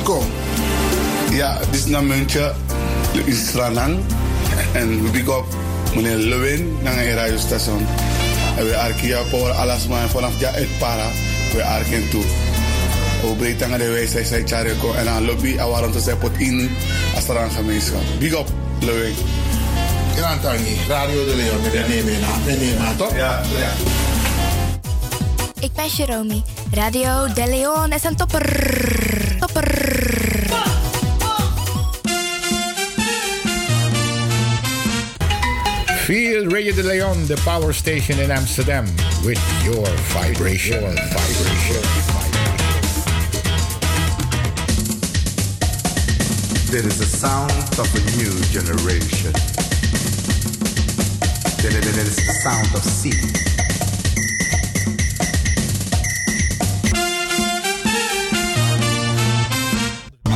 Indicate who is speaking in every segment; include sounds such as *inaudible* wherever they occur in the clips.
Speaker 1: Iko.
Speaker 2: Ja, dit is een muntje in Stranang. En we big up meneer Lewin naar een radiostation. En we arkia voor alles maar vanaf ja het para. We arken toe. We brengen de wijsheid, zij chareko en aan lobby en waarom te zijn pot in als er aan gemeenschap. Big up, Lewin.
Speaker 1: Ja, Radio de Leon, met de toch?
Speaker 2: Ja, ja.
Speaker 3: Ik ben Jeromy. Radio De Leon is een topper. Topper.
Speaker 4: Feel Radio de Leon, the power station in Amsterdam, with your vibration. Your vibration.
Speaker 5: There is the sound of a new generation. There is the sound of sea.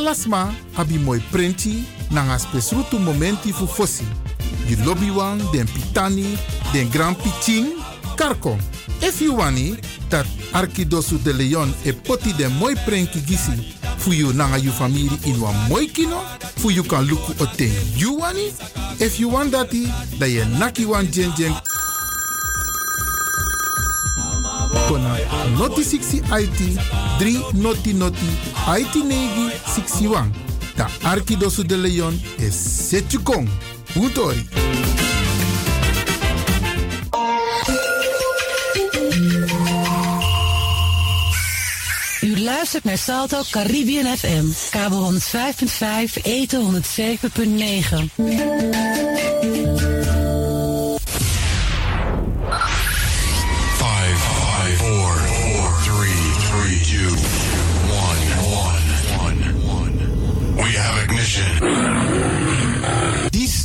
Speaker 1: Alasma abi moi prenti nanga spesrutu momenti fu fosi. You lobby wan, den pitani, den grand pitin, karko. If you wani, dat Arkidosu de Leon e poti den moi prenki gisi fu you nanga you family in wan moi kino, fu you kan luku o ten you wani. If you want dati, da ye naki wan jen jen kona noti 60 IT 3 noti noti IT negi 61. Ta Arkidosu de Leon is Setjukong. Utori.
Speaker 6: U luistert naar Salto Caribbean FM. Kabel 105.5, eten 107.9.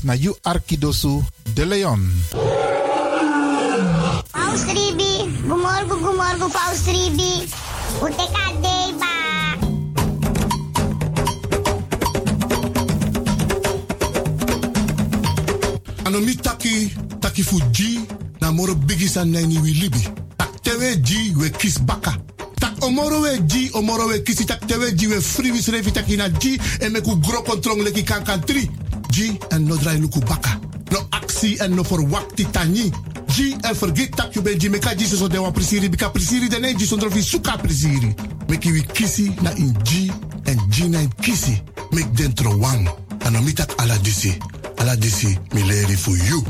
Speaker 1: na you Arkidosu de Leon.
Speaker 7: Paus Ribi, gumorgo, gumorgo, Paus Ribi. Uteka deba.
Speaker 8: Anomi taki, taki fuji, na moro bigi san nani wi libi. Tak tewe ji we kis baka. Tak omoro we ji, omoro we kisi tak tewe ji we free ji en meku gro kontrong leki kankan tri. Ji en no drai luku. No aksi en no forwakti tani. Ji en forget tak you so de wan prisiri bika prisiri de ne ji sondro fi suka prisiri. Meki wi kisi na in ji en ji na in kisi. Mek dentro wang. Anomi tak ala disi. Ala disi mi leri for you.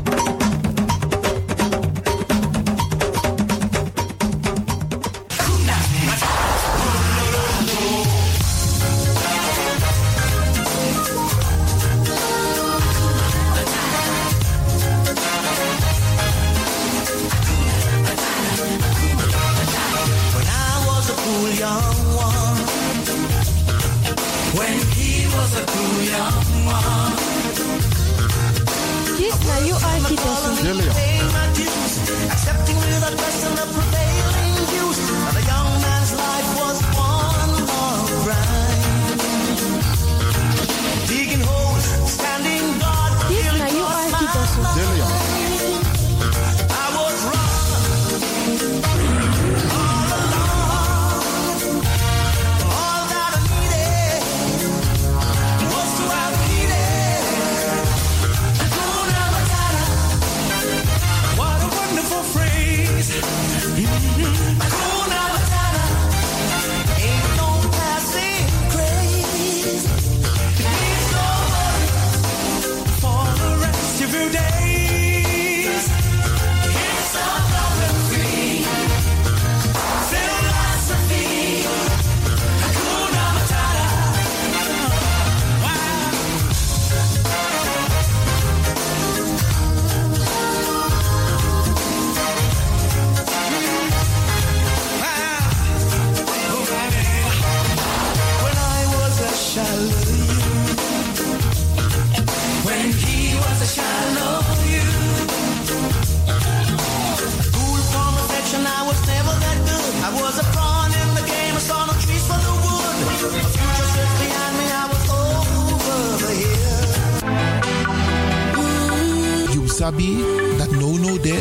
Speaker 1: Sabi dat no no de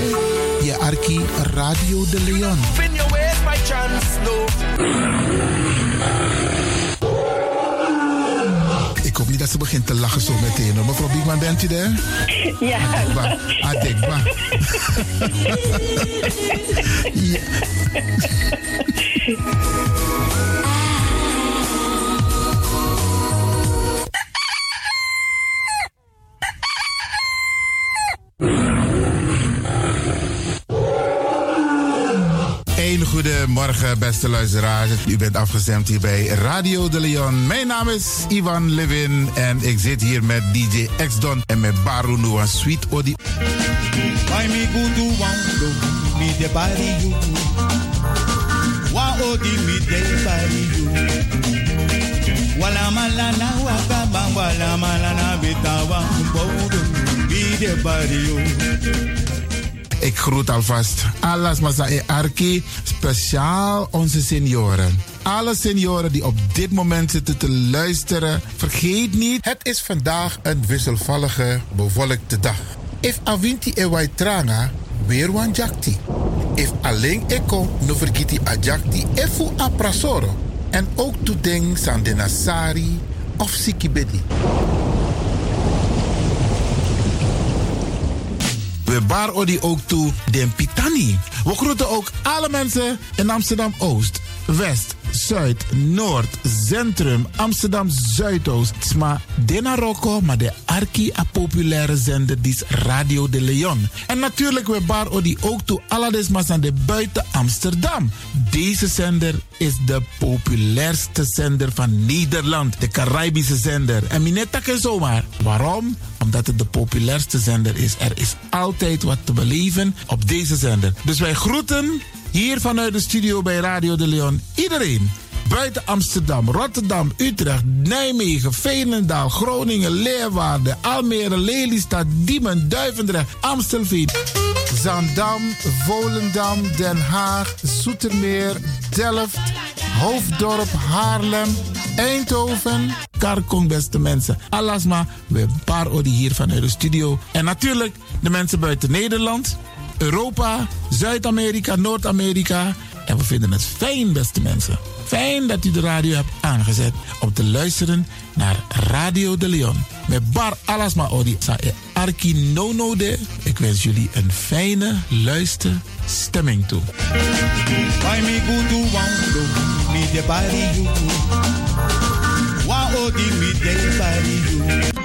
Speaker 1: je arki Radio de Leon.
Speaker 9: Spin your ways, my chance, no.
Speaker 1: Ik hoop niet dat ze begint te lachen zo meteen. hoor. Mevrouw Biekman, bent u er?
Speaker 10: Ja.
Speaker 1: Adekba. Adekba. *laughs* *laughs* ja. Beste luisteraars. U bent afgestemd hier bij Radio de Leon. Mijn naam is Ivan Levin en ik zit hier met DJ X-Don en met Baru Noah Sweet Odi.
Speaker 9: Wala.
Speaker 1: Ik groet alvast alles Masa Arki, speciaal onze senioren. Alle senioren die op dit moment zitten te luisteren, vergeet niet, het is vandaag een wisselvallige, bewolkte dag. If avinti e wai tranga, weer wan jakti. If alleen eko no vergiti a efu prasoro. En ook toedeng san de nasari of sikibedi. We bar odi ook toe den Pitani. We groeten ook alle mensen in Amsterdam Oost, West, Zuid, Noord, Centrum, Amsterdam Zuidoost. Sma Dena Rocco, maar de arki a populaire zender die is Radio de Leon. En natuurlijk we bar odi ook toe alle desmas aan de buiten Amsterdam. Deze zender is de populairste zender van Nederland. De Caribische zender. En minetta ken zomaar. Waarom? Omdat het de populairste zender is. Er is altijd wat te beleven op deze zender. Dus wij groeten hier vanuit de studio bij Radio de Leon iedereen. Buiten Amsterdam, Rotterdam, Utrecht, Nijmegen, Veenendaal, Groningen, Leeuwarden, Almere, Lelystad, Diemen, Duivendrecht, Amstelveen, Zandam, Volendam, Den Haag, Zoetermeer, Delft, Hoofddorp, Haarlem, Eindhoven, Karkong, beste mensen. Alasma, we paar odi hier vanuit de studio. En natuurlijk de mensen buiten Nederland, Europa, Zuid-Amerika, Noord-Amerika. En we vinden het fijn, beste mensen. Fijn dat u de radio hebt aangezet om te luisteren naar Radio de Leon. Met Bar Alasma Odi sa e Arki Nono de. Ik wens jullie een fijne luisterstemming toe.
Speaker 9: To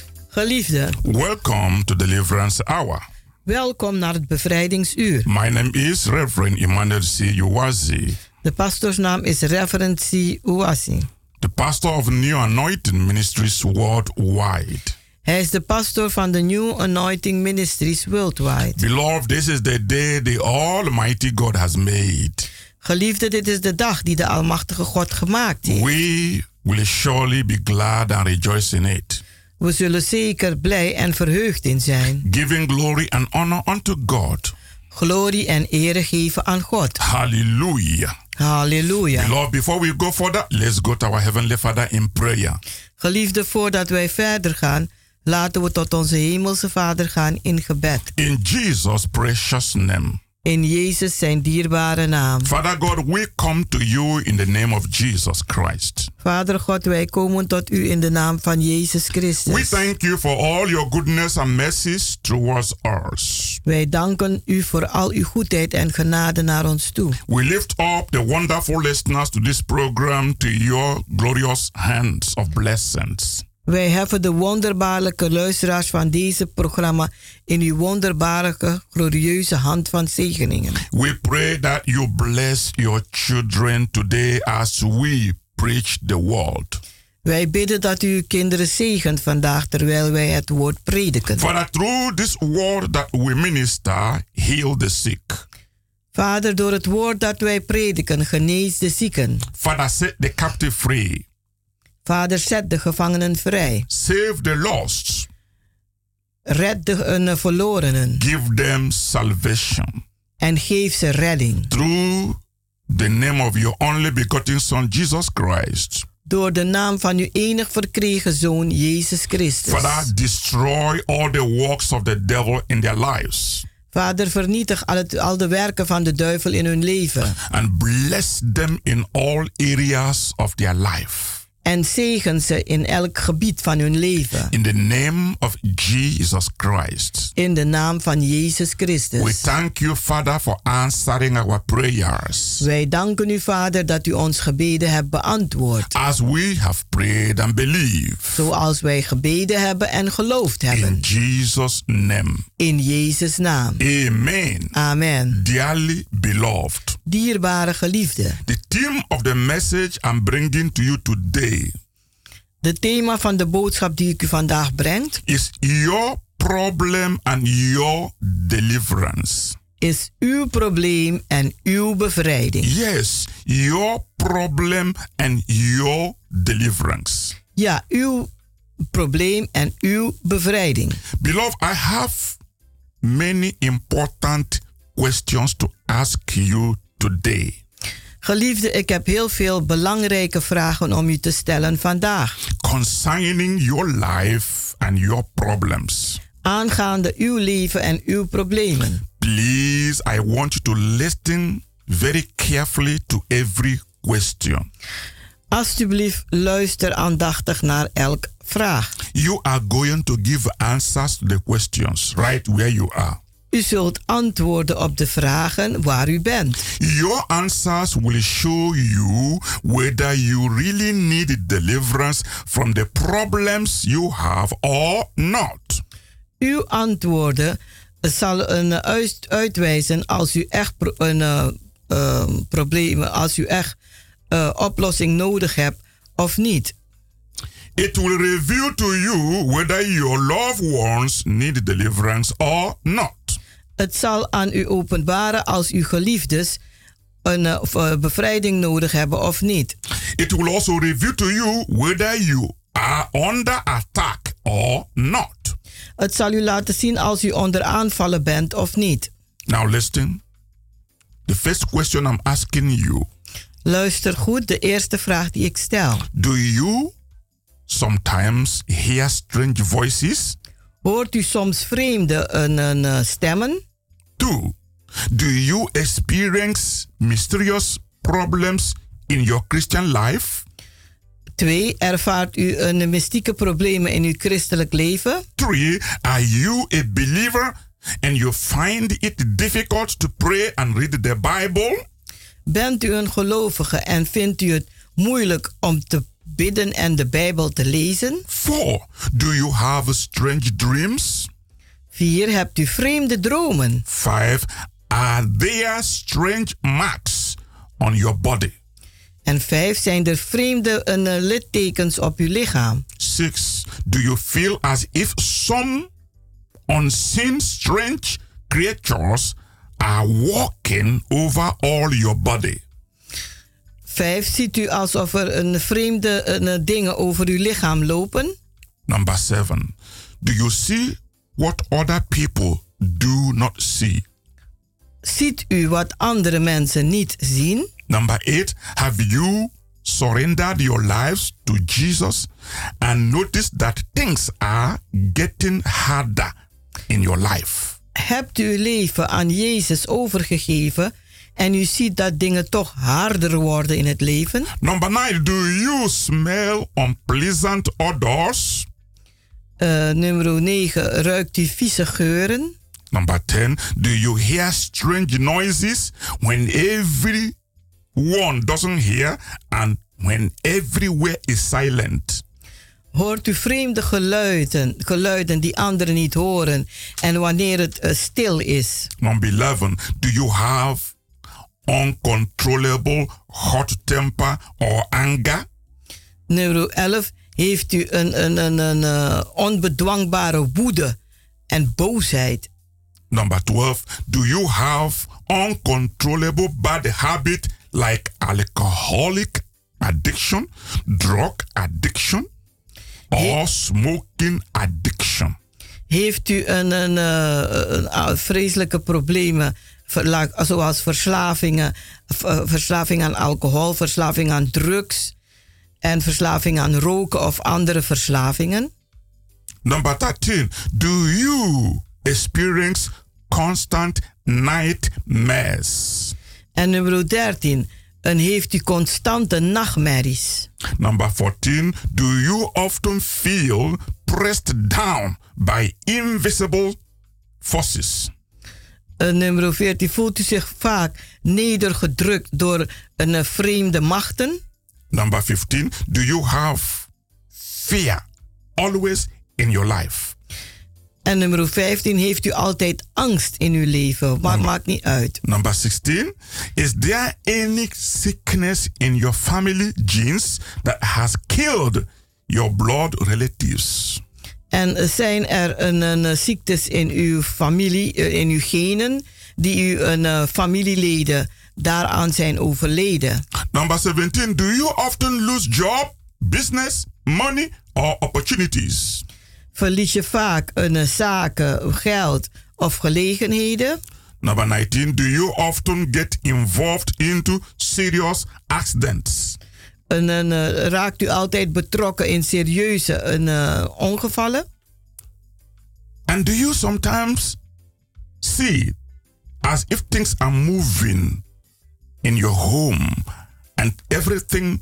Speaker 11: Geliefde,
Speaker 12: welcome to Deliverance Hour.
Speaker 11: welkom naar het bevrijdingsuur.
Speaker 12: My name is Reverend Emmanuel C. Uwazi,
Speaker 11: De pastoorsnaam is Reverend C. Uwasi.
Speaker 12: the pastor of New Anointing Ministries worldwide.
Speaker 11: Hij is de pastor van de New Anointing Ministries Worldwide.
Speaker 12: Beloved, this is the day the Almighty God has made.
Speaker 11: Geliefde, dit is de dag die de Almachtige God gemaakt heeft.
Speaker 12: We will surely be glad and rejoice in it,
Speaker 11: We zullen zeker blij en verheugd in zijn.
Speaker 12: giving glory and honor unto God
Speaker 11: glorie en ere geven aan God.
Speaker 12: Hallelujah.
Speaker 11: Halleluja.
Speaker 12: Beloved, before we go further, let's go to our Heavenly Father in prayer.
Speaker 11: Geliefde, voordat wij verder gaan, laten we tot onze hemelse Vader gaan in gebed.
Speaker 12: In Jesus' precious name.
Speaker 11: In Jezus zijn dierbare naam.
Speaker 12: Father God, we come to you in the name of Jesus Christ.
Speaker 11: Vader God, wij komen tot u in de naam van Jezus
Speaker 12: We
Speaker 11: Christus.
Speaker 12: thank you for all your goodness and mercies towards us.
Speaker 11: Wij danken u voor al uw goedheid en genade naar ons toe.
Speaker 12: We lift up the wonderful listeners to this program to your glorious hands of blessings.
Speaker 11: Wij heffen de wonderbaarlijke luisteraars van deze programma in uw wonderbaarlijke, glorieuze hand van zegeningen.
Speaker 12: We pray that you bless your children today as we preach the word.
Speaker 11: Wij bidden dat u uw kinderen zegent vandaag terwijl wij het woord prediken.
Speaker 12: Father, through this word that we minister, heal the sick.
Speaker 11: Vader, door het woord dat wij prediken, genees de zieken.
Speaker 12: Father, set the captive free.
Speaker 11: Vader, zet de gevangenen vrij.
Speaker 12: Save the lost.
Speaker 11: Red de eh, verlorenen.
Speaker 12: Give them salvation.
Speaker 11: En geef ze redding.
Speaker 12: Through the name of your only begotten Son, Jesus Christ.
Speaker 11: Door de naam van uw enig verkregen Zoon, Jezus Christus.
Speaker 12: Father, destroy all the works of the devil in their lives.
Speaker 11: Vader, vernietig al, het, al de werken van de duivel in hun leven.
Speaker 12: And bless them in all areas of their life.
Speaker 11: En zegen ze in elk gebied van hun leven.
Speaker 12: In the name of Jesus Christ.
Speaker 11: In de naam van Jezus Christus.
Speaker 12: We thank you, Father, for answering our prayers.
Speaker 11: Wij danken u, Vader, dat u ons gebeden hebt beantwoord.
Speaker 12: As we have prayed and believed.
Speaker 11: Zoals wij gebeden hebben en geloofd hebben.
Speaker 12: In Jesus' name.
Speaker 11: In Jezus' naam.
Speaker 12: Amen.
Speaker 11: Amen.
Speaker 12: Dearly beloved.
Speaker 11: Dierbare geliefde.
Speaker 12: The theme of the message I'm bringing to you today
Speaker 11: De thema van de boodschap die ik u vandaag breng
Speaker 12: is your problem and your deliverance.
Speaker 11: Is uw probleem en uw bevrijding.
Speaker 12: Yes, your problem and your deliverance.
Speaker 11: Ja, uw probleem en uw bevrijding.
Speaker 12: Beloved, I have many important questions to ask you today.
Speaker 11: Geliefde, ik heb heel veel belangrijke vragen om u te stellen vandaag.
Speaker 12: Concerning your life and your problems.
Speaker 11: Aangaande uw leven en uw problemen.
Speaker 12: Please, I want you to listen very carefully to every question.
Speaker 11: Alsjeblieft, luister aandachtig naar elk vraag.
Speaker 12: You are going to give answers to the questions right where you are.
Speaker 11: U zult antwoorden op de vragen waar u bent.
Speaker 12: Your answers will show you whether you really need deliverance from the problems you have or not.
Speaker 11: Uw antwoorden zal een uit, uitwijzen als u echt pro, een uh, uh, probleem, als u echt uh, oplossing nodig hebt of niet.
Speaker 12: It will reveal to you whether your loved ones need deliverance or not.
Speaker 11: Het zal aan u openbaren als uw geliefdes een uh, bevrijding nodig hebben of niet.
Speaker 12: It will also reveal to you whether you are under attack or not.
Speaker 11: Het zal u laten zien als u onder aanvallen bent of niet.
Speaker 12: Now listen. The first question I'm asking you.
Speaker 11: Luister goed, de eerste vraag die ik stel.
Speaker 12: Do you sometimes hear strange voices?
Speaker 11: Hoort u soms vreemde een, een, uh, stemmen?
Speaker 12: Two, do you experience mysterious problems in your Christian life?
Speaker 11: Twee, ervaart u een mystieke problemen in uw christelijk leven?
Speaker 12: Three, are you a believer and you find it difficult to pray and read the Bible?
Speaker 11: Bent u een gelovige en vindt u het moeilijk om te bidden en de Bijbel te lezen?
Speaker 12: Four, do you have strange dreams?
Speaker 11: Vier, hebt u vreemde dromen?
Speaker 12: Five, are there strange marks on your body?
Speaker 11: En vijf, zijn er vreemde uh, littekens op uw lichaam?
Speaker 12: Six, do you feel as if some unseen strange creatures are walking over all your body?
Speaker 11: Vijf, ziet u alsof er een vreemde uh, dingen over uw lichaam lopen?
Speaker 12: Number seven, do you see what other people do not see?
Speaker 11: Ziet u wat andere mensen niet zien?
Speaker 12: Number eight, have you surrendered your lives to Jesus and noticed that things are getting harder in your life?
Speaker 11: Hebt u uw leven aan Jezus overgegeven en u ziet dat dingen toch harder worden in het leven?
Speaker 12: Number nine, do you smell unpleasant odors?
Speaker 11: Uh, nummer 9, ruikt u vieze geuren?
Speaker 12: Number 10, do you hear strange noises when everyone doesn't hear and when everywhere is silent?
Speaker 11: Hoort u vreemde geluiden, geluiden die anderen niet horen en wanneer het uh, stil is?
Speaker 12: Number 11, do you have uncontrollable hot temper or anger?
Speaker 11: Nummer 11, heeft u een, een, een, een uh, onbedwangbare woede en boosheid?
Speaker 12: Number 12, do you have uncontrollable bad habit like alcoholic addiction, drug addiction, or smoking addiction?
Speaker 11: Heeft u een, een, een, een vreselijke problemen zoals verslavingen, verslaving aan alcohol, verslaving aan drugs en verslaving aan roken of andere verslavingen?
Speaker 12: Number 13, do you experience constant nightmares?
Speaker 11: En nummer 13, en heeft u constante nachtmerries?
Speaker 12: Number 14, do you often feel pressed down by invisible forces?
Speaker 11: En nummer 14, voelt u zich vaak nedergedrukt door een vreemde machten?
Speaker 12: Number 15, do you have fear always in your life?
Speaker 11: En nummer 15, heeft u altijd angst in uw leven? Maar maakt niet uit.
Speaker 12: Number 16, is there any sickness in your family genes that has killed your blood relatives?
Speaker 11: En zijn er een, een, ziektes in uw familie, eh, in uw genen, die u een uh, familieleden daaraan zijn overleden?
Speaker 12: Number 17, do you often lose job, business, money or opportunities?
Speaker 11: Verlies je vaak een zaken, geld of gelegenheden?
Speaker 12: Number 19, do you often get involved into serious accidents?
Speaker 11: En, en uh, raakt u altijd betrokken in serieuze een, uh, ongevallen?
Speaker 12: And do you sometimes see as if things are moving in your home and everything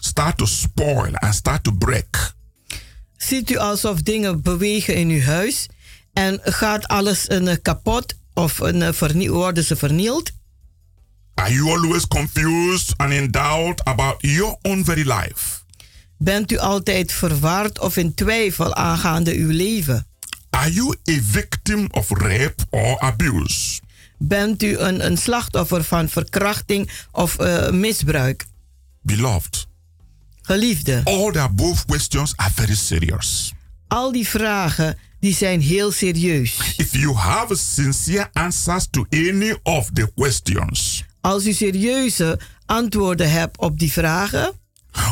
Speaker 12: start to spoil and start to break?
Speaker 11: Ziet u alsof dingen bewegen in uw huis en gaat alles een, kapot of worden ze vernield?
Speaker 12: Are you always confused and in doubt about your own very life?
Speaker 11: Bent u altijd verward of in twijfel aangaande uw leven?
Speaker 12: Are you a victim of rape or abuse?
Speaker 11: Bent u een, een slachtoffer van verkrachting of uh, misbruik?
Speaker 12: Beloved.
Speaker 11: Geliefde.
Speaker 12: All the above questions are very serious.
Speaker 11: Al die vragen die zijn heel serieus.
Speaker 12: If you have sincere answers to any of the questions.
Speaker 11: Als u serieuze antwoorden hebt op die vragen.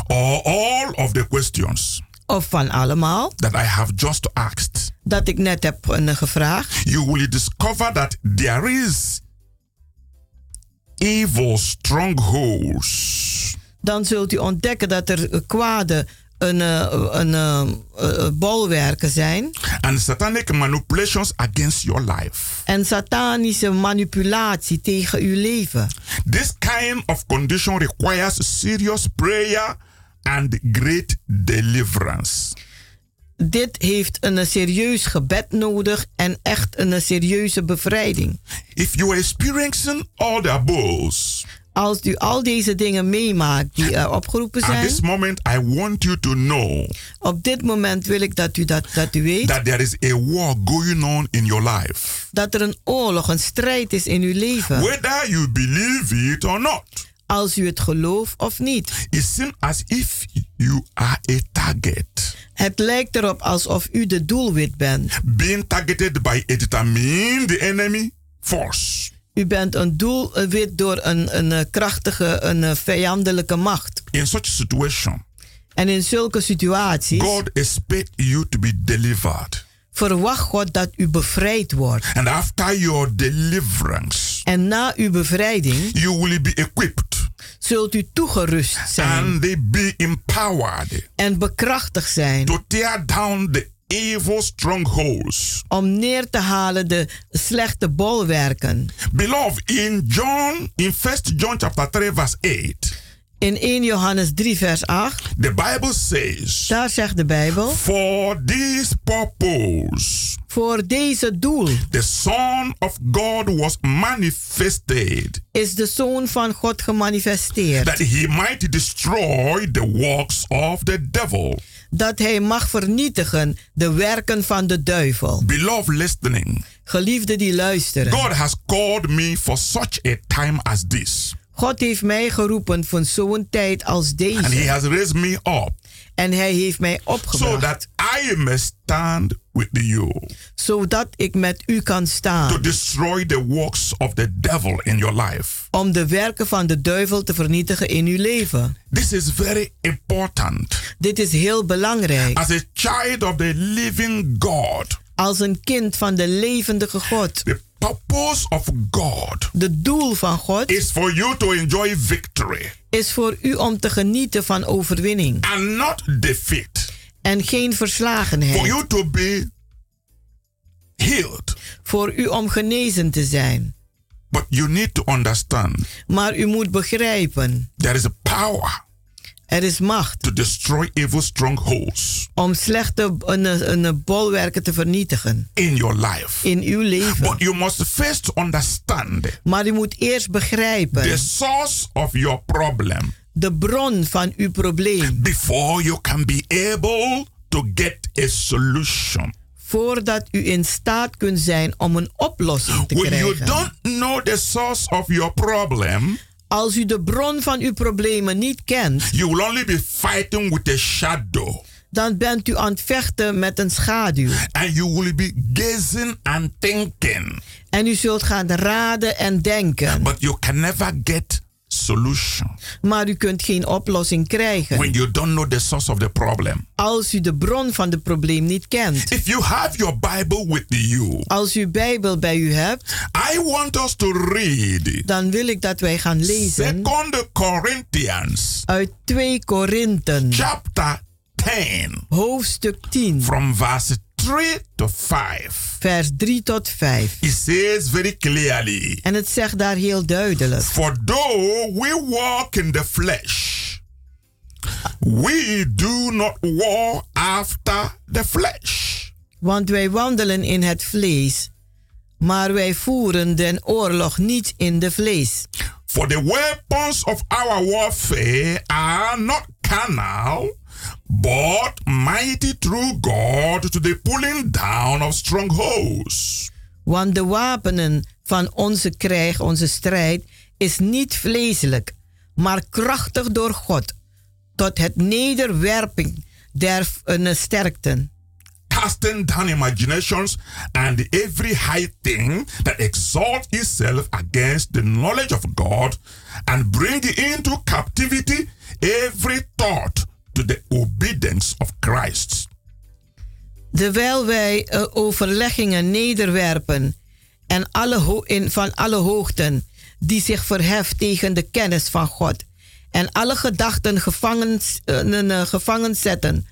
Speaker 12: Or all of the questions.
Speaker 11: Of van allemaal.
Speaker 12: That I have just asked.
Speaker 11: Dat ik net heb uh, gevraagd.
Speaker 12: You will discover that there is evil strongholds.
Speaker 11: Dan zult u ontdekken dat er kwade een, een, een, een bolwerken zijn.
Speaker 12: And satanic manipulations against your life.
Speaker 11: En satanische manipulatie tegen uw leven.
Speaker 12: This kind of condition requires serious prayer and great deliverance.
Speaker 11: Dit heeft een serieus gebed nodig en echt een serieuze bevrijding.
Speaker 12: If you are experiencing all the above,
Speaker 11: als u al deze dingen meemaakt die uh, opgeroepen zijn.
Speaker 12: At this moment I want you to know.
Speaker 11: Op dit moment wil ik dat u dat, dat u weet.
Speaker 12: That there is a war going on in your life.
Speaker 11: Dat er een oorlog, een strijd is in uw leven.
Speaker 12: Whether you believe it or not.
Speaker 11: Als u het gelooft of niet.
Speaker 12: It seems as if you are a target.
Speaker 11: Het lijkt erop alsof u de doelwit bent.
Speaker 12: Being targeted by a determined enemy force.
Speaker 11: U bent een doelwit door een, een krachtige, een vijandelijke macht.
Speaker 12: In such situation.
Speaker 11: En in zulke situaties.
Speaker 12: God expect you to be delivered.
Speaker 11: Verwacht God dat u bevrijd wordt.
Speaker 12: And after your deliverance,
Speaker 11: En na uw bevrijding
Speaker 12: you will be equipped
Speaker 11: zult u toegerust zijn
Speaker 12: and they be empowered
Speaker 11: en bekrachtigd zijn
Speaker 12: to tear down the evil strongholds.
Speaker 11: om neer te halen de slechte bolwerken.
Speaker 12: Beloved, in John, in 1 John chapter 3, verse 8,
Speaker 11: In 1 Johannes 3 vers 8,
Speaker 12: the Bible says,
Speaker 11: daar zegt de Bijbel,
Speaker 12: For this purpose,
Speaker 11: voor deze doel
Speaker 12: the Son of God was manifested,
Speaker 11: is de Zoon van God gemanifesteerd.
Speaker 12: that he might destroy the works of the devil.
Speaker 11: Dat hij mag vernietigen de werken van de duivel.
Speaker 12: Beloved listening,
Speaker 11: Geliefden die luisteren.
Speaker 12: God has called me for such a time as this.
Speaker 11: God heeft mij geroepen voor zo'n tijd als
Speaker 12: And he
Speaker 11: deze.
Speaker 12: has raised me up
Speaker 11: En hij heeft mij
Speaker 12: so
Speaker 11: opgebracht.
Speaker 12: that I may stand with you
Speaker 11: zodat ik met u kan
Speaker 12: to
Speaker 11: staan.
Speaker 12: destroy the works of the devil in your life.
Speaker 11: Om de werken van de duivel te vernietigen in uw leven.
Speaker 12: This is very important.
Speaker 11: Dit is heel belangrijk.
Speaker 12: As a child of the living God,
Speaker 11: Als een kind van de levendige God.
Speaker 12: the purpose of God
Speaker 11: De doel van God
Speaker 12: is for you to enjoy victory
Speaker 11: is voor u om te genieten van overwinning.
Speaker 12: and not defeat.
Speaker 11: En geen
Speaker 12: For
Speaker 11: verslagenheid.
Speaker 12: you to be healed.
Speaker 11: Voor u om genezen te zijn.
Speaker 12: But you need to understand
Speaker 11: Maar u moet begrijpen.
Speaker 12: there is a power
Speaker 11: Er is macht
Speaker 12: to destroy evil strongholds
Speaker 11: om slechte een, een bolwerken te vernietigen
Speaker 12: in your life.
Speaker 11: in uw leven.
Speaker 12: But you must first understand
Speaker 11: Maar u moet eerst begrijpen
Speaker 12: the source of your problem
Speaker 11: de bron van uw probleem
Speaker 12: before you can be able to get a solution.
Speaker 11: Voordat u in staat kunt zijn om een oplossing te
Speaker 12: When you
Speaker 11: krijgen.
Speaker 12: don't know the source of your problem,
Speaker 11: Als u de bron van uw problemen niet kent,
Speaker 12: you will only be fighting with a shadow.
Speaker 11: dan bent u aan het vechten met een schaduw.
Speaker 12: And you will be gazing and thinking,
Speaker 11: En u zult gaan raden en denken.
Speaker 12: but you can never get solution.
Speaker 11: Maar u kunt geen oplossing krijgen.
Speaker 12: When you don't know the source of the problem.
Speaker 11: als u de bron van het probleem niet kent.
Speaker 12: If you have your Bible with you,
Speaker 11: Als u Bijbel bij u hebt,
Speaker 12: I want us to read
Speaker 11: dan wil ik dat wij gaan lezen.
Speaker 12: Second Corinthians
Speaker 11: uit 2 Korinten,
Speaker 12: chapter 10
Speaker 11: hoofdstuk 10,
Speaker 12: from verse 3 to 5.
Speaker 11: vers 3 tot 5.
Speaker 12: It says very clearly,
Speaker 11: En het zegt daar heel duidelijk.
Speaker 12: For though we walk in the flesh, we do not war after the flesh.
Speaker 11: Want wij wandelen in het vlees, maar wij voeren den oorlog niet in de vlees.
Speaker 12: For the weapons of our warfare are not carnal, but mighty through God to the pulling down of strongholds.
Speaker 11: Want de wapenen van onze krijg, onze strijd, is niet vleeselijk, maar krachtig door God, tot het nederwerping der uh, sterkten.
Speaker 12: casting down imaginations and every high thing that exalts itself against the knowledge of God, and bring into captivity every thought to the obedience of Christ.
Speaker 11: Terwijl wij uh, overleggingen nederwerpen en alle ho- in, van alle hoogten die zich verheft tegen de kennis van God en alle gedachten gevangen, uh, gevangen zetten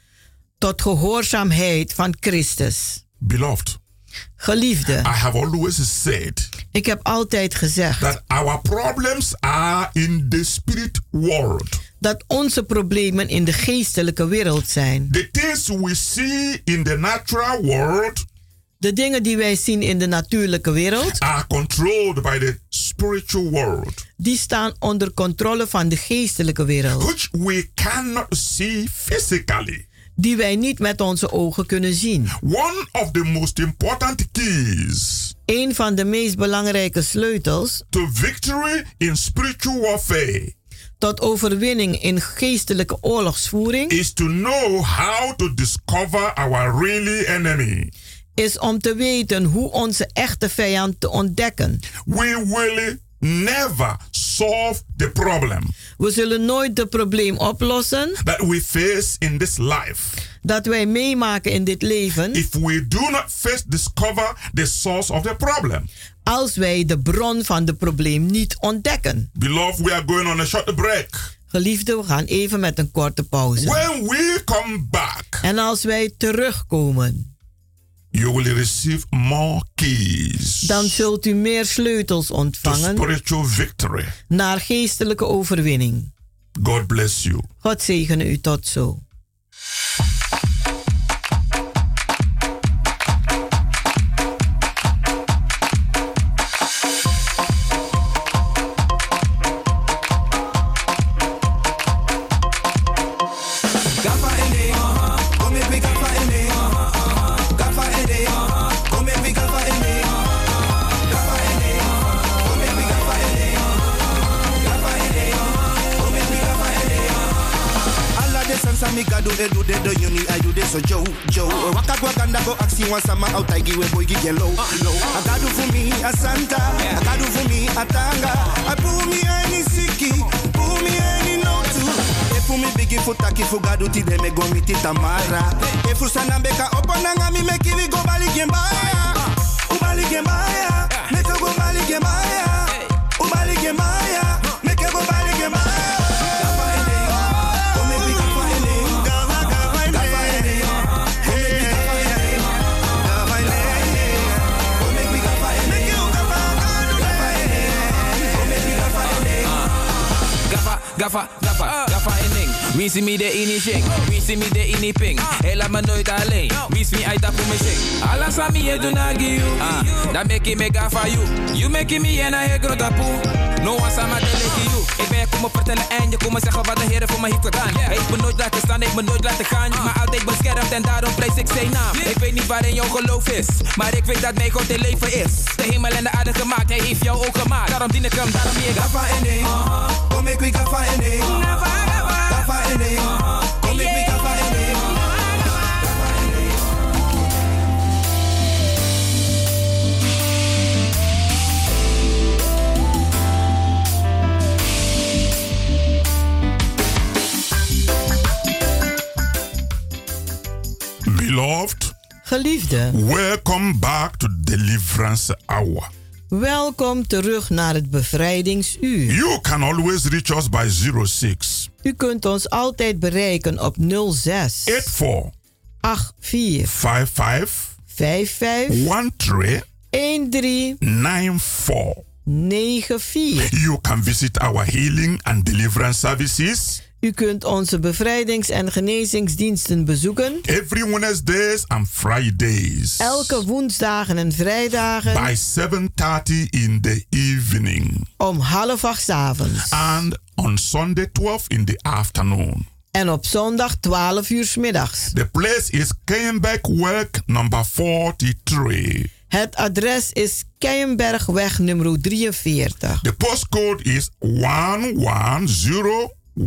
Speaker 11: tot gehoorzaamheid van Christus.
Speaker 12: Beloved,
Speaker 11: Geliefde,
Speaker 12: I have always said
Speaker 11: ik heb altijd gezegd
Speaker 12: that our problems are in the spirit world.
Speaker 11: dat onze problemen in de geestelijke wereld zijn.
Speaker 12: The things we see in the natural world
Speaker 11: De dingen die wij zien in de natuurlijke wereld,
Speaker 12: are controlled by the spiritual world,
Speaker 11: die staan onder controle van de geestelijke wereld,
Speaker 12: which we cannot see physically.
Speaker 11: Die wij niet met onze ogen kunnen zien.
Speaker 12: One of the most important keys
Speaker 11: Een van de meest belangrijke sleutels
Speaker 12: to victory in spiritual warfare
Speaker 11: tot overwinning in geestelijke oorlogsvoering
Speaker 12: is to know how to discover our really enemy.
Speaker 11: is om te weten hoe onze echte vijand te ontdekken.
Speaker 12: We will never solve the problem
Speaker 11: We zullen nooit het probleem oplossen
Speaker 12: that we face in this life
Speaker 11: dat wij meemaken in dit leven.
Speaker 12: If we do not first discover the source of the problem.
Speaker 11: Als wij de bron van het probleem niet ontdekken.
Speaker 12: Beloved, we are going on a short break.
Speaker 11: Geliefde, we gaan even met een korte pauze.
Speaker 12: When we come back.
Speaker 11: En als wij terugkomen.
Speaker 12: You will receive more keys.
Speaker 11: Dan zult u meer sleutels ontvangen.
Speaker 12: To spiritual victory.
Speaker 11: Naar geestelijke overwinning.
Speaker 12: God bless you.
Speaker 11: God zegene u tot zo.
Speaker 10: Mi ka do e do de do uni I do de so Joe Joe. Waka kwa kanda go aksi wan sama out I give boy give low low. I got do for me a Santa. I got do for me a Tanga. I pull me any siki pull me any no too E fu mi bigi fu taki fu gadu ti de me go mi ti tamara. E fu sana beka oponanga mi me kiwi go bali gembaya U bali gembaya Me ka go bali gembaya U bali gembaya Me ka go bali gembaya
Speaker 13: Wie me de ini shing, wie me de ini ping. Hij laat me nooit alleen, wie me uit op me shing. Alles aan me do na give you. Ah, dan make me gaffa you. You make me en hij groot tapoe. No one sama de leke you. Ik ben komen vertellen en je komen zeggen wat de heren voor mij heeft gedaan. Hey, ik ben nooit laten staan, ik ben nooit laten gaan. Maar altijd beschermd en daarom prijs ik zijn naam. Ik weet niet waarin jouw geloof is, maar ik weet dat mijn God in leven is. De hemel en de aarde gemaakt, hij heeft jou ook gemaakt. Daarom dien ik hem, daarom
Speaker 10: ik gaffa en ding. Kom ik weer gaffa en ding.
Speaker 12: Beloved.
Speaker 11: Geliefde.
Speaker 12: Welcome back to Deliverance Hour.
Speaker 11: Welkom terug naar het bevrijdingsuur.
Speaker 12: You can always reach us by 06.
Speaker 11: U kunt ons altijd bereiken op 06
Speaker 12: 84
Speaker 11: 84
Speaker 12: 55
Speaker 11: 55
Speaker 12: 13
Speaker 11: 13
Speaker 12: 94
Speaker 11: 94.
Speaker 12: You can visit our healing and deliverance services.
Speaker 11: U kunt onze bevrijdings- en genezingsdiensten bezoeken.
Speaker 12: Every Wednesdays and Fridays.
Speaker 11: Elke woensdagen en vrijdagen.
Speaker 12: By 7:30 in the evening.
Speaker 11: Om half acht avonds.
Speaker 12: And on Sunday 12 in the afternoon.
Speaker 11: En op zondag 12 uur 's middags.
Speaker 12: The place is Keienberg Work number 43.
Speaker 11: Het adres is Keienbergweg nummer 43.
Speaker 12: The postcode is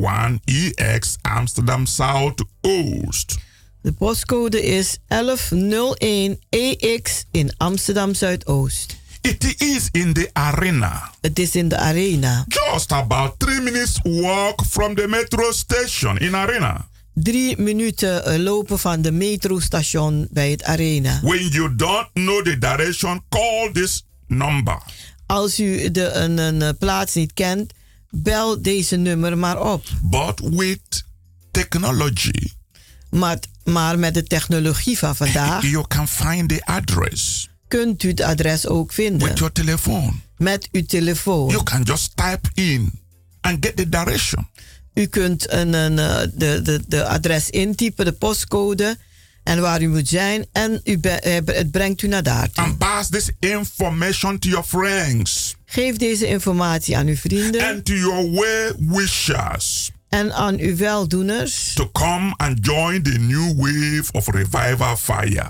Speaker 12: 1101EX Amsterdam South Oost.
Speaker 11: De postcode is 1101EX in Amsterdam Zuidoost.
Speaker 12: It is in the arena.
Speaker 11: Het is in de arena.
Speaker 12: Just about three minutes walk from the metro station in arena.
Speaker 11: Drie minuten eh, lopen van de metrostation bij het arena.
Speaker 12: When you don't know the direction, call this number.
Speaker 11: Als u de, een, een eh, plaats niet kent, bel deze nummer maar op.
Speaker 12: But with technology.
Speaker 11: Maar, maar met de technologie van vandaag.
Speaker 12: You can find the address.
Speaker 11: Kunt u het adres ook vinden.
Speaker 12: With your telephone.
Speaker 11: Met uw telefoon.
Speaker 12: You can just type in and get the direction.
Speaker 11: U kunt een, een, eh, de, de, de adres intypen, de postcode en waar u moet zijn. En u be, eh, het brengt u naar daar.
Speaker 12: And pass this information to your friends.
Speaker 11: Geef deze informatie aan uw vrienden.
Speaker 12: And to your well wishers.
Speaker 11: En aan uw weldoeners.
Speaker 12: To come and join the new wave of revival fire.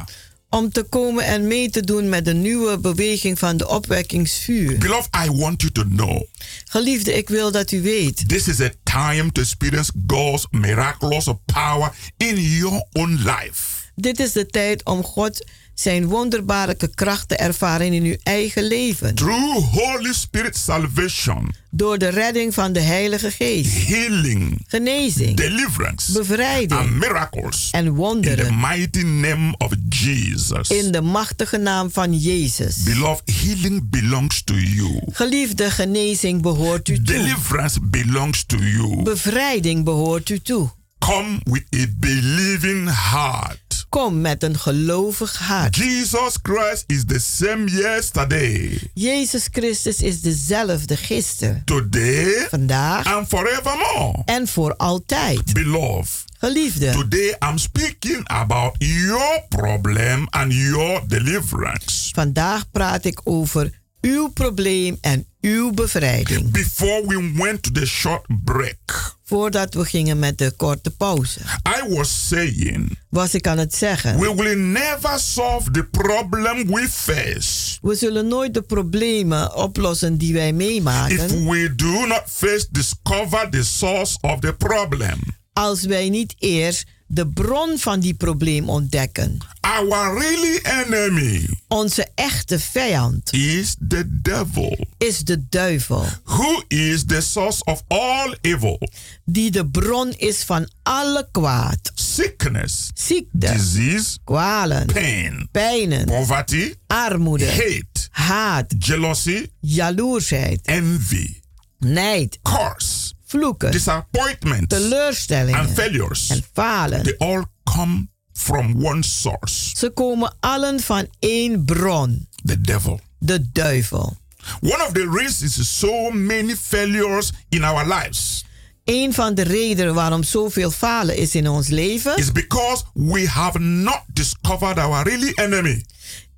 Speaker 11: Om te komen en mee te doen met de nieuwe beweging van de opwekkingsvuur.
Speaker 12: Beloved, I want you to know.
Speaker 11: Geliefde, ik wil dat u weet.
Speaker 12: This is a time to experience God's miraculous power in your own life.
Speaker 11: Dit is de tijd om God zijn wonderbaarlijke krachten ervaren in uw eigen leven.
Speaker 12: Through Holy Spirit salvation,
Speaker 11: Door de redding van de Heilige Geest.
Speaker 12: healing,
Speaker 11: Genezing.
Speaker 12: deliverance,
Speaker 11: Bevrijding.
Speaker 12: and miracles.
Speaker 11: En
Speaker 12: In the
Speaker 11: wonderen.
Speaker 12: mighty name of Jesus.
Speaker 11: In de machtige naam van Jezus.
Speaker 12: Beloved, healing belongs to you.
Speaker 11: Geliefde genezing behoort u toe.
Speaker 12: Deliverance belongs to you.
Speaker 11: Bevrijding behoort u toe.
Speaker 12: Come with a believing heart.
Speaker 11: Kom met een gelovig hart.
Speaker 12: Jesus Christ is the same yesterday,
Speaker 11: Jezus Christus is dezelfde gisteren,
Speaker 12: today,
Speaker 11: vandaag
Speaker 12: and forevermore.
Speaker 11: en voor altijd.
Speaker 12: Beloved,
Speaker 11: Geliefde,
Speaker 12: today I'm speaking about your problem and your deliverance.
Speaker 11: vandaag praat ik over uw probleem en uw bevrijding.
Speaker 12: Before we went to the short break,
Speaker 11: Voordat we gingen met de korte pauze,
Speaker 12: I was saying
Speaker 11: was ik aan het zeggen:
Speaker 12: we will never solve the problem we face
Speaker 11: we zullen nooit de problemen oplossen die wij
Speaker 12: if
Speaker 11: meemaken
Speaker 12: we do not first discover the source of the problem.
Speaker 11: als wij niet eerst de bron van die probleem ontdekken.
Speaker 12: Our really enemy
Speaker 11: Onze echte vijand
Speaker 12: is the devil,
Speaker 11: is de duivel,
Speaker 12: who is the source of all evil,
Speaker 11: die de bron is van alle kwaad,
Speaker 12: sickness,
Speaker 11: ziekte,
Speaker 12: disease,
Speaker 11: kwalen,
Speaker 12: pain,
Speaker 11: pijnen,
Speaker 12: poverty,
Speaker 11: armoede,
Speaker 12: hate,
Speaker 11: haat,
Speaker 12: jealousy,
Speaker 11: jaloersheid,
Speaker 12: envy,
Speaker 11: nijd,
Speaker 12: curse,
Speaker 11: vloeken,
Speaker 12: disappointment,
Speaker 11: teleurstellingen
Speaker 12: and failures.
Speaker 11: en falen.
Speaker 12: They all come from one source
Speaker 11: Ze komen allen van één bron,
Speaker 12: the devil.
Speaker 11: de duivel.
Speaker 12: One of the reasons so many failures in our lives
Speaker 11: Een van de redenen waarom zoveel falen is in ons leven,
Speaker 12: is because we have not discovered our really enemy.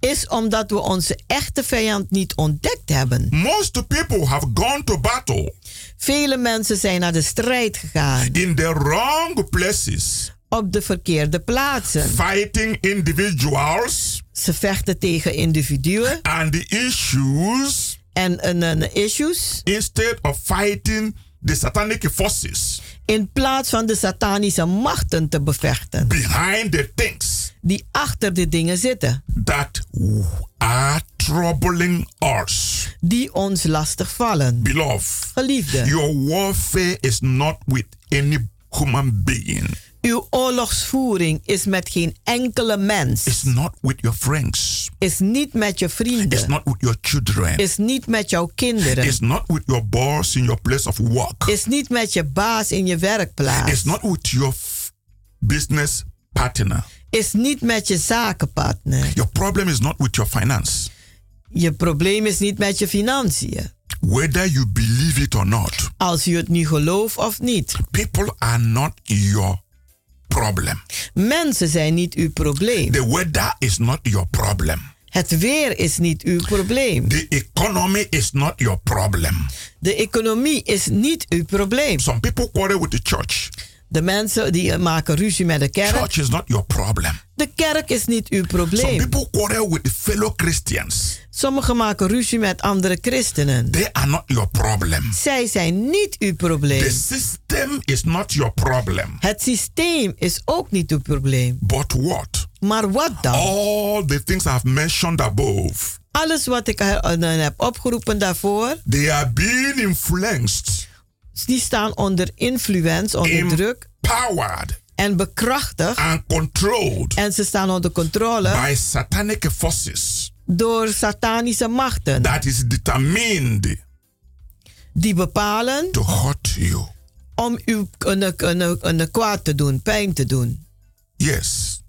Speaker 11: Is omdat we onze echte vijand niet ontdekt hebben.
Speaker 12: Most people have gone to battle.
Speaker 11: Vele mensen zijn naar de strijd gegaan.
Speaker 12: In the wrong places,
Speaker 11: op de verkeerde plaatsen.
Speaker 12: fighting individuals.
Speaker 11: Ze vechten tegen individuen.
Speaker 12: And the issues.
Speaker 11: En en, en issues.
Speaker 12: Instead of fighting the satanic forces.
Speaker 11: In plaats van de satanische machten te bevechten.
Speaker 12: Behind the things
Speaker 11: die achter de dingen zitten,
Speaker 12: that are troubling us.
Speaker 11: die ons lastig vallen.
Speaker 12: Beloved,
Speaker 11: Geliefde,
Speaker 12: your warfare is not with any human being.
Speaker 11: uw oorlogsvoering is met geen enkele mens,
Speaker 12: It's not with your friends.
Speaker 11: is niet met je
Speaker 12: It's
Speaker 11: vrienden,
Speaker 12: not with your children.
Speaker 11: is niet met jouw kinderen,
Speaker 12: It's not with your boss in your place of work.
Speaker 11: is niet met je baas in je werkplaats,
Speaker 12: It's not with your business partner.
Speaker 11: Is niet met je zakenpartner.
Speaker 12: Your problem is not with your finance.
Speaker 11: Je probleem is niet met je financiën.
Speaker 12: Whether you believe it or not,
Speaker 11: Als je het nu gelooft of niet.
Speaker 12: people are not your problem.
Speaker 11: Mensen zijn niet uw probleem.
Speaker 12: The weather is not your problem.
Speaker 11: Het weer is niet uw probleem.
Speaker 12: The economy is not your problem.
Speaker 11: De economie is niet uw probleem.
Speaker 12: Some people quarrel with the church.
Speaker 11: De mensen die maken ruzie met de kerk.
Speaker 12: Church is not your problem.
Speaker 11: De kerk is niet uw
Speaker 12: Some
Speaker 11: probleem.
Speaker 12: people quarrel with the fellow Christians.
Speaker 11: Sommigen maken ruzie met andere christenen.
Speaker 12: They are not your problem.
Speaker 11: Zij zijn niet uw
Speaker 12: The
Speaker 11: probleem.
Speaker 12: system is not your problem.
Speaker 11: Het systeem is ook niet uw probleem.
Speaker 12: But what?
Speaker 11: Maar wat dan?
Speaker 12: All the things I've mentioned above,
Speaker 11: Alles wat ik eh, eh, heb opgeroepen daarvoor,
Speaker 12: they are being influenced,
Speaker 11: die staan onder influence, onder druk.
Speaker 12: Empowered,
Speaker 11: en bekrachtigd.
Speaker 12: and controlled.
Speaker 11: En ze staan onder controle.
Speaker 12: By satanic forces.
Speaker 11: Door satanische machten.
Speaker 12: That is determined
Speaker 11: die bepalen
Speaker 12: to hurt you.
Speaker 11: om u een, een, een kwaad te doen, pijn te doen.
Speaker 12: Yes.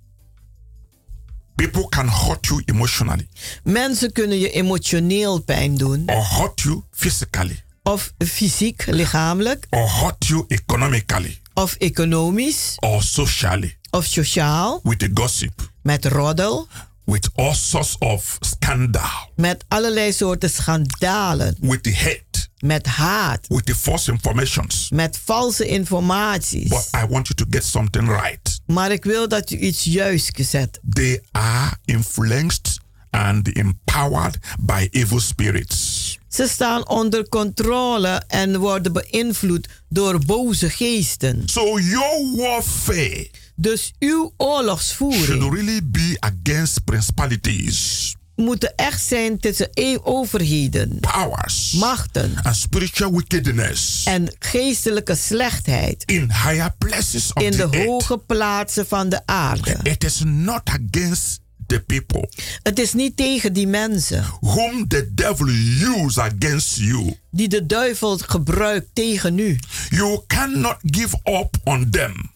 Speaker 12: People can hurt you emotionally.
Speaker 11: Mensen kunnen je emotioneel pijn doen,
Speaker 12: or hurt you physically
Speaker 11: of fysiek, lichamelijk,
Speaker 12: or hurt you economically
Speaker 11: of economisch,
Speaker 12: or socially.
Speaker 11: Of sociaal,
Speaker 12: with the gossip,
Speaker 11: met roddel,
Speaker 12: with all sorts of scandal,
Speaker 11: met allerlei soorten schandalen,
Speaker 12: with the hate,
Speaker 11: met haat,
Speaker 12: with the false informations.
Speaker 11: met valse informaties.
Speaker 12: But I want you to get something right.
Speaker 11: Maar ik wil dat u iets juist zet.
Speaker 12: They are influenced and empowered by evil spirits.
Speaker 11: Ze staan onder controle en worden beïnvloed door boze geesten.
Speaker 12: So your warfare
Speaker 11: Dus uw oorlogsvoering
Speaker 12: should really be against principalities,
Speaker 11: moet echt zijn tussen e- overheden,
Speaker 12: powers,
Speaker 11: machten
Speaker 12: and spiritual wickedness
Speaker 11: en geestelijke slechtheid
Speaker 12: in higher places of
Speaker 11: in
Speaker 12: the
Speaker 11: de hoge plaatsen van de aarde.
Speaker 12: It is not against the people
Speaker 11: Het is niet tegen die mensen
Speaker 12: whom the devil use against you.
Speaker 11: die de duivel gebruikt tegen u.
Speaker 12: You cannot give up on them.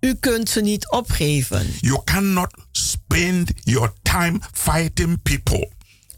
Speaker 11: U kunt ze niet opgeven.
Speaker 12: You cannot spend your time fighting people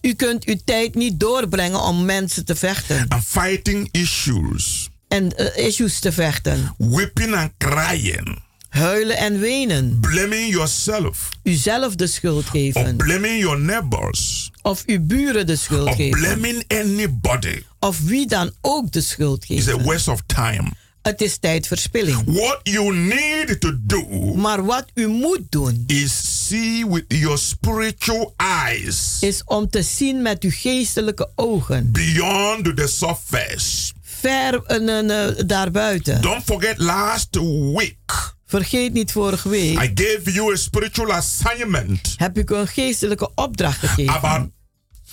Speaker 11: U kunt uw tijd niet doorbrengen om mensen te vechten
Speaker 12: and fighting issues,
Speaker 11: en eh, issues te vechten.
Speaker 12: weeping and crying,
Speaker 11: Huilen en wenen.
Speaker 12: blaming yourself,
Speaker 11: Uzelf de schuld geven.
Speaker 12: blaming your neighbors,
Speaker 11: Of uw buren de schuld geven.
Speaker 12: blaming anybody.
Speaker 11: Of wie dan ook de schuld
Speaker 12: It's a
Speaker 11: geven.
Speaker 12: waste of time.
Speaker 11: Het is tijdverspilling.
Speaker 12: What you need to do
Speaker 11: Maar wat u moet doen
Speaker 12: is see with your spiritual eyes
Speaker 11: is om te zien met uw geestelijke ogen.
Speaker 12: beyond the surface.
Speaker 11: Ver eh, daarbuiten.
Speaker 12: Don't forget last week
Speaker 11: Vergeet niet vorige week.
Speaker 12: I gave you a spiritual assignment
Speaker 11: heb ik een geestelijke opdracht gegeven.
Speaker 12: about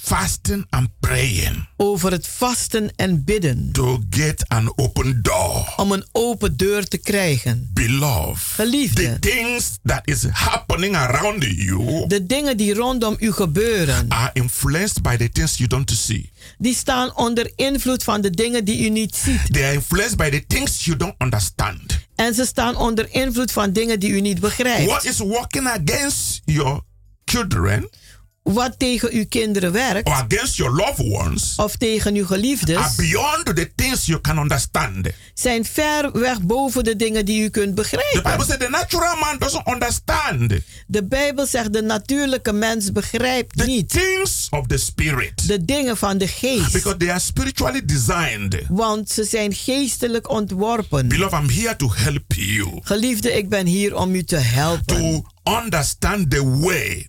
Speaker 12: fasting and praying
Speaker 11: over het vasten en bidden.
Speaker 12: to get an open door.
Speaker 11: Om een open deur te krijgen.
Speaker 12: Beloved,
Speaker 11: Geliefde.
Speaker 12: the things that is happening around you
Speaker 11: De dingen die rondom u gebeuren.
Speaker 12: are influenced by the things you don't see.
Speaker 11: Die staan onder invloed van de dingen die u niet ziet.
Speaker 12: They are influenced by the things you don't understand.
Speaker 11: En ze staan onder invloed van dingen die u niet begrijpt.
Speaker 12: What is working against your children
Speaker 11: Wat tegen uw kinderen werkt.
Speaker 12: or against your loved ones
Speaker 11: Of tegen uw
Speaker 12: are
Speaker 11: geliefdes.
Speaker 12: beyond the things you can understand.
Speaker 11: Zijn ver weg boven de dingen die u kunt
Speaker 12: The Bible
Speaker 11: begrijpen.
Speaker 12: said the natural man doesn't understand
Speaker 11: De Bijbel zegt de natuurlijke mens begrijpt
Speaker 12: the
Speaker 11: niet
Speaker 12: things of the spirit
Speaker 11: de dingen van de geest.
Speaker 12: because they are spiritually designed.
Speaker 11: Want ze zijn geestelijk ontworpen.
Speaker 12: Beloved, I'm here to help you
Speaker 11: Geliefde, ik ben hier om u te helpen.
Speaker 12: to understand the way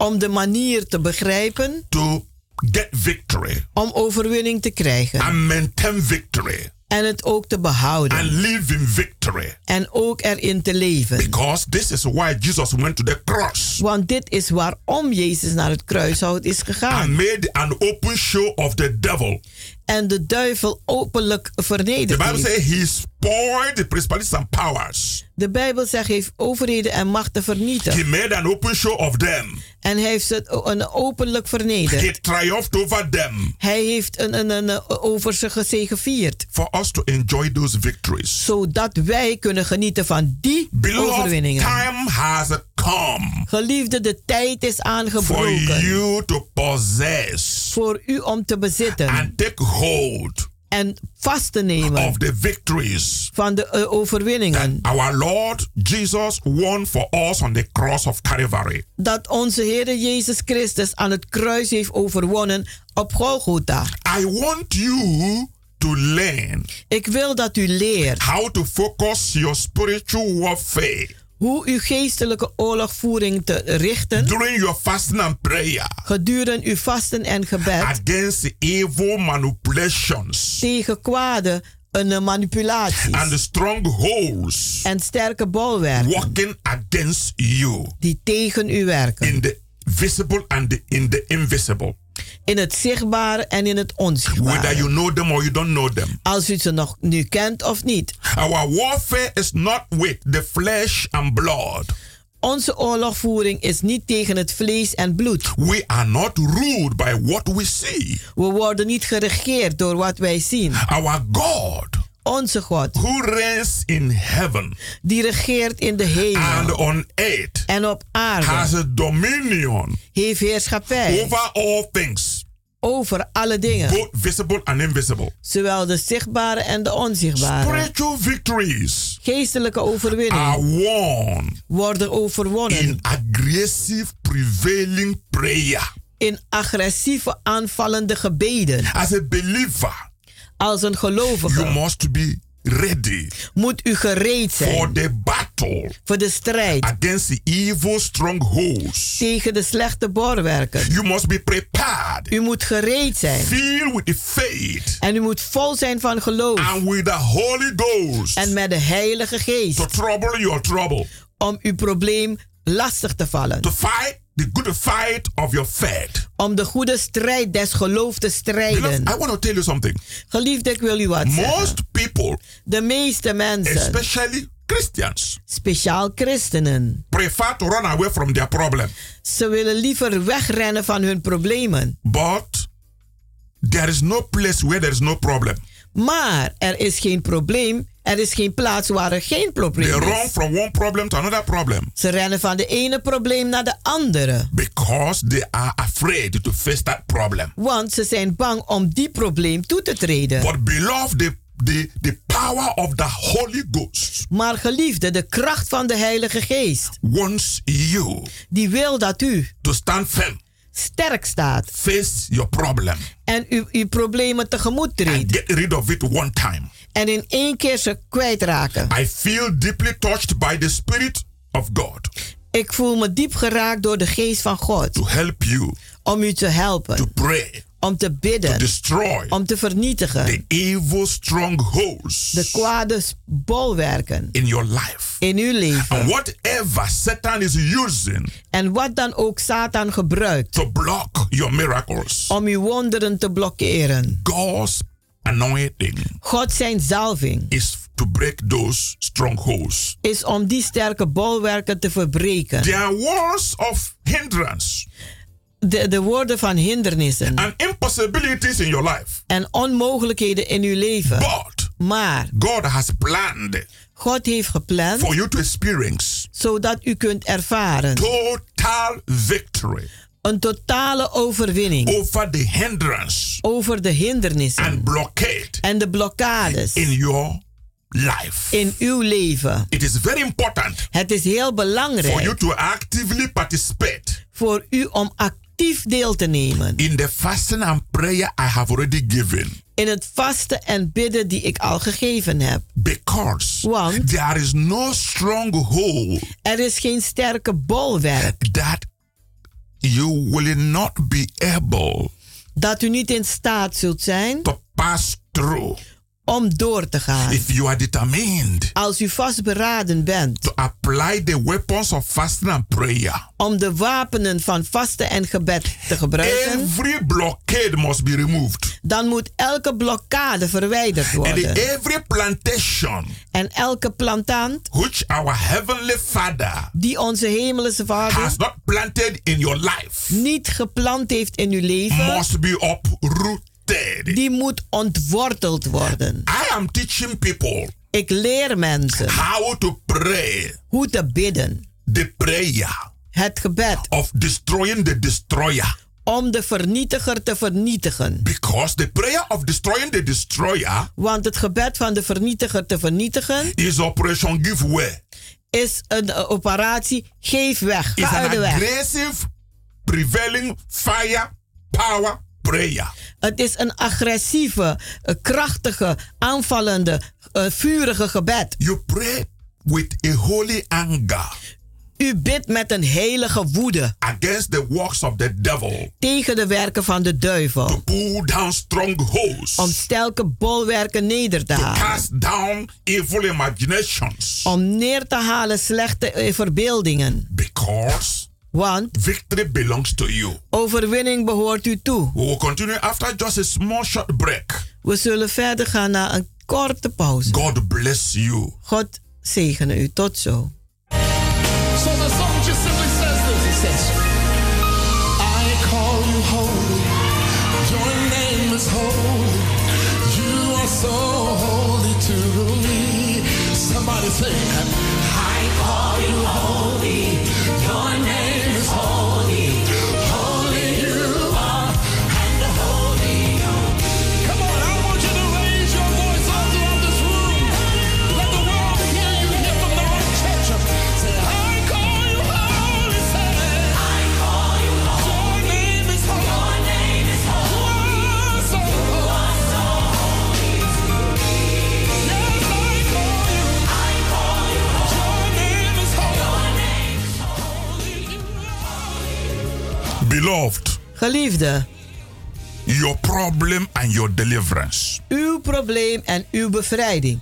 Speaker 11: Om de manier te begrijpen
Speaker 12: to get victory
Speaker 11: om overwinning te krijgen.
Speaker 12: and maintain victory
Speaker 11: En het ook te behouden.
Speaker 12: and live in victory.
Speaker 11: En ook erin te leven.
Speaker 12: Because this is why Jesus went to the cross
Speaker 11: Want dit is waarom Jezus naar het kruishout is
Speaker 12: and
Speaker 11: gegaan.
Speaker 12: made an open show of the devil.
Speaker 11: En de duivel openlijk
Speaker 12: The
Speaker 11: vernederd
Speaker 12: Bible
Speaker 11: heeft.
Speaker 12: says he spoiled the principalities and powers.
Speaker 11: De Bijbel zegt, hij heeft overheden en machten vernietigd.
Speaker 12: He made an open show of them.
Speaker 11: En hij heeft ze een openlijk vernederd.
Speaker 12: He triumphed over them.
Speaker 11: Hij heeft een, een, een, over ze gezegevierd.
Speaker 12: For us to enjoy those victories.
Speaker 11: Zodat wij kunnen genieten van die
Speaker 12: Beloved,
Speaker 11: overwinningen.
Speaker 12: time has come
Speaker 11: Geliefde, de tijd is
Speaker 12: for
Speaker 11: aangebroken.
Speaker 12: you to possess
Speaker 11: Voor u om te bezitten.
Speaker 12: and take hold
Speaker 11: en vast te nemen
Speaker 12: of the victories
Speaker 11: van de uh, overwinningen.
Speaker 12: our Lord Jesus won for us on the cross of Calvary.
Speaker 11: Dat onze Heer Jezus Christus aan het kruis heeft overwonnen op Golgotha.
Speaker 12: I want you to learn
Speaker 11: Ik wil dat u leert
Speaker 12: how to focus your spiritual warfare
Speaker 11: hoe uw geestelijke oorlogvoering te richten.
Speaker 12: During your fasting and prayer.
Speaker 11: Gedurende uw vasten en gebed.
Speaker 12: Against evil manipulations.
Speaker 11: Tegen kwade een manipulaties.
Speaker 12: And the strongholds.
Speaker 11: En sterke bolwerken.
Speaker 12: Working against you.
Speaker 11: Die tegen u werken.
Speaker 12: in the visible and the, in the invisible.
Speaker 11: In het zichtbare en in het
Speaker 12: Whether
Speaker 11: onzichtbare.
Speaker 12: you know them or you don't know them.
Speaker 11: Als u ze nog nu kent of niet.
Speaker 12: Our warfare is not with the flesh and blood.
Speaker 11: Onze oorlogvoering is niet tegen het vlees en bloed.
Speaker 12: We are not ruled by what we see.
Speaker 11: We worden niet geregeerd door wat wij zien.
Speaker 12: Our God,
Speaker 11: Onze God,
Speaker 12: who reigns in heaven
Speaker 11: die regeert in de hemel
Speaker 12: and on earth,
Speaker 11: en op
Speaker 12: has
Speaker 11: aarde,
Speaker 12: a dominion
Speaker 11: heeft heerschappij
Speaker 12: over all things,
Speaker 11: over alle dingen.
Speaker 12: both visible and invisible.
Speaker 11: Zowel de zichtbare en de onzichtbare.
Speaker 12: Spiritual victories
Speaker 11: Geestelijke
Speaker 12: are
Speaker 11: overwinningen
Speaker 12: won
Speaker 11: worden overwonnen
Speaker 12: in aggressive prevailing prayer.
Speaker 11: in agressieve aanvallende gebeden.
Speaker 12: As a believer,
Speaker 11: Als een
Speaker 12: you
Speaker 11: gelovige
Speaker 12: must be ready
Speaker 11: moet u gereed
Speaker 12: for
Speaker 11: zijn
Speaker 12: the battle
Speaker 11: voor de strijd
Speaker 12: against the evil strongholds.
Speaker 11: tegen de slechte bolwerken.
Speaker 12: You must be prepared
Speaker 11: U moet gereed zijn.
Speaker 12: Filled with the faith.
Speaker 11: En u moet vol zijn van geloof.
Speaker 12: And with the Holy Ghost.
Speaker 11: En met de Heilige Geest.
Speaker 12: To trouble your trouble.
Speaker 11: Om uw probleem lastig te vallen.
Speaker 12: To fight the good fight of your faith.
Speaker 11: Om de goede strijd des geloofs te strijden.
Speaker 12: Beloved, I want to tell you something.
Speaker 11: Geliefde, ik wil u wat
Speaker 12: Most
Speaker 11: zeggen.
Speaker 12: people.
Speaker 11: De meeste mensen.
Speaker 12: Especially Christians.
Speaker 11: Speciaal christenen.
Speaker 12: Prefer to run away from their problem.
Speaker 11: Ze willen liever wegrennen van hun problemen.
Speaker 12: But there is no place where there is no problem.
Speaker 11: Maar er is geen probleem. Er is geen plaats waar er geen
Speaker 12: They
Speaker 11: probleem
Speaker 12: run
Speaker 11: is.
Speaker 12: from one problem to another problem.
Speaker 11: Ze rennen van de ene probleem naar de andere.
Speaker 12: Because they are afraid to face that problem.
Speaker 11: Want ze zijn bang om die probleem toe te treden.
Speaker 12: But beloved, the, the, the power of the Holy Ghost
Speaker 11: Maar geliefde, de kracht van de Heilige Geest.
Speaker 12: wants you
Speaker 11: Die wil dat u
Speaker 12: to stand firm.
Speaker 11: Sterk staat.
Speaker 12: Face your problem.
Speaker 11: En u, uw problemen tegemoet treedt.
Speaker 12: Get rid of it one time.
Speaker 11: En in één keer ze kwijtraken.
Speaker 12: I feel deeply touched by the Spirit of God
Speaker 11: Ik voel me diep geraakt door de geest van God.
Speaker 12: to help you
Speaker 11: Om u te helpen.
Speaker 12: to pray,
Speaker 11: Om te
Speaker 12: to
Speaker 11: bidden.
Speaker 12: destroy
Speaker 11: Om te vernietigen.
Speaker 12: the evil strongholds
Speaker 11: De kwade bolwerken.
Speaker 12: in your life.
Speaker 11: In uw leven.
Speaker 12: And whatever Satan is using
Speaker 11: En wat dan ook Satan gebruikt.
Speaker 12: to block your miracles,
Speaker 11: Om uw wonderen te blokkeren.
Speaker 12: God's anointing
Speaker 11: God zijn zalving.
Speaker 12: is to break those strongholds.
Speaker 11: Is om die sterke bolwerken te verbreken.
Speaker 12: There are words of hindrance
Speaker 11: De, de woorden van hindernissen.
Speaker 12: and impossibilities in your life.
Speaker 11: En onmogelijkheden in uw leven.
Speaker 12: But
Speaker 11: Maar
Speaker 12: God has planned
Speaker 11: God heeft gepland.
Speaker 12: for you to experience
Speaker 11: Zodat u kunt ervaren.
Speaker 12: total victory
Speaker 11: Een totale overwinning.
Speaker 12: over the hindrance
Speaker 11: Over de hindernissen.
Speaker 12: and blockade
Speaker 11: En de blokkades.
Speaker 12: in your life.
Speaker 11: In uw leven.
Speaker 12: It is very important
Speaker 11: Het is heel
Speaker 12: for you
Speaker 11: belangrijk.
Speaker 12: to actively participate
Speaker 11: Voor u om actief deel te nemen.
Speaker 12: in the fasting and prayer I have already given.
Speaker 11: In het vasten en bidden die ik al gegeven heb.
Speaker 12: Because
Speaker 11: Want
Speaker 12: there is no stronghold
Speaker 11: er is geen sterke bolwerk.
Speaker 12: that you will not be able
Speaker 11: Dat u niet in staat zult zijn
Speaker 12: to pass through
Speaker 11: om door te gaan.
Speaker 12: if you are determined
Speaker 11: Als u vastberaden bent
Speaker 12: to apply the weapons of fasting and prayer.
Speaker 11: om de wapenen van vasten en gebed te gebruiken,
Speaker 12: Every blockade must be removed.
Speaker 11: dan moet elke blokkade verwijderd
Speaker 12: And
Speaker 11: worden.
Speaker 12: every plantation
Speaker 11: En elke plantant
Speaker 12: which our heavenly Father
Speaker 11: die onze hemelse Vader
Speaker 12: has not planted in your life
Speaker 11: niet geplant heeft in uw leven,
Speaker 12: must be uprooted.
Speaker 11: Die moet ontworteld worden.
Speaker 12: I am teaching people
Speaker 11: Ik leer mensen
Speaker 12: how to pray
Speaker 11: hoe te bidden.
Speaker 12: the prayer
Speaker 11: Het gebed
Speaker 12: of destroying the destroyer.
Speaker 11: om de vernietiger te vernietigen.
Speaker 12: Because the prayer of destroying the destroyer
Speaker 11: Want het gebed van de vernietiger te vernietigen
Speaker 12: is Operation Give Way.
Speaker 11: is een eh, operatie geef weg. Ga uit
Speaker 12: an
Speaker 11: de weg.
Speaker 12: aggressive, prevailing fire power
Speaker 11: Het is een agressieve, eh, krachtige, aanvallende, eh, vurige gebed.
Speaker 12: You pray with a holy anger
Speaker 11: U bidt met een heilige woede
Speaker 12: against the works of the devil
Speaker 11: tegen de werken van de
Speaker 12: to
Speaker 11: duivel.
Speaker 12: pull down strongholds,
Speaker 11: Om stelke bolwerken neder te
Speaker 12: to
Speaker 11: halen.
Speaker 12: cast down evil imaginations.
Speaker 11: Om neer te halen slechte eh, verbeeldingen.
Speaker 12: Because
Speaker 11: Want
Speaker 12: victory belongs to you.
Speaker 11: overwinning behoort u toe.
Speaker 12: We will continue after just a small short break.
Speaker 11: We zullen verder gaan naar een korte pauze.
Speaker 12: God bless you.
Speaker 11: God zegene u. Tot zo.
Speaker 8: So
Speaker 12: Beloved,
Speaker 11: Geliefde,
Speaker 12: your problem and your deliverance.
Speaker 11: Uw probleem en uw bevrijding.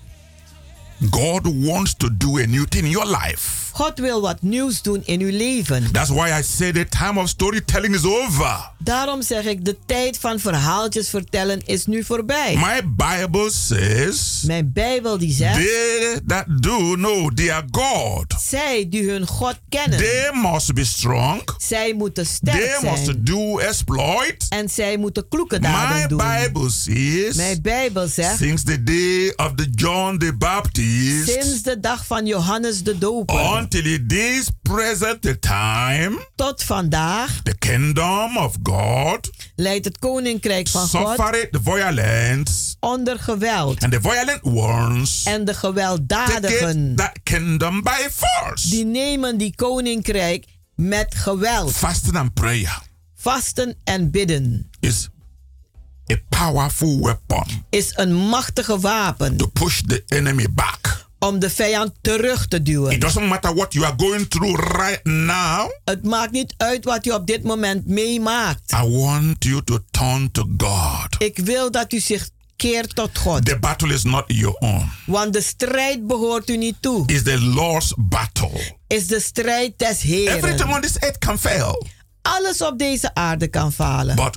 Speaker 12: God wants to do a new thing in your life.
Speaker 11: God wil wat nieuws doen in uw leven.
Speaker 12: That's why I say the time of storytelling is over.
Speaker 11: Daarom zeg ik, de tijd van verhaaltjes vertellen is nu voorbij.
Speaker 12: My Bible says,
Speaker 11: Mijn Bijbel die zegt,
Speaker 12: they that do know their God,
Speaker 11: zij die hun God kennen,
Speaker 12: they must be strong.
Speaker 11: zij moeten sterk
Speaker 12: They
Speaker 11: zijn.
Speaker 12: must do exploit.
Speaker 11: En zij moeten kloeke daden
Speaker 12: My
Speaker 11: doen.
Speaker 12: Bible says,
Speaker 11: Mijn Bijbel zegt,
Speaker 12: since the day of the John the Baptist,
Speaker 11: sinds de dag van Johannes de Doper,
Speaker 12: until this present time,
Speaker 11: tot vandaag,
Speaker 12: the kingdom of God
Speaker 11: leidt het koninkrijk van God
Speaker 12: suffered violence,
Speaker 11: onder geweld.
Speaker 12: and the violent ones
Speaker 11: En de gewelddadigen,
Speaker 12: that kingdom by force.
Speaker 11: die nemen die koninkrijk met geweld.
Speaker 12: Fasting and prayer
Speaker 11: Vasten en bidden
Speaker 12: is a powerful weapon
Speaker 11: is een machtige wapen
Speaker 12: to push the enemy back.
Speaker 11: om de vijand terug te duwen.
Speaker 12: It doesn't matter what you are going through right now.
Speaker 11: Het maakt niet uit wat u op dit moment meemaakt.
Speaker 12: I want you to turn to God.
Speaker 11: Ik wil dat u zich keert tot God.
Speaker 12: The battle is not your own.
Speaker 11: Want de strijd behoort u niet toe.
Speaker 12: It's the Lord's battle.
Speaker 11: Is de strijd des
Speaker 12: Everything
Speaker 11: Heren.
Speaker 12: on this earth can fail,
Speaker 11: Alles op deze aarde kan falen.
Speaker 12: but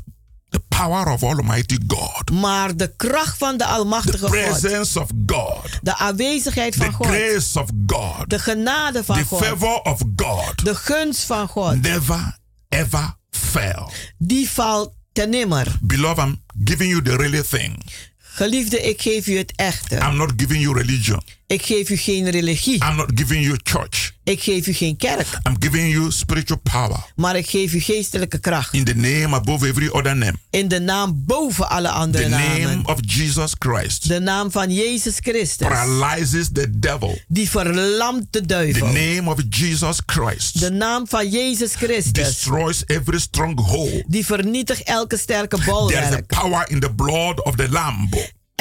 Speaker 12: the power of Almighty God,
Speaker 11: Maar de kracht van de
Speaker 12: the
Speaker 11: Almachtige God,
Speaker 12: presence of God,
Speaker 11: de aanwezigheid
Speaker 12: the
Speaker 11: van God,
Speaker 12: grace of God,
Speaker 11: de genade van
Speaker 12: the
Speaker 11: God,
Speaker 12: favor of God
Speaker 11: de gunst van God,
Speaker 12: never ever fail.
Speaker 11: die valt ten nimmer.
Speaker 12: Beloved, I'm giving you the really thing.
Speaker 11: Geliefde, ik geef u het echte.
Speaker 12: I'm not giving you religion.
Speaker 11: Ik geef u geen religie.
Speaker 12: I'm not giving you church.
Speaker 11: Ik geef u geen kerk.
Speaker 12: I'm giving you spiritual power
Speaker 11: Maar ik geef u geestelijke kracht.
Speaker 12: in the name above every other name.
Speaker 11: In de naam boven alle andere
Speaker 12: The name
Speaker 11: namen.
Speaker 12: of Jesus Christ
Speaker 11: De naam van Jezus Christus.
Speaker 12: paralyzes the devil.
Speaker 11: Die verlamt de
Speaker 12: The
Speaker 11: duivel.
Speaker 12: name of Jesus Christ
Speaker 11: De naam van Jezus Christus.
Speaker 12: destroys every stronghold.
Speaker 11: Die vernietigt elke sterke
Speaker 12: There is a
Speaker 11: bolwerk.
Speaker 12: power in the blood of the Lamb.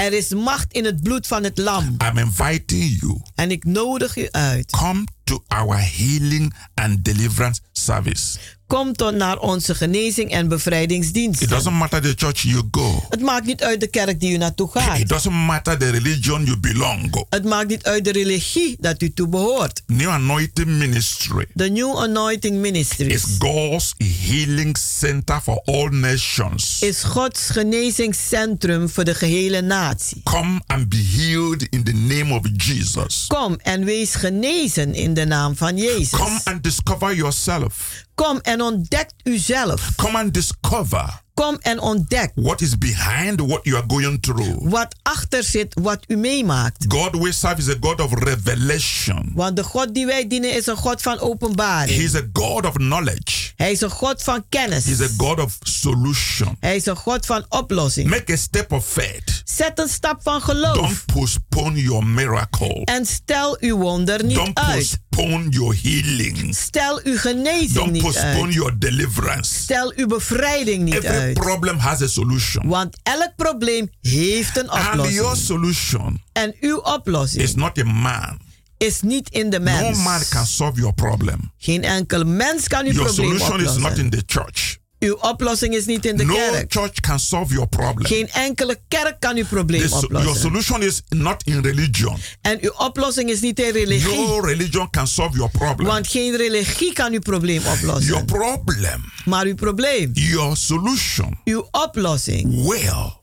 Speaker 11: Er is macht in het bloed van het lam.
Speaker 12: I'm inviting you.
Speaker 11: En ik nodig u uit.
Speaker 12: Come to our healing and deliverance service.
Speaker 11: Kom tot naar onze genezing en bevrijdingsdienst.
Speaker 12: It doesn't matter the church you go.
Speaker 11: Het maakt niet uit de kerk die u naartoe gaat.
Speaker 12: It doesn't matter the religion you belong.
Speaker 11: Het maakt niet uit de religie dat u toe behoort.
Speaker 12: New Anointing Ministry
Speaker 11: De New Anointing Ministries
Speaker 12: is God's healing center for all nations.
Speaker 11: is Gods genezingscentrum voor de gehele natie.
Speaker 12: Come and be healed in the name of Jesus.
Speaker 11: Kom en wees genezen in de naam van Jezus.
Speaker 12: Come and discover yourself.
Speaker 11: Kom en ontdek uzelf.
Speaker 12: Come and discover
Speaker 11: Kom en ontdek
Speaker 12: what is behind what you are going through.
Speaker 11: wat achter zit wat u meemaakt.
Speaker 12: God we serve is a God of revelation.
Speaker 11: Want de God die wij dienen is een God van
Speaker 12: He
Speaker 11: openbaring.
Speaker 12: is a God of knowledge.
Speaker 11: Hij is een God van kennis.
Speaker 12: He is a God of solution.
Speaker 11: Hij is een God van oplossing.
Speaker 12: Make a step of faith.
Speaker 11: Zet een stap van geloof.
Speaker 12: Don't postpone your miracle.
Speaker 11: En stel uw wonder niet
Speaker 12: Don't
Speaker 11: uit.
Speaker 12: postpone your healing.
Speaker 11: Stel uw genezing
Speaker 12: Don't
Speaker 11: niet
Speaker 12: postpone
Speaker 11: uit.
Speaker 12: your deliverance.
Speaker 11: Stel uw bevrijding niet
Speaker 12: Every
Speaker 11: uit.
Speaker 12: Problem has a solution.
Speaker 11: Want elk probleem heeft een
Speaker 12: And your
Speaker 11: oplossing.
Speaker 12: solution
Speaker 11: En uw
Speaker 12: is
Speaker 11: oplossing
Speaker 12: not a man.
Speaker 11: is niet in de
Speaker 12: No
Speaker 11: mens.
Speaker 12: man can solve your problem.
Speaker 11: Geen enkel mens kan uw
Speaker 12: Your
Speaker 11: probleem
Speaker 12: solution is not
Speaker 11: oplossen.
Speaker 12: in the church.
Speaker 11: Uw oplossing is niet in de
Speaker 12: No
Speaker 11: kerk.
Speaker 12: church can solve your problem.
Speaker 11: Geen enkele kerk kan uw probleem
Speaker 12: so- your
Speaker 11: oplossen.
Speaker 12: solution is not in religion.
Speaker 11: En uw oplossing is niet in religie.
Speaker 12: No religion can solve your problem.
Speaker 11: Want geen religie kan uw probleem
Speaker 12: Your
Speaker 11: oplossen.
Speaker 12: problem,
Speaker 11: Maar uw probleem,
Speaker 12: your solution
Speaker 11: uw oplossing,
Speaker 12: will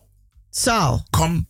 Speaker 11: zal,
Speaker 12: come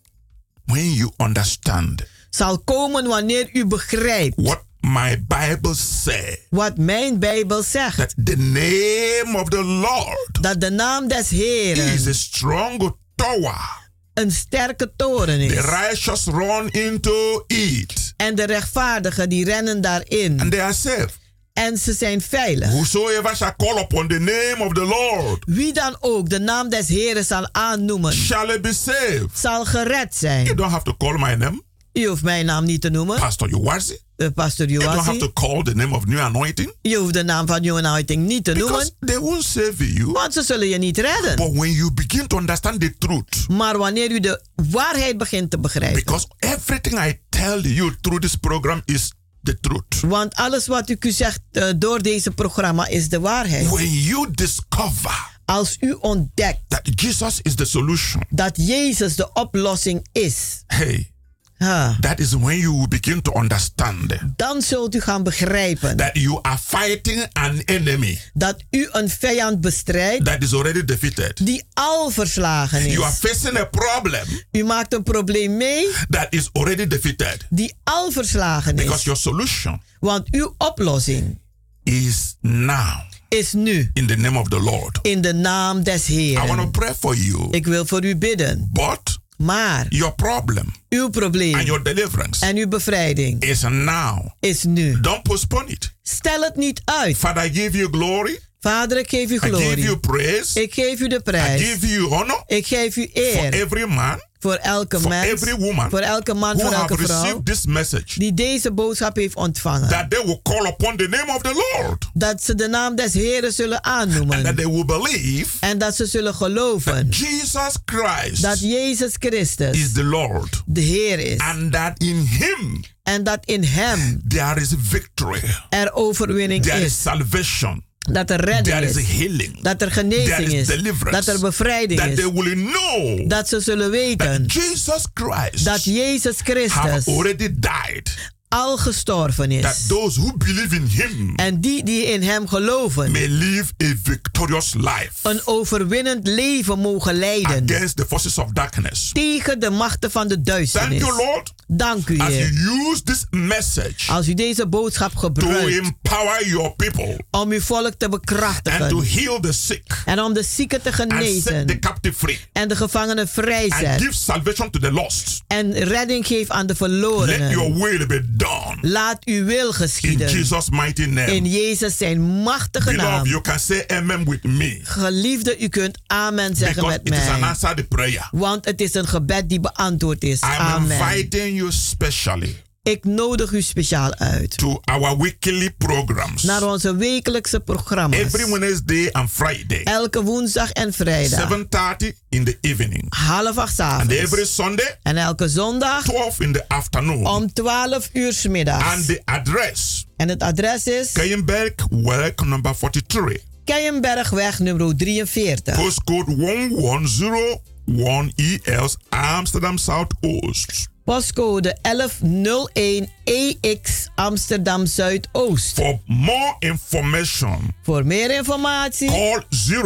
Speaker 12: when you understand
Speaker 11: zal komen wanneer u begrijpt
Speaker 12: what my Bible says.
Speaker 11: wat mijn Bijbel zegt.
Speaker 12: That the name of the Lord
Speaker 11: Dat de naam des Heren
Speaker 12: is a strong tower.
Speaker 11: een sterke toren
Speaker 12: The
Speaker 11: is.
Speaker 12: righteous run into it
Speaker 11: En de rechtvaardigen die rennen daarin.
Speaker 12: and they are safe.
Speaker 11: En ze zijn veilig.
Speaker 12: Whosoever shall call upon the name of the Lord
Speaker 11: Wie dan ook de naam des Heren zal aannoemen,
Speaker 12: shall be saved.
Speaker 11: zal gered
Speaker 12: You
Speaker 11: zijn.
Speaker 12: don't have to call my name,
Speaker 11: U hoeft mijn naam niet te noemen,
Speaker 12: Pastor Uwazi.
Speaker 11: Eh, Pastor
Speaker 12: You don't have to call the name of New Anointing
Speaker 11: Je hoeft de naam van New Anointing niet te
Speaker 12: because
Speaker 11: noemen,
Speaker 12: they won't save you.
Speaker 11: want ze zullen je niet redden.
Speaker 12: But when you begin to understand the truth,
Speaker 11: Maar wanneer u de waarheid begint te begrijpen,
Speaker 12: because everything I tell you through this program is the truth.
Speaker 11: want alles wat ik u zegt eh, door deze programma is de waarheid.
Speaker 12: When you discover
Speaker 11: Als u ontdekt
Speaker 12: that Jesus is the solution,
Speaker 11: dat Jezus de oplossing is,
Speaker 12: hey,
Speaker 11: ha,
Speaker 12: that is when you begin to understand
Speaker 11: dan zult u gaan begrijpen
Speaker 12: that you are fighting an enemy
Speaker 11: dat u een vijand bestrijdt
Speaker 12: that is already defeated.
Speaker 11: die al verslagen
Speaker 12: You are
Speaker 11: is.
Speaker 12: facing a problem
Speaker 11: U maakt een probleem mee
Speaker 12: that is already defeated
Speaker 11: die al verslagen
Speaker 12: because
Speaker 11: is.
Speaker 12: your solution
Speaker 11: Want uw oplossing
Speaker 12: is now
Speaker 11: is nu
Speaker 12: in the name of the Lord.
Speaker 11: in de naam des
Speaker 12: I want to
Speaker 11: Heeren.
Speaker 12: pray for you,
Speaker 11: Ik wil voor u bidden.
Speaker 12: but
Speaker 11: Maar
Speaker 12: your problem
Speaker 11: uw probleem
Speaker 12: and your deliverance
Speaker 11: en uw bevrijding
Speaker 12: is now.
Speaker 11: is nu.
Speaker 12: Don't postpone it.
Speaker 11: Stel het niet uit.
Speaker 12: Father, I give you glory.
Speaker 11: Vader, ik geef u
Speaker 12: I give you
Speaker 11: glorie.
Speaker 12: praise.
Speaker 11: Ik geef u de
Speaker 12: I
Speaker 11: prijs.
Speaker 12: give you honor
Speaker 11: Ik geef u
Speaker 12: for
Speaker 11: eer
Speaker 12: every man,
Speaker 11: voor elke
Speaker 12: for
Speaker 11: mens,
Speaker 12: every woman
Speaker 11: voor elke man, voor elke vrouw
Speaker 12: this message.
Speaker 11: die deze boodschap heeft ontvangen.
Speaker 12: That they will call upon the name of the Lord.
Speaker 11: Dat ze de naam des Heren zullen
Speaker 12: And that
Speaker 11: aannoemen.
Speaker 12: they will believe
Speaker 11: En dat ze zullen geloven
Speaker 12: Jesus Christ
Speaker 11: dat Jezus
Speaker 12: is
Speaker 11: Christus
Speaker 12: the Lord.
Speaker 11: de Heer is.
Speaker 12: And that in him
Speaker 11: En dat in Hem
Speaker 12: there is victory.
Speaker 11: er overwinning
Speaker 12: There is
Speaker 11: is.
Speaker 12: salvation.
Speaker 11: Dat er redding
Speaker 12: is healing.
Speaker 11: Dat er genezing
Speaker 12: is.
Speaker 11: Dat er bevrijding
Speaker 12: That they
Speaker 11: is.
Speaker 12: will know
Speaker 11: Dat ze zullen weten
Speaker 12: that Jesus Christ
Speaker 11: dat Jezus
Speaker 12: have
Speaker 11: Christus
Speaker 12: already died.
Speaker 11: Al gestorven
Speaker 12: That
Speaker 11: is.
Speaker 12: those who believe in him
Speaker 11: En die die in Hem geloven,
Speaker 12: may live a victorious life
Speaker 11: een overwinnend leven mogen leiden
Speaker 12: against the forces of darkness.
Speaker 11: tegen de machten van de
Speaker 12: Thank
Speaker 11: duisternis.
Speaker 12: you, Lord,
Speaker 11: Dank u,
Speaker 12: as
Speaker 11: Heer.
Speaker 12: you use this message
Speaker 11: Als u deze boodschap
Speaker 12: to
Speaker 11: gebruikt
Speaker 12: empower your people
Speaker 11: om uw volk te
Speaker 12: and to
Speaker 11: bekrachtigen
Speaker 12: heal the sick
Speaker 11: en om de zieken te
Speaker 12: and set the
Speaker 11: genezen
Speaker 12: captive free
Speaker 11: en de gevangenen
Speaker 12: and
Speaker 11: vrijzet
Speaker 12: give salvation to the lost.
Speaker 11: en redding geeft aan de
Speaker 12: Let your
Speaker 11: verlorenen.
Speaker 12: will be done
Speaker 11: Laat uw wil
Speaker 12: in
Speaker 11: geschieden.
Speaker 12: Jesus' mighty
Speaker 11: In. Jezus zijn machtige
Speaker 12: Beloved,
Speaker 11: naam.
Speaker 12: you can say amen with me
Speaker 11: Geliefde, u kunt amen zeggen
Speaker 12: because
Speaker 11: met
Speaker 12: it is an
Speaker 11: mij.
Speaker 12: answered prayer.
Speaker 11: Want het is een gebed die beantwoord is.
Speaker 12: I'm
Speaker 11: Amen.
Speaker 12: inviting you specially
Speaker 11: Ik nodig u speciaal uit
Speaker 12: to our weekly programs
Speaker 11: naar onze wekelijkse programma's.
Speaker 12: every Wednesday and Friday,
Speaker 11: Elke woensdag en vrijdag.
Speaker 12: 7:30 in the evening,
Speaker 11: Half acht 's
Speaker 12: and
Speaker 11: avonds.
Speaker 12: every Sunday,
Speaker 11: En elke zondag
Speaker 12: 12 in the afternoon.
Speaker 11: om 12 uur 's middags.
Speaker 12: And the address,
Speaker 11: En het adres is
Speaker 12: Keienberg, work number 43,
Speaker 11: Keienbergweg nummer 43.
Speaker 12: postcode 1101 ES, Amsterdam Southoost.
Speaker 11: Postcode 1101 EX Amsterdam Zuidoost.
Speaker 12: For more information,
Speaker 11: Voor meer informatie
Speaker 12: call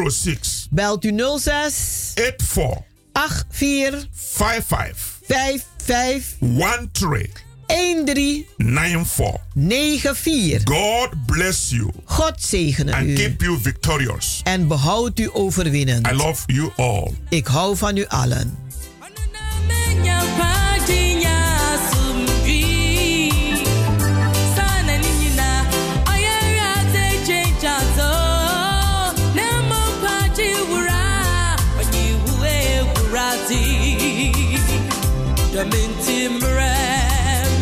Speaker 12: 06
Speaker 11: belt u 06
Speaker 12: 84
Speaker 11: 84
Speaker 12: 55
Speaker 11: 55
Speaker 12: 13
Speaker 11: 13
Speaker 12: 94.
Speaker 11: 94.
Speaker 12: God bless you
Speaker 11: God zegene
Speaker 12: and
Speaker 11: u
Speaker 12: keep you victorious.
Speaker 11: en behoud u overwinnend.
Speaker 12: I love you all.
Speaker 11: Ik hou van u allen.
Speaker 14: Laminti
Speaker 15: Mramitia.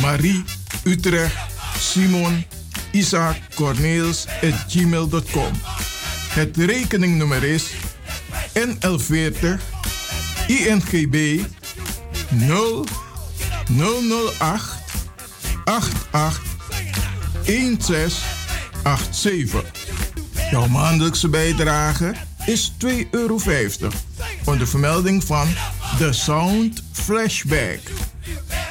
Speaker 15: Marie, Utrecht, Simon, Isaac, Corneels at gmail.com. Het rekeningnummer is NL40 INGB 0 008 88 1687. Jouw maandelijkse bijdrage is 2,50 euro. Onder vermelding van The Sound Flashback.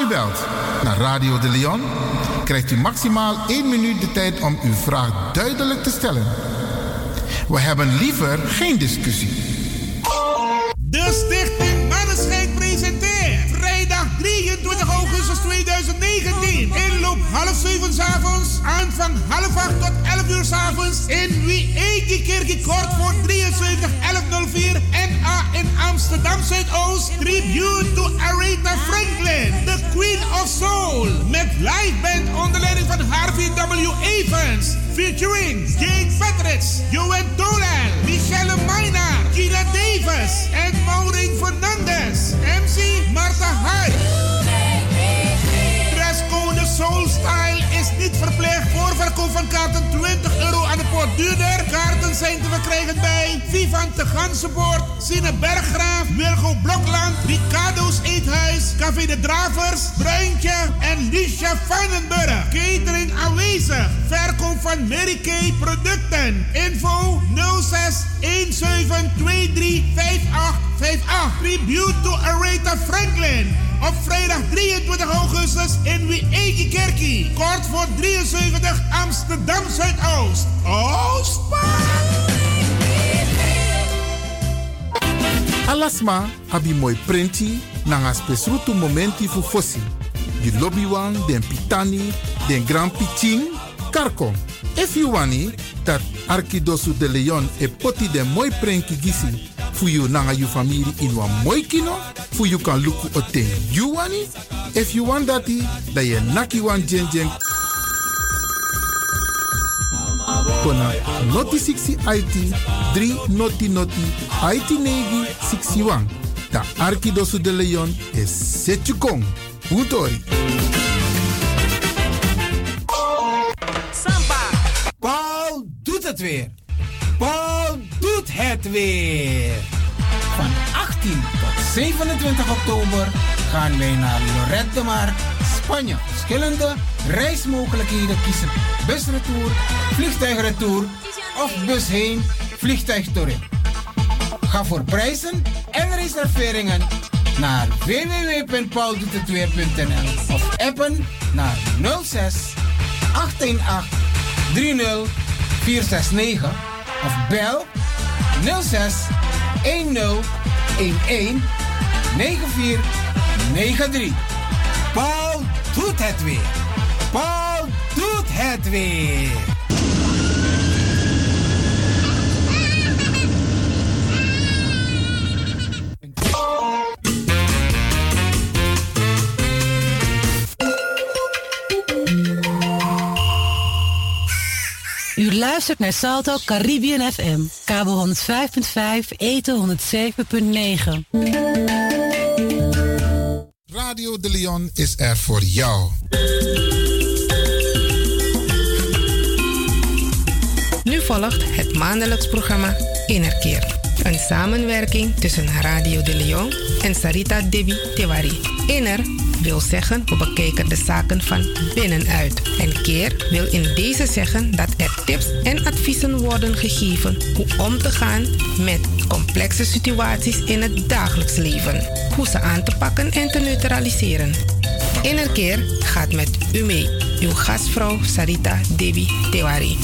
Speaker 1: U belt naar Radio De Leon, krijgt u maximaal 1 minuut de tijd om uw vraag duidelijk te stellen. We hebben liever geen discussie.
Speaker 16: De Stichting Manneschijn presenteert vrijdag 23 augustus 2019. Inloop half 7 s avonds, aanvang half 8 tot 11 uur avonds in Wie Kerkie Kort voor 73 1104 NA in Amsterdam Zuidoost. Tribute to Aretha Franklin, the Queen of Soul. Met live band onder leiding van Harvey W. Evans. Featuring Jane Patricks, Johan Tolel, Michelle Maynard, Kira Davis en Maureen Fernandez. MC Marta Hart. Niet verplicht. Voorverkoop van kaarten 20 euro aan de poort duurder. Kaarten zijn te verkrijgen bij Vivant de Gansenpoort, Sine Berggraaf, Wilgo Blokland, Ricardo's Eethuis, Café de Dravers, Bruintje en Liesja Vandenburg. Catering aanwezig. Verkoop van Mary Kay producten. Info 06 1723 58 58. Tribute to Aretha Franklin. Op vrijdag 23 augustus in Wiegi Kerkie. Kort voor 73 Amsterdam Zuidoost. Oostpaar.
Speaker 1: Alasma abi moi prenti nanga spesrutu momenti fu fosi. Di lobby wan, den pitani, den grand pitin, karko. If you wani, dat Arkidosu de Leon e poti den moi prenki gisi fu you nanga you family in wan moi kino, fu you kan luku o ten you wani. If you want dati, da ye naki wan jen jen kona noti 60 IT 3 noti noti IT negi 61. Da Arkidosu de Leon is Setjukong. Utori.
Speaker 17: Het weer. Paul doet het weer. Van 18 tot 27 oktober gaan wij naar Lorette de Mar, Spanje. Verschillende reismogelijkheden kiezen. Busretour, vliegtuigretour of bus heen. Ga voor prijzen en reserveringen naar www.pauldoetetweer.nl of appen naar 06 818 30 469 of bel 06 10 11 9493. Paul doet het weer. Paul doet het weer.
Speaker 18: U luistert naar Salto Caribbean FM, kabel 105.5, eten 107.9.
Speaker 1: Radio de Leon is er voor jou.
Speaker 19: Nu volgt het maandelijks programma Innerkeer. Een samenwerking tussen Radio de Leon en Sarita Debi Tewari. Inner wil zeggen we bekijken de zaken van binnenuit. En keer wil in deze zeggen dat er tips en adviezen worden gegeven hoe om te gaan met complexe situaties in het dagelijks leven. Hoe ze aan te pakken en te neutraliseren. Innerkeer gaat met u mee. Uw gastvrouw Sarita Debi Tewari.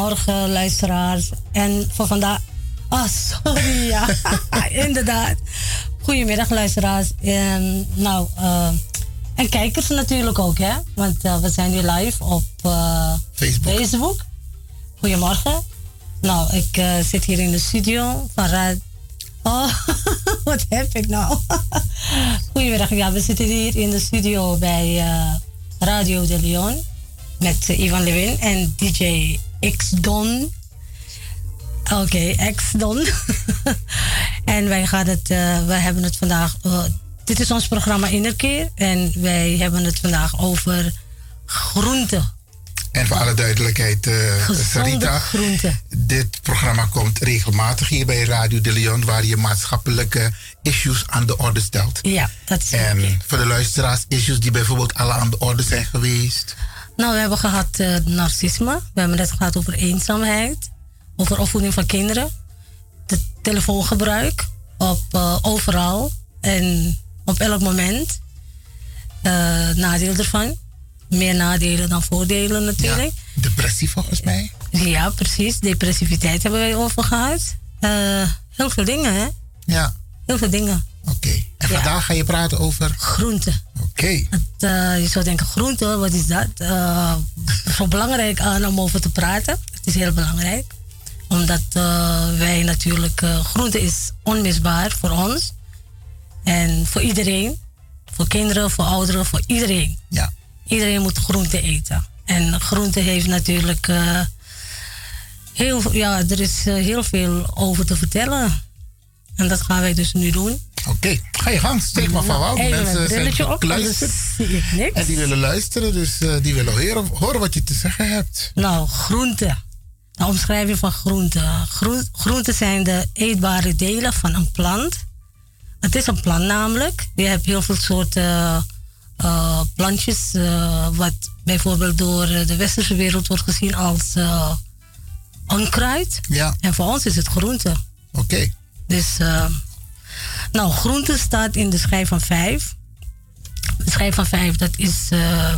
Speaker 20: Goedemorgen, luisteraars. En voor vandaag. Ah, sorry, ja. *laughs* Inderdaad. Goedemiddag, luisteraars. En, nou, eh, en kijkers natuurlijk ook, hè? Want eh, we zijn nu live op eh,
Speaker 1: Facebook.
Speaker 20: Facebook. Goedemorgen. Nou, ik zit hier in de studio van Ra- Oh, *laughs* wat heb ik nou? *laughs* Goedemiddag. Ja, we zitten hier in de studio bij Radio de Leon met Ivan Lewin en DJ X Don. Oké, X Don. *laughs* en wij gaan het, eh, wij hebben het vandaag. eh, dit is ons programma Innerkeer en wij hebben het vandaag over groenten.
Speaker 1: En voor alle duidelijkheid,
Speaker 20: Gezonde
Speaker 1: Sarita,
Speaker 20: groenten.
Speaker 1: dit programma komt regelmatig hier bij Radio de Leon, waar je maatschappelijke issues aan de orde stelt.
Speaker 20: Ja, dat is
Speaker 1: En voor de luisteraars, issues die bijvoorbeeld alle aan de orde zijn geweest.
Speaker 20: Nou, we hebben gehad eh, narcisme. We hebben het gehad over eenzaamheid. Over opvoeding van kinderen. De telefoongebruik. Op, eh, overal. En op elk moment. Eh nadeel ervan. Meer nadelen dan voordelen natuurlijk.
Speaker 1: Depressie volgens mij.
Speaker 20: Ja, precies. Depressiviteit hebben wij over gehad. Eh, heel veel dingen, hè?
Speaker 1: Ja.
Speaker 20: Heel veel dingen.
Speaker 1: Oké. En vandaag ga je praten over?
Speaker 20: Groenten.
Speaker 1: Oké.
Speaker 20: Eh, je zou denken, groente, wat is dat? Eh, zo belangrijk aan om over te praten. Het is heel belangrijk. Omdat eh, wij natuurlijk, eh groente is onmisbaar voor ons. En voor iedereen. Voor kinderen, voor ouderen, voor iedereen.
Speaker 1: Ja.
Speaker 20: Iedereen moet groente eten. En groente heeft natuurlijk heel, ja, er is heel veel over te vertellen. En dat gaan wij dus nu doen.
Speaker 1: Oké, Ga je gang, steek maar van
Speaker 20: mijn
Speaker 1: Mensen zijn
Speaker 20: op, niks.
Speaker 1: En die willen luisteren, dus eh, die willen horen, horen wat je te zeggen hebt.
Speaker 20: Nou, groenten. De omschrijving van groenten. Groen, groenten zijn de eetbare delen van een plant. Het is een plant namelijk. Je hebt heel veel soorten eh, plantjes, eh, wat bijvoorbeeld door de westerse wereld wordt gezien als onkruid.
Speaker 1: Ja.
Speaker 20: En voor ons is het groente.
Speaker 1: Oké.
Speaker 20: Dus, eh, nou, groente staat in de schijf van vijf. De schijf van vijf, dat is. eh,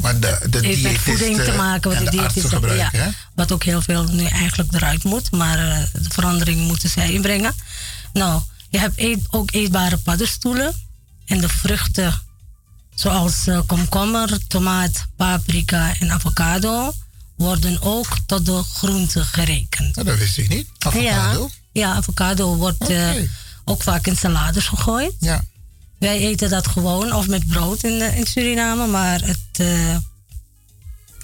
Speaker 1: Maar de, de
Speaker 20: heeft met voeding te maken wat de
Speaker 1: de artsen
Speaker 20: diëtisten
Speaker 1: gebruiken,
Speaker 20: ja? Wat ook heel veel nu eigenlijk eruit moet, maar eh, de verandering moeten zij inbrengen. Nou, je hebt eet- ook eetbare paddenstoelen en de vruchten zoals komkommer, tomaat, paprika en avocado worden ook tot de groenten gerekend.
Speaker 1: Nou, dat wist ik niet. Avocado?
Speaker 20: Ja, ja avocado wordt eh, ook vaak in salades gegooid.
Speaker 1: Ja.
Speaker 20: Wij eten dat gewoon of met brood in, eh, in Suriname, maar het eh,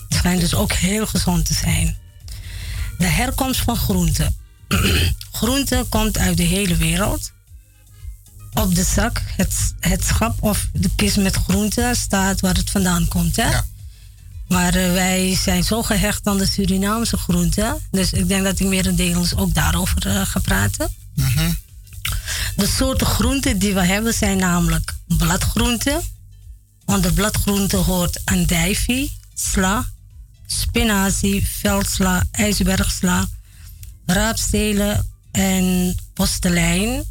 Speaker 20: schijnt dus ook heel gezond te zijn. De herkomst van groenten. *clears throat* groente komt uit de hele wereld. Op de zak, het, het schap of de kist met groenten staat waar het vandaan komt. Hè? Maar eh, wij zijn zo gehecht aan de Surinaamse groenten. Dus ik denk dat ik merendeels ook daarover eh, ga praten. De soorten groenten die we hebben zijn namelijk bladgroenten. Onder bladgroenten hoort andijvie, sla, spinazie, veldsla, ijsbergsla, raapstelen en postelijn.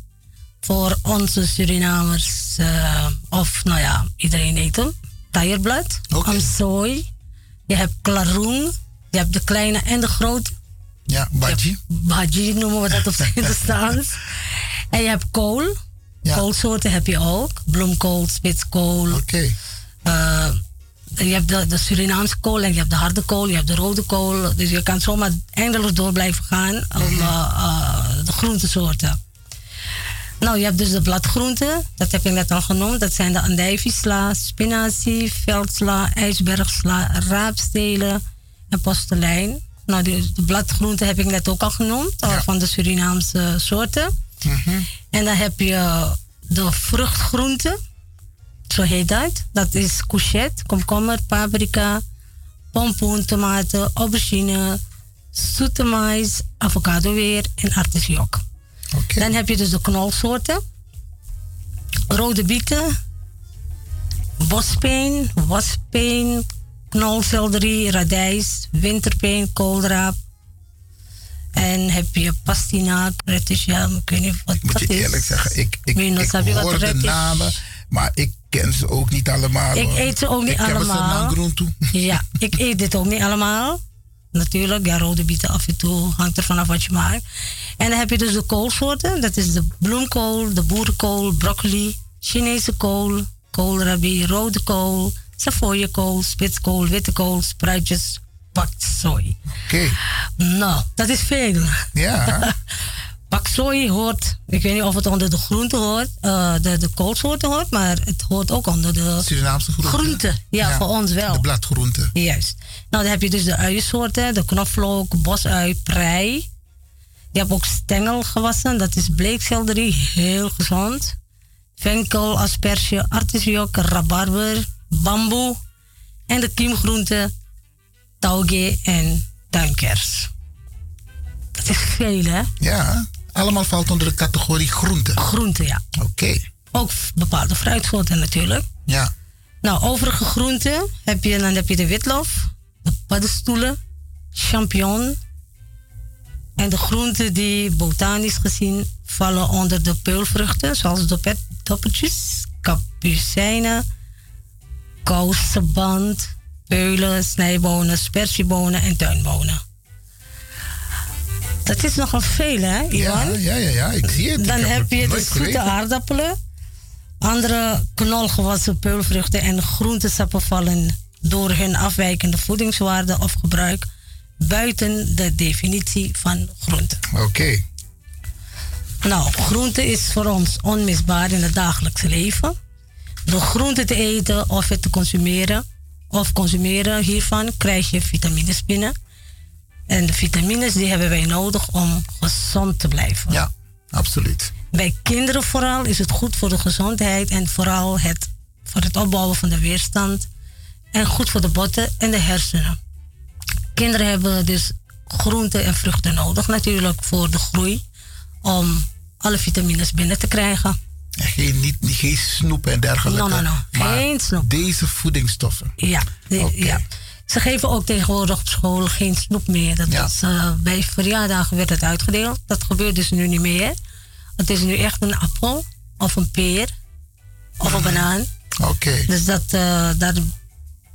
Speaker 20: Voor onze Surinamers, eh, of nou ja, iedereen eet hem. Taierblad, amsooi. Je hebt klaroen, je hebt de kleine en de grote.
Speaker 1: Ja, baji.
Speaker 20: Baji noemen we dat op *laughs* zijn Hindoestaans. En je hebt kool. Koolsoorten heb je ook. Bloemkool, spitskool.
Speaker 1: Oké.
Speaker 20: je hebt de, de Surinaamse kool en je hebt de harde kool, je hebt de rode kool. Dus je kan zomaar eindeloos door blijven gaan om eh, eh, de groentesoorten. Nou, je hebt dus de bladgroenten, dat heb ik net al genoemd. Dat zijn de andijviesla, spinazie, veldsla, ijsbergsla, raapstelen en postelijn. Nou, die, de bladgroenten heb ik net ook al genoemd, van de Surinaamse soorten. En dan heb je de vruchtgroenten, zo heet dat. Dat is courgette, komkommer, paprika, pompoen, tomaten, aubergine, zoete mais, avocado weer en artisjok. Dan heb je dus de knolsoorten. Rode bieten, bospeen, waspeen, knolselderie, radijs, winterpeen, koolraap. En heb je pastinaak, ja, ik weet niet wat
Speaker 1: Moet
Speaker 20: dat
Speaker 1: je
Speaker 20: is.
Speaker 1: eerlijk zeggen, ik, ik,
Speaker 20: nog,
Speaker 1: ik hoor de namen, maar ik ken ze ook niet allemaal.
Speaker 20: Ik eet ze ook niet
Speaker 1: ik ken ze
Speaker 20: allemaal.
Speaker 1: naar groen toe.
Speaker 20: Ja, ik *laughs* eet dit ook niet allemaal. Natuurlijk, ja, rode bieten af en toe, hangt er vanaf wat je maakt. En dan heb je dus de koolsoorten. Dat is de bloemkool, de boerenkool, broccoli, Chinese kool, koolrabi, rode kool, savoyekool, spitskool, witte kool, spruitjes, paksoi.
Speaker 1: Oké.
Speaker 20: Nou, dat is veel.
Speaker 1: Ja. *laughs*
Speaker 20: paksoi hoort, ik weet niet of het onder de groente hoort, eh, de, de koolsoorten hoort, maar het hoort ook onder de
Speaker 1: Surinaamse groenten.
Speaker 20: groenten. Ja, voor ons wel.
Speaker 1: De bladgroenten.
Speaker 20: Juist. Nou, dan heb je dus de uiensoorten, de knoflook, bosui, prei. Je hebt ook stengelgewassen, dat is bleekselderie, heel gezond. Venkel, asperge, artisjok, rabarber, bamboe. En de kiemgroenten, tauge en tuinkers. Dat is veel, hè?
Speaker 1: Ja, allemaal valt onder de categorie groenten.
Speaker 20: Groenten, ja.
Speaker 1: Oké.
Speaker 20: Ook bepaalde fruitsoorten natuurlijk.
Speaker 1: Ja.
Speaker 20: Nou, overige groenten heb je, dan heb je de witlof, de paddenstoelen, champignon. En de groenten die botanisch gezien vallen onder de peulvruchten, zoals doppertjes, kapucijnen, kousenband, peulen, snijbonen, spersiebonen en tuinbonen. Dat is nogal veel, hè, Iwan?
Speaker 1: Ja, ja, ja, ja, ik zie het.
Speaker 20: Dan
Speaker 1: heb
Speaker 20: je de zoete aardappelen, andere knolgewassen peulvruchten en groentesappen vallen door hun afwijkende voedingswaarde of gebruik buiten de definitie van groente.
Speaker 1: Oké.
Speaker 20: Nou, groente is voor ons onmisbaar in het dagelijkse leven. Door groente te eten of het te consumeren, of consumeren hiervan, krijg je vitamines binnen. En de vitamines die hebben wij nodig om gezond te blijven.
Speaker 1: Ja, absoluut.
Speaker 20: Bij kinderen vooral is het goed voor de gezondheid en vooral het, voor het opbouwen van de weerstand. En goed voor de botten en de hersenen. Kinderen hebben dus groenten en vruchten nodig natuurlijk voor de groei. Om alle vitamines binnen te krijgen.
Speaker 1: En geen, niet, geen snoep en dergelijke.
Speaker 20: No, no, no.
Speaker 1: Maar
Speaker 20: Geen snoep.
Speaker 1: Deze voedingsstoffen.
Speaker 20: Ja, de- ja. Ze geven ook tegenwoordig op school geen snoep meer. Dat is, eh, bij verjaardagen werd het uitgedeeld. Dat gebeurt dus nu niet meer. Het is nu echt een appel of een peer of een banaan.
Speaker 1: Oké.
Speaker 20: Dus dat, eh, daar,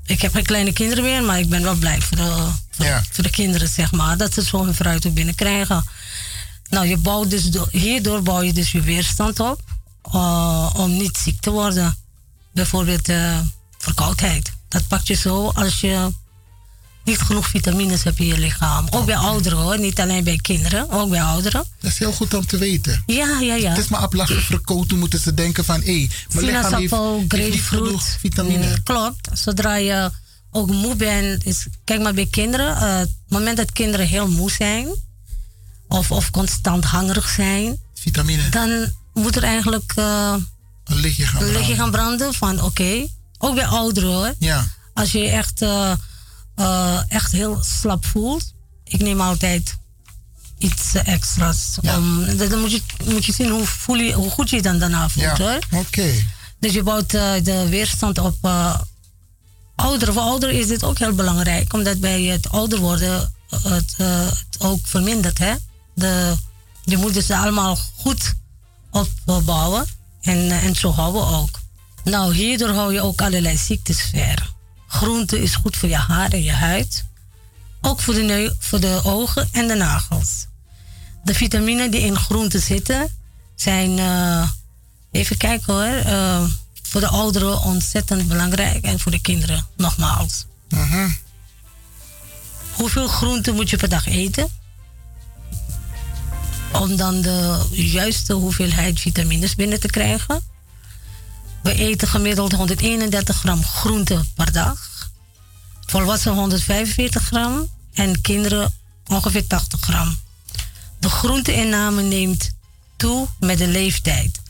Speaker 20: ik heb geen kleine kinderen meer, maar ik ben wel blij voor de, voor, voor de kinderen, zeg maar. Dat ze zo hun fruit ook binnenkrijgen. Nou, je bouwt dus door- hierdoor bouw je dus je weerstand op eh, om niet ziek te worden. Bijvoorbeeld verkoudheid. Dat pak je zo als je niet genoeg vitamines hebt in je lichaam. Ook bij ouderen hoor, niet alleen bij kinderen, ook bij ouderen.
Speaker 1: Dat is heel goed om te weten.
Speaker 20: Ja, ja, ja.
Speaker 1: Het is maar aflachen verkouden moeten ze denken van... hé, hey, mijn lichaam heeft,
Speaker 20: Sinaasappel, grapefruit.
Speaker 1: genoeg vitamine.
Speaker 20: Mm, klopt. Zodra je ook moe bent, is, kijk maar bij kinderen. eh, het moment dat kinderen heel moe zijn, of, of constant hangerig zijn,
Speaker 1: Vitamine.
Speaker 20: dan moet er eigenlijk eh,
Speaker 1: Een lichtje gaan
Speaker 20: een lichtje
Speaker 1: branden.
Speaker 20: gaan branden van oké. Ook bij ouderen hoor.
Speaker 1: Ja.
Speaker 20: Als je je echt, eh, eh, echt heel slap voelt, ik neem altijd iets extra's. Om, dan moet je, moet je zien hoe, voel je, hoe goed je dan daarna voelt
Speaker 1: Ja, oké.
Speaker 20: Dus je bouwt eh, de weerstand op eh, ouderen. Voor ouderen is dit ook heel belangrijk, omdat bij het ouder worden het, het ook vermindert. Hè? De, je moet dus allemaal goed opbouwen en, en zo houden ook. Nou, hierdoor hou je ook allerlei ziektes ver. Groente is goed voor je haar en je huid. Ook voor de, voor de ogen en de nagels. De vitaminen die in groenten zitten zijn, eh, even kijken hoor, eh, voor de ouderen ontzettend belangrijk en voor de kinderen nogmaals. Hoeveel groenten moet je per dag eten? Om dan de juiste hoeveelheid vitamines binnen te krijgen. We eten gemiddeld 131 gram groente per dag. Volwassenen 145 gram en kinderen ongeveer 80 gram. De groenteinname neemt toe met de leeftijd.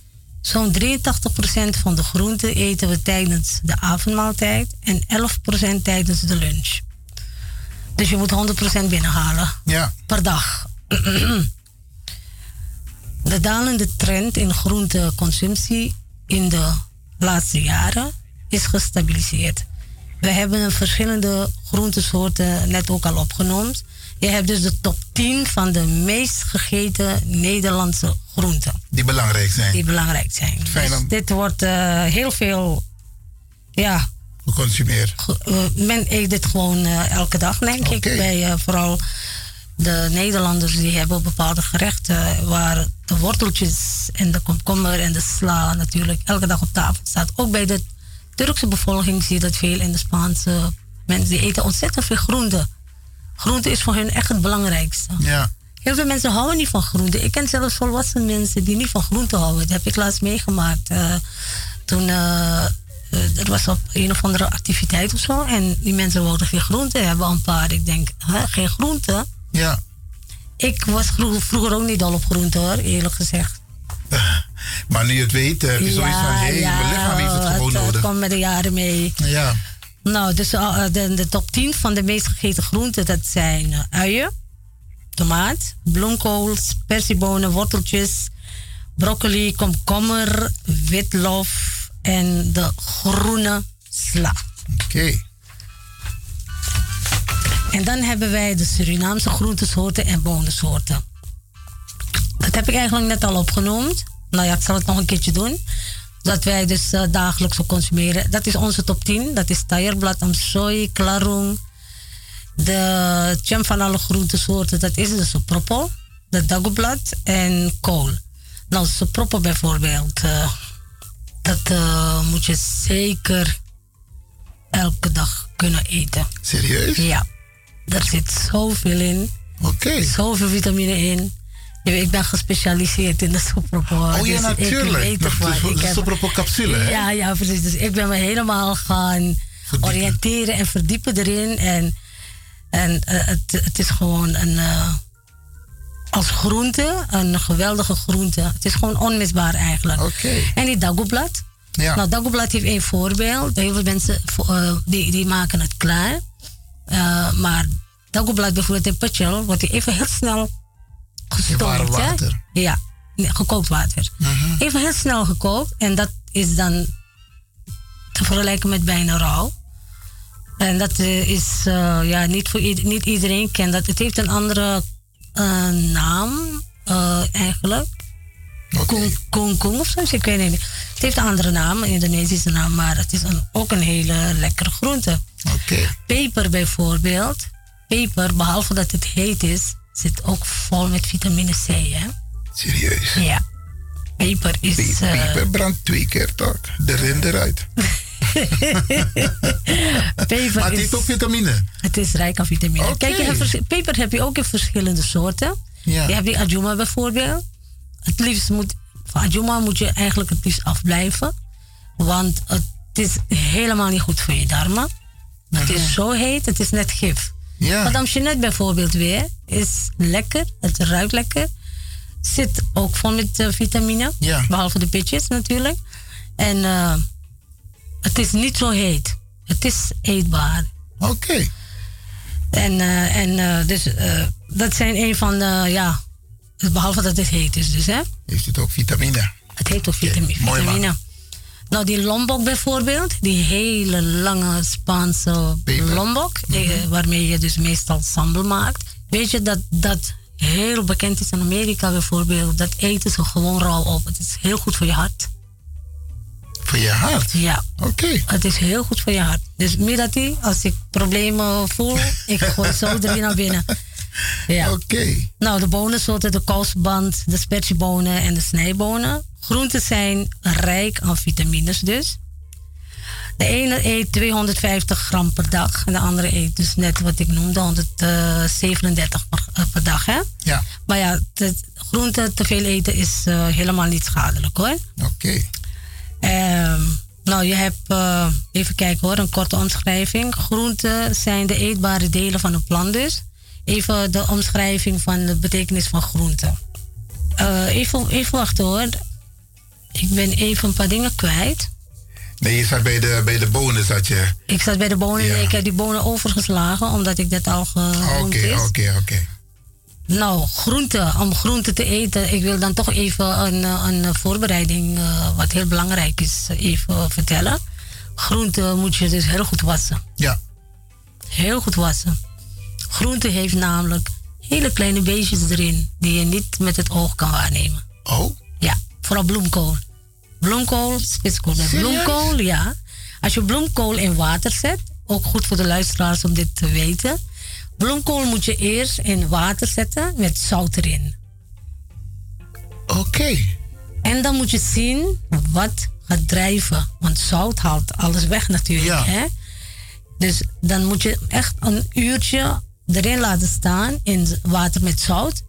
Speaker 20: Zo'n 83% van de groenten eten we tijdens de avondmaaltijd en 11% tijdens de lunch. Dus je moet 100% binnenhalen
Speaker 1: Ja.
Speaker 20: per dag. *clears throat* De dalende trend in groenteconsumptie in de laatste jaren is gestabiliseerd. We hebben een verschillende groentesoorten net ook al opgenoemd. Je hebt dus de top 10 van de meest gegeten Nederlandse groenten.
Speaker 1: Die belangrijk zijn.
Speaker 20: Die belangrijk zijn.
Speaker 1: Fijn
Speaker 20: Dus
Speaker 1: om-
Speaker 20: dit wordt eh, heel veel, ja,
Speaker 1: Geconsumeerd.
Speaker 20: ge- eh, men eet dit gewoon eh, elke dag, denk ik. Bij vooral de Nederlanders die hebben bepaalde gerechten waar de worteltjes en de komkommer en de sla natuurlijk elke dag op tafel staat. Ook bij de Turkse bevolking zie je dat veel en de Spaanse mensen die eten ontzettend veel groente. Groente is voor hen echt het belangrijkste.
Speaker 1: Ja.
Speaker 20: Heel veel mensen houden niet van groente. Ik ken zelfs volwassen mensen die niet van groente houden. Dat heb ik laatst meegemaakt. eh, toen eh, er was op een of andere activiteit of zo. En die mensen wilden geen groente hebben, een paar. Ik denk, hè, geen groente?
Speaker 1: Ja.
Speaker 20: Ik was vroeger, ook niet dol op groente hoor, eerlijk gezegd. *laughs*
Speaker 1: Maar nu je het weet, eh, heb je zoiets van... hé, hey, mijn lichaam heeft het gewoon
Speaker 20: het, eh, kwam met de jaren mee.
Speaker 1: Ja.
Speaker 20: Nou, dus eh, de, de top 10 van de meest gegeten groenten, dat zijn eh, uien, tomaat, bloemkool, spersiebonen, worteltjes, broccoli, komkommer, witlof en de groene sla.
Speaker 1: Oké.
Speaker 20: En dan hebben wij de Surinaamse groentesoorten en bonensoorten. Dat heb ik eigenlijk net al opgenoemd. Nou ja, ik zal het nog een keertje doen. Dat wij dus eh, dagelijks consumeren. Dat is onze top 10. Dat is taierblad, amsoy, klarung. De jam van alle groentesoorten, dat is de soproppel. De dagoblad en kool. Nou, soproppel bijvoorbeeld. eh, dat eh, moet je zeker elke dag kunnen eten.
Speaker 1: Serieus?
Speaker 20: Ja. Er zit zoveel in.
Speaker 1: Oké.
Speaker 20: Zoveel vitamine in. Ik ben gespecialiseerd in de soproppel.
Speaker 1: Oh ja,
Speaker 20: dus
Speaker 1: natuurlijk.
Speaker 20: Ik weet
Speaker 1: De de soproppelcapsule, hè?
Speaker 20: Ja, ja, precies. Dus ik ben me helemaal gaan oriënteren en verdiepen erin. En, en eh, het, het is gewoon een, eh, als groente een geweldige groente. Het is gewoon onmisbaar eigenlijk. En die dagoblad.
Speaker 1: Ja.
Speaker 20: Nou, dagoblad heeft één voorbeeld. Heel veel mensen eh, die, die maken het klaar. Eh, maar dagoblad bijvoorbeeld in Pachel wordt even heel snel gestoomd. hè?
Speaker 1: water.
Speaker 20: Ja, gekookt water. Even heel snel gekookt. En dat is dan te vergelijken met bijna rauw. En dat eh, is, eh, ja, niet, voor niet iedereen kent dat. Het heeft een andere naam, eigenlijk. Kung of zo, ik weet het niet. Het heeft een andere naam, een Indonesische naam, maar het is een, ook een hele lekkere groente.
Speaker 1: Oké.
Speaker 20: Peper bijvoorbeeld. Peper, behalve dat het heet is, zit ook vol met vitamine C, hè?
Speaker 1: Serieus?
Speaker 20: Ja. Peper is... eh,
Speaker 1: Peper brandt twee keer toch? De rin eruit. *laughs*
Speaker 20: peper
Speaker 1: maar het
Speaker 20: is-
Speaker 1: ook vitamine.
Speaker 20: Het is rijk aan vitamine. Kijk, je hebt peper heb je ook in verschillende soorten.
Speaker 1: Ja.
Speaker 20: Je hebt die Ajuma bijvoorbeeld. Het liefst moet, van Ajuma moet je eigenlijk het liefst afblijven. Want het is helemaal niet goed voor je darmen. Het is zo heet, het is net gif.
Speaker 1: Ja.
Speaker 20: Madame Jeanette bijvoorbeeld weer is lekker, het ruikt lekker. Zit ook vol met eh, vitamine.
Speaker 1: Ja.
Speaker 20: Behalve de pitjes natuurlijk. En eh, het is niet zo heet. Het is eetbaar.
Speaker 1: Oké.
Speaker 20: En, eh, en dus dat zijn een van de, ja, behalve dat het heet is dus, hè.
Speaker 1: Heeft het ook vitamine?
Speaker 20: Het heet ook vitami-
Speaker 1: mooi, man.
Speaker 20: vitamine. Nou, die lombok bijvoorbeeld, die hele lange Spaanse lombok, eh, waarmee je dus meestal sambal maakt. Weet je dat dat heel bekend is in Amerika bijvoorbeeld? Dat eten ze gewoon rauw op. Het is heel goed voor je hart.
Speaker 1: Voor je hart?
Speaker 20: Ja.
Speaker 1: Oké.
Speaker 20: Het is heel goed voor je hart. Dus Midati, als ik problemen voel, ik gooi zo *laughs* drie naar binnen. Ja.
Speaker 1: Oké.
Speaker 20: Nou, de bonensoorten, de kousband, de spersiebonen en de snijbonen. Groenten zijn rijk aan vitamines dus. De ene eet 250 gram per dag en de andere eet dus net wat ik noemde, 137 per, eh, per dag. Hè?
Speaker 1: Ja.
Speaker 20: Maar ja, te, groenten te veel eten is eh, helemaal niet schadelijk hoor.
Speaker 1: Oké.
Speaker 20: Ehm, nou, je hebt, eh, even kijken hoor, een korte omschrijving. Groenten zijn de eetbare delen van een plant dus. Even de omschrijving van de betekenis van groenten. Eh, even, even wachten hoor. Ik ben even een paar dingen kwijt.
Speaker 1: Nee, je zat bij de, bij de bonen, zat je.
Speaker 20: Ik zat bij de bonen
Speaker 1: Ja.
Speaker 20: en ik heb die bonen overgeslagen, omdat ik dat al genoemd
Speaker 1: Oké,
Speaker 20: is.
Speaker 1: oké, oké.
Speaker 20: Nou, groenten. Om groenten te eten, ik wil dan toch even een, een voorbereiding, eh, wat heel belangrijk is, eh, even vertellen. Groenten moet je dus heel goed wassen.
Speaker 1: Ja.
Speaker 20: Heel goed wassen. Groente heeft namelijk hele kleine beestjes erin, die je niet met het oog kan waarnemen.
Speaker 1: Oh?
Speaker 20: Ja, vooral bloemkool. Bloemkool, spitskool met bloemkool, ja. Als je bloemkool in water zet, ook goed voor de luisteraars om dit te weten. Bloemkool moet je eerst in water zetten met zout erin.
Speaker 1: Oké.
Speaker 20: En dan moet je zien wat gaat drijven. Want zout haalt alles weg natuurlijk. Hè? Dus dan moet je echt een uurtje erin laten staan in water met zout.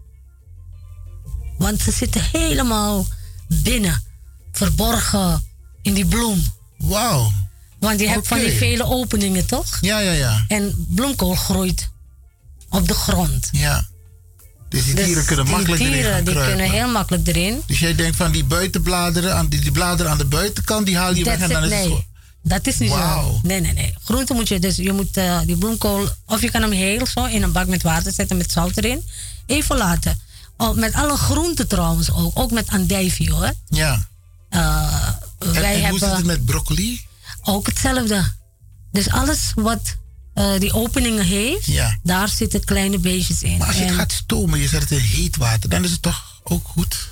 Speaker 20: Want ze zitten helemaal binnen, verborgen in die bloem.
Speaker 1: Wauw.
Speaker 20: Want je hebt van die vele openingen, toch?
Speaker 1: Ja, ja, ja.
Speaker 20: En bloemkool groeit op de grond.
Speaker 1: Ja. Dus die
Speaker 20: Dus
Speaker 1: dieren kunnen
Speaker 20: die
Speaker 1: makkelijk erin
Speaker 20: dieren
Speaker 1: gaan
Speaker 20: die
Speaker 1: kruipen.
Speaker 20: kunnen heel makkelijk erin.
Speaker 1: Dus jij denkt van die buitenbladeren, aan die, die bladeren aan de buitenkant, die haal je weg en dan
Speaker 20: it,
Speaker 1: is het
Speaker 20: nee.
Speaker 1: goed.
Speaker 20: Dat is niet
Speaker 1: Wauw.
Speaker 20: zo. Nee, nee, nee. Groente moet je dus, je moet eh, die bloemkool, of je kan hem heel zo in een bak met water zetten met zout erin. Even laten. Oh, met alle groenten trouwens ook. Ook met andijvie hoor.
Speaker 1: Ja.
Speaker 20: Eh,
Speaker 1: En,
Speaker 20: wij
Speaker 1: en hoe
Speaker 20: hebben
Speaker 1: zit het met broccoli?
Speaker 20: ook hetzelfde. Dus alles wat eh, die openingen heeft,
Speaker 1: Ja.
Speaker 20: daar zitten kleine beestjes in.
Speaker 1: Maar als je het gaat stomen, je zet het in heet water, dan is het toch ook goed?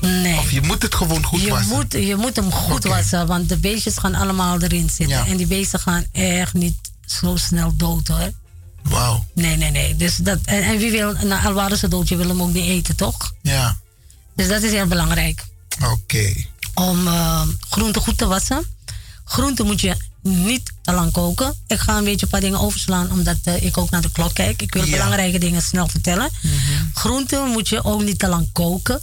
Speaker 20: Nee.
Speaker 1: Of je moet het gewoon goed
Speaker 20: je
Speaker 1: wassen?
Speaker 20: Moet, je moet hem goed wassen, want de beestjes gaan allemaal erin zitten.
Speaker 1: Ja.
Speaker 20: En die beesten gaan echt niet zo snel dood hoor.
Speaker 1: Wauw.
Speaker 20: Nee, nee, nee. Dus dat, en, en wie wil, nou, al waren ze dood, je wil hem ook niet eten, toch?
Speaker 1: Ja.
Speaker 20: Dus dat is heel belangrijk.
Speaker 1: Oké.
Speaker 20: Om eh, groenten goed te wassen. Groenten moet je niet te lang koken. Ik ga een beetje een paar dingen overslaan, omdat eh, ik ook naar de klok kijk. Ik wil
Speaker 1: Ja.
Speaker 20: belangrijke dingen snel vertellen. Groenten moet je ook niet te lang koken.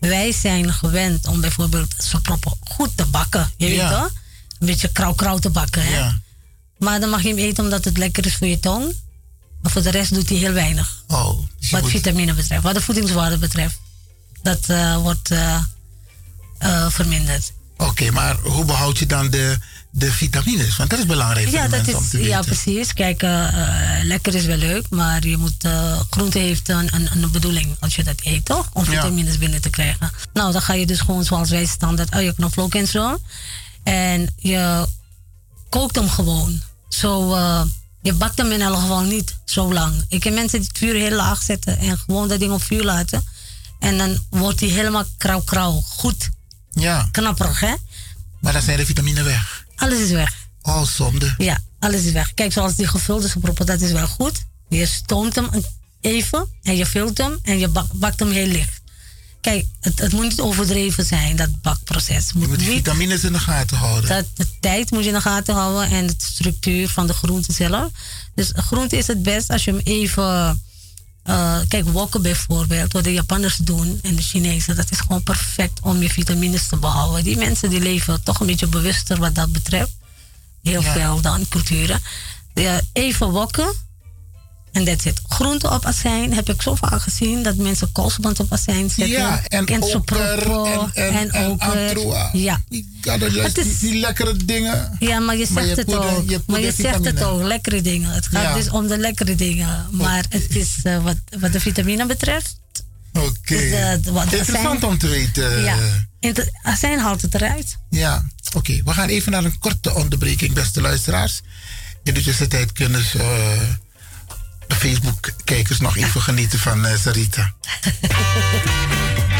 Speaker 20: Wij zijn gewend om bijvoorbeeld soproppen goed te bakken. Je weet wel? Een beetje krauw-krauw te bakken. Hè?
Speaker 1: Ja.
Speaker 20: Maar dan mag je hem eten omdat het lekker is voor je tong. Maar voor de rest doet hij heel weinig.
Speaker 1: Oh, dus
Speaker 20: wat vitamine betreft. Wat de voedingswaarde betreft. Dat eh, wordt eh, eh, verminderd.
Speaker 21: Oké, maar hoe behoud je dan de, de vitamines? Want dat is belangrijk
Speaker 20: Ja, dat
Speaker 21: om
Speaker 20: is,
Speaker 21: te
Speaker 20: ja, precies. Kijk, lekker is wel leuk, maar je moet, groente heeft een, een, een bedoeling als je dat eet, toch? Om
Speaker 21: Ja.
Speaker 20: vitamines binnen te krijgen. Nou, dan ga je dus gewoon zoals wij standaard ui, knoflook en zo. En je kookt hem gewoon. Zo, eh, je bakt hem in elk geval niet zo lang. Ik heb mensen die het vuur heel laag zetten en gewoon dat ding op vuur laten. En dan wordt hij helemaal krauw-krauw. Goed.
Speaker 21: Ja.
Speaker 20: Knapperig, hè?
Speaker 21: Maar dan zijn de vitamine weg.
Speaker 20: Alles is weg.
Speaker 21: Oh, zonde.
Speaker 20: Ja, alles is weg. Kijk, zoals die gevuld is geproppen, dat is wel goed. Je stoomt hem even en je vult hem en je bak- bakt hem heel licht. Kijk, het, het moet niet overdreven zijn, dat bakproces.
Speaker 21: Je moet de
Speaker 20: niet,
Speaker 21: vitamines in de gaten houden.
Speaker 20: dat, de tijd moet je in de gaten houden en de structuur van de groente zelf. Dus groente is het best als je hem even... eh, kijk, wokken bijvoorbeeld, wat de Japanners doen en de Chinezen, dat is gewoon perfect om je vitamines te behouden. Die mensen die leven toch een beetje bewuster wat dat betreft. Heel
Speaker 21: Ja.
Speaker 20: veel dan, culturen. Even wokken en that's it. Groente op azijn heb ik zo vaak gezien dat mensen koolsband op azijn zetten.
Speaker 21: Ja, en oker en- en- en
Speaker 20: oker.
Speaker 21: antroa.
Speaker 20: Ja.
Speaker 21: Dat is die, die lekkere dingen.
Speaker 20: Ja, maar je
Speaker 21: Maar
Speaker 20: zegt
Speaker 21: je
Speaker 20: het
Speaker 21: poeder-
Speaker 20: ook.
Speaker 21: je
Speaker 20: maar je zegt het ook, lekkere dingen. Het gaat
Speaker 21: Ja.
Speaker 20: dus om de lekkere dingen. Maar het is eh, wat, wat de vitamine betreft.
Speaker 21: Oké.
Speaker 20: eh,
Speaker 21: Interessant
Speaker 20: azijn-
Speaker 21: om te weten.
Speaker 20: Ja, azijn haalt het eruit.
Speaker 21: Ja, oké. We gaan even naar een korte onderbreking, beste luisteraars. In de tussentijd kunnen ze, eh, Facebook-kijkers nog even genieten van eh, Sarita. *laughs*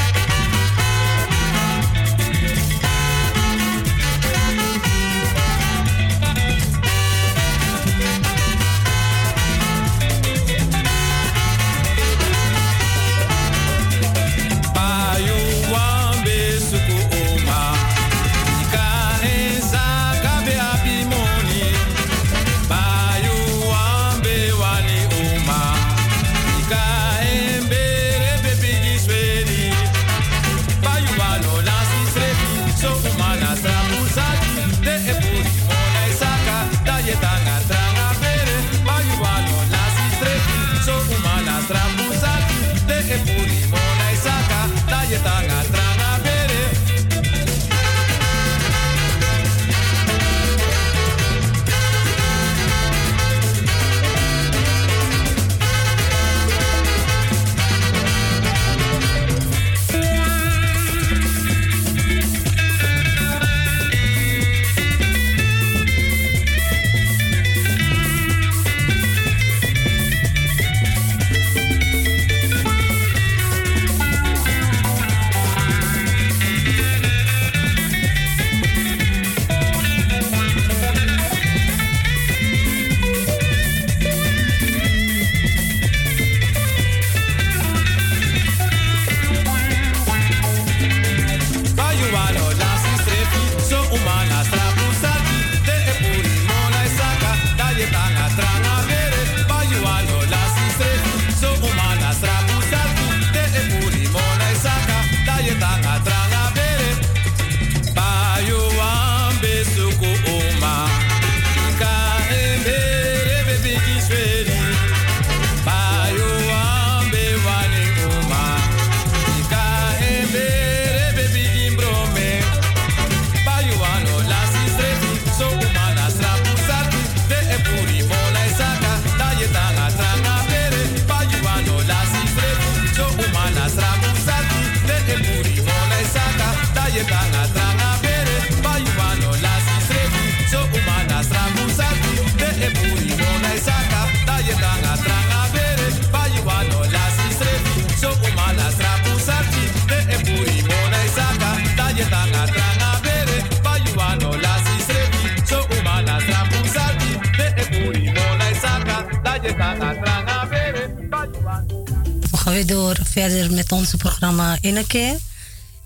Speaker 20: gaan weer door verder met onze programma in een keer.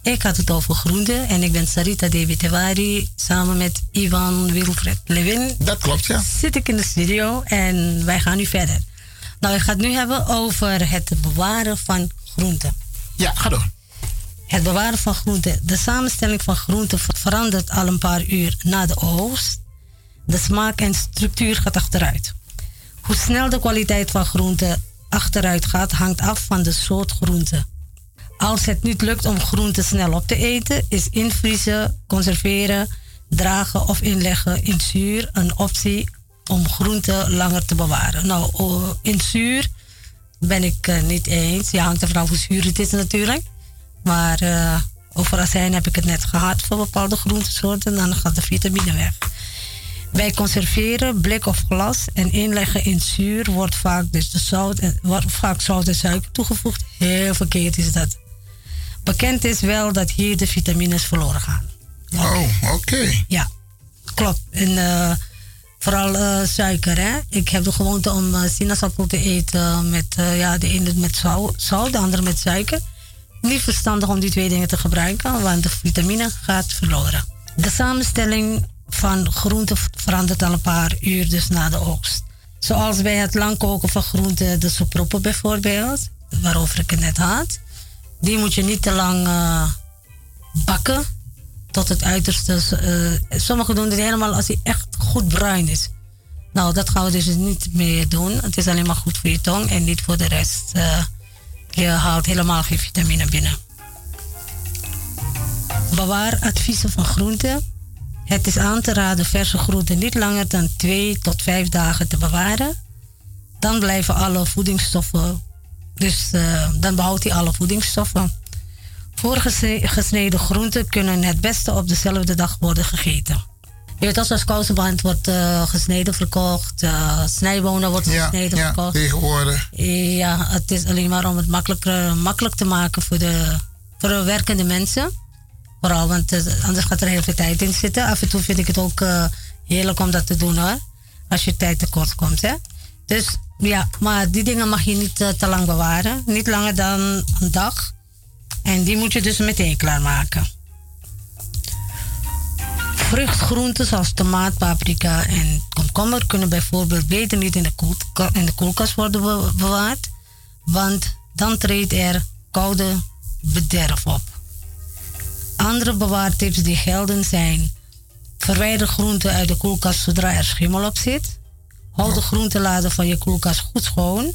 Speaker 20: Ik had het over groente en ik ben Sarita Debitewari samen met Ivan Wilfred Lewin.
Speaker 21: Dat klopt, ja.
Speaker 20: Zit ik in de studio en wij gaan nu verder. Nou, ik ga het nu hebben over het bewaren van groenten.
Speaker 21: Ja, ga door.
Speaker 20: Het bewaren van groenten. De samenstelling van groenten verandert al een paar uur na de oogst. De smaak en structuur gaat achteruit. Hoe snel de kwaliteit van groenten achteruit gaat, hangt af van de soort groente. Als het niet lukt om groenten snel op te eten, is invriezen, conserveren, dragen of inleggen in zuur een optie om groenten langer te bewaren. Nou, oh, in zuur ben ik eh, niet eens. Ja, hangt er vanaf hoe zuur het is natuurlijk. Maar eh, over azijn heb ik het net gehad voor bepaalde groentesoorten. Dan gaat de vitamine weg. Bij conserveren, blik of glas en inleggen in zuur wordt vaak, dus de zout en, wordt vaak zout en suiker toegevoegd. Heel verkeerd is dat. Bekend is wel dat hier de vitamines verloren gaan.
Speaker 1: Oh, oké.
Speaker 20: Ja, klopt. En eh, vooral eh, suiker, hè. Ik heb de gewoonte om eh, sinaasappel te eten met, ja, de ene met zou- zout, de andere met suiker. Niet verstandig om die twee dingen te gebruiken, want de vitamine gaat verloren. De samenstelling van groenten verandert al een paar uur dus na de oogst. Zoals bij het lang koken van groenten, de soeproppen bijvoorbeeld, waarover ik het net had. Die moet je niet te lang eh, bakken tot het uiterste. eh, sommigen doen het helemaal als hij echt goed bruin is. Nou, dat gaan we dus niet meer doen. Het is alleen maar goed voor je tong en niet voor de rest. Eh, je haalt helemaal geen vitamine binnen. Bewaaradviezen van groenten. Het is aan te raden verse groenten niet langer dan 2 tot 5 dagen te bewaren. Dan blijven alle voedingsstoffen, dus eh, dan behoudt hij alle voedingsstoffen. Voorgesneden groenten kunnen het beste op dezelfde dag worden gegeten. Je weet als als kousenband wordt eh, gesneden verkocht, eh snijbonen wordt
Speaker 1: Ja,
Speaker 20: gesneden
Speaker 1: ja,
Speaker 20: verkocht.
Speaker 1: tegenwoordig.
Speaker 20: Ja, het is alleen maar om het makkelijker, makkelijk te maken voor de, voor de werkende mensen. Vooral, want eh, anders gaat er heel veel tijd in zitten. Af en toe vind ik het ook eh, heerlijk om dat te doen hoor. Als je tijd tekort komt, hè. Dus ja, maar die dingen mag je niet eh, te lang bewaren. Niet langer dan een dag. En die moet je dus meteen klaarmaken. Vruchtgroenten zoals tomaat, paprika en komkommer kunnen bijvoorbeeld beter niet in de, koelkast worden be- bewaard, want dan treedt er koude bederf op. Andere bewaartips die gelden zijn: verwijder groenten uit de koelkast zodra er schimmel op zit. Houd de groenteladen van je koelkast goed schoon.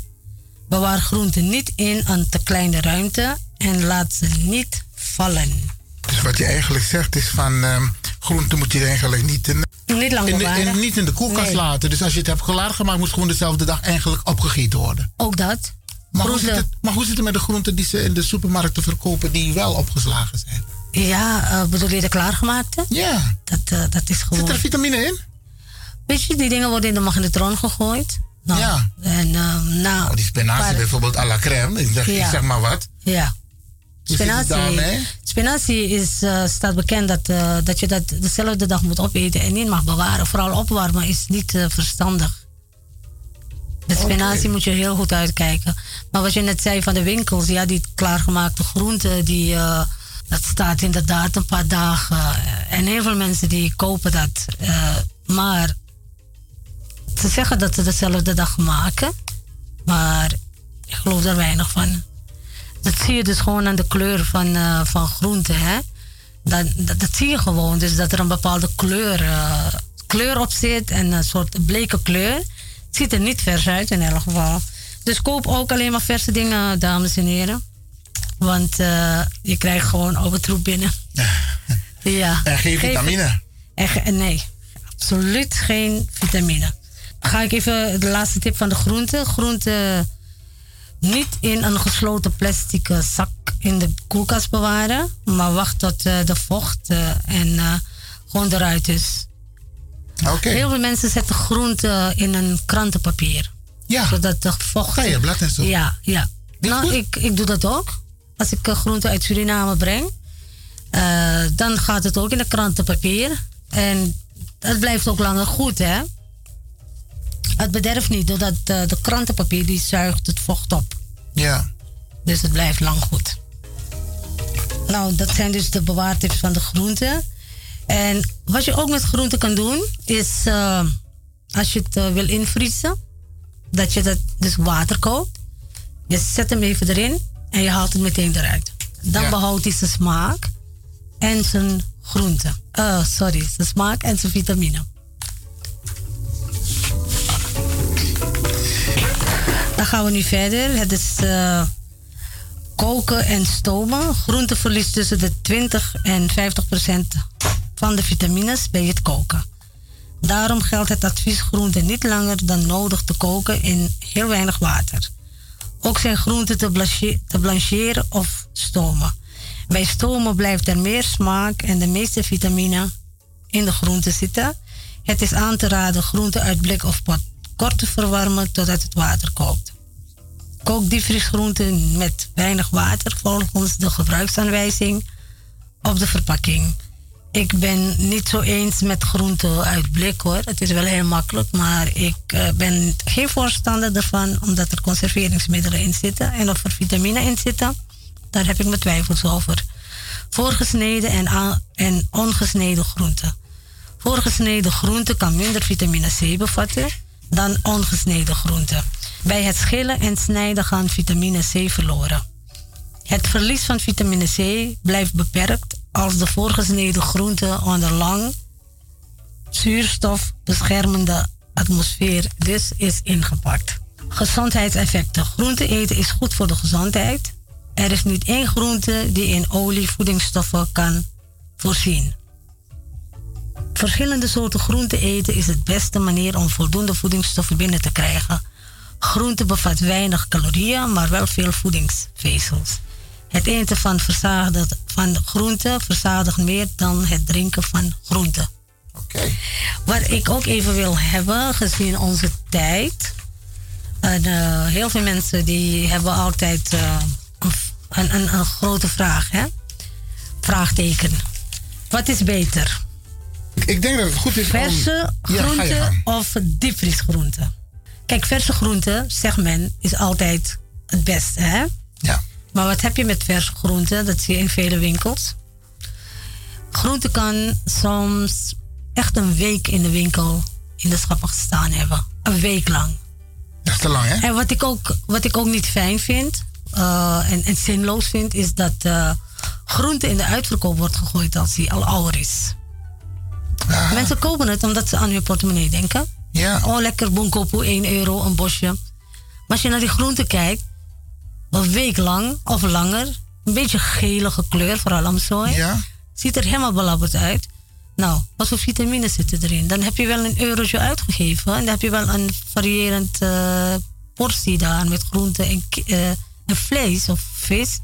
Speaker 20: Bewaar groenten niet in een te kleine ruimte en laat ze niet vallen.
Speaker 1: Dus wat je eigenlijk zegt is van ehm, groenten moet je eigenlijk niet in,
Speaker 20: Niet lang
Speaker 1: in de, in- niet in de koelkast
Speaker 20: Nee.
Speaker 1: laten. Dus als je het hebt klaargemaakt, moet het gewoon dezelfde dag eigenlijk opgegeten worden.
Speaker 20: Ook dat.
Speaker 1: Maar hoe, zit het, maar hoe zit het met de groenten die ze in de supermarkten verkopen die wel opgeslagen zijn?
Speaker 20: Ja, eh, bedoel je de klaargemaakte?
Speaker 1: Ja.
Speaker 20: Dat, eh, dat is gewoon...
Speaker 1: Zit er vitamine in?
Speaker 20: Weet je, die dingen worden in de magnetron gegooid. Nou,
Speaker 1: Ja.
Speaker 20: En ehm nou...
Speaker 1: Oh, die spinazie
Speaker 20: paar-
Speaker 1: bijvoorbeeld à la crème. Ik zeg,
Speaker 20: Ja.
Speaker 1: ik zeg maar wat.
Speaker 20: Ja. Spinazie, spinazie is, eh, staat bekend dat, eh, dat je dat dezelfde dag moet opeten en niet mag bewaren. Vooral opwarmen is niet eh, verstandig. Met spinazie moet je heel goed uitkijken. Maar wat je net zei van de winkels, ja, die klaargemaakte groenten, die, eh, dat staat inderdaad een paar dagen. En heel veel mensen die kopen dat. Eh, maar ze zeggen dat ze dezelfde dag maken. Maar ik geloof er weinig van. Dat zie je dus gewoon aan de kleur van, eh, van groenten. Hè? Dat, dat, zie je gewoon. Dus dat er een bepaalde kleur, eh, kleur op zit en een soort bleke kleur. Het ziet er niet vers uit in elk geval. Dus koop ook alleen maar verse dingen, dames en heren. Want eh, je krijgt gewoon oude troep binnen. *laughs* ja.
Speaker 1: En geen vitamine.
Speaker 20: Nee, absoluut geen vitamine. Ga ik even de laatste tip van de groenten. Groenten niet in een gesloten plastic eh, zak in de koelkast bewaren. Maar wacht tot eh, de vocht en gewoon eruit is.
Speaker 1: Oké.
Speaker 20: Heel veel mensen zetten groenten in een krantenpapier.
Speaker 1: Ja.
Speaker 20: Zodat de vocht...
Speaker 1: Geitenblad en zo.
Speaker 20: Ja, ja. Nou, ik, ik doe dat ook. Als ik eh, groenten uit Suriname breng, eh, dan gaat het ook in de krantenpapier. En het blijft ook langer goed, hè? Het bederft niet, doordat eh, de krantenpapier die zuigt het vocht op.
Speaker 1: Ja.
Speaker 20: Dus het blijft lang goed. Nou, dat zijn dus de bewaartips van de groenten. En wat je ook met groenten kan doen, is als je het wil invriezen, dat je dat dus water koopt. Je zet hem even erin en je haalt het meteen eruit. Dan
Speaker 1: Ja.
Speaker 20: behoudt hij zijn smaak en zijn groente. Eh, sorry, zijn smaak en zijn vitamine. Dan gaan we nu verder. Het is eh, koken en stomen. Groente verliest tussen de 20 en 50 procent van de vitamines bij het koken. Daarom geldt het advies groenten niet langer dan nodig te koken in heel weinig water. Ook zijn groenten te, blanche- te blancheren of stomen. Bij stomen blijft er meer smaak en de meeste vitamine in de groente zitten. Het is aan te raden groenten uit blik of pot kort te verwarmen totdat het water kookt. Kook diepvriesgroenten met weinig water volgens de gebruiksaanwijzing op de verpakking. Ik ben niet zo eens met groenten uit blik hoor. Het is wel heel makkelijk, maar ik eh, ben geen voorstander ervan omdat er conserveringsmiddelen in zitten en of er vitamine in zitten. Daar heb ik mijn twijfels over. Voorgesneden en, en ongesneden groenten. Voorgesneden groente kan minder vitamine C bevatten dan ongesneden groente. Bij het schillen en snijden gaan vitamine C verloren. Het verlies van vitamine C blijft beperkt als de voorgesneden groente onder lang zuurstofbeschermende atmosfeer dus is ingepakt. Gezondheidseffecten. Groente eten is goed voor de gezondheid. Er is niet één groente die in olie voedingsstoffen kan voorzien. Verschillende soorten groente eten is het beste manier om voldoende voedingsstoffen binnen te krijgen. Groente bevat weinig calorieën, maar wel veel voedingsvezels. Het eten van, verzadigd, van groente verzadigt meer dan het drinken van groente. Wat ik ook even wil hebben, gezien onze tijd. En, eh, heel veel mensen die hebben altijd eh, een, een, een grote vraag. Hè? Vraagteken. Wat is beter?
Speaker 1: Ik denk dat het goed is om...
Speaker 20: Verse
Speaker 1: Ja, ga je
Speaker 20: groente
Speaker 1: gang.
Speaker 20: of diepvriesgroente? Kijk, verse groente, zegt men, is altijd het beste, hè?
Speaker 1: Ja.
Speaker 20: Maar wat heb je met verse groente? Dat zie je in vele winkels. Groente kan soms echt een week in de winkel in de schappen gestaan hebben. Een week lang.
Speaker 1: Dat is te lang, hè?
Speaker 20: En wat ik ook, wat ik ook niet fijn vind eh, en, en zinloos vind, is dat eh, groente in de uitverkoop wordt gegooid als die al ouder is. Mensen kopen het omdat ze aan hun portemonnee denken.
Speaker 1: Ja.
Speaker 20: Oh, lekker bonkopo, 1 euro, een bosje. Maar als je naar die groente kijkt, een week lang of langer, een beetje gelige kleur, vooral amsooi.
Speaker 1: Ja.
Speaker 20: Ziet er helemaal belabberd uit. Nou, wat voor vitamines zitten erin? Dan heb je wel een eurotje uitgegeven. En dan heb je wel een variërend eh, portie daar met groente en, ki- eh, en vlees of vis.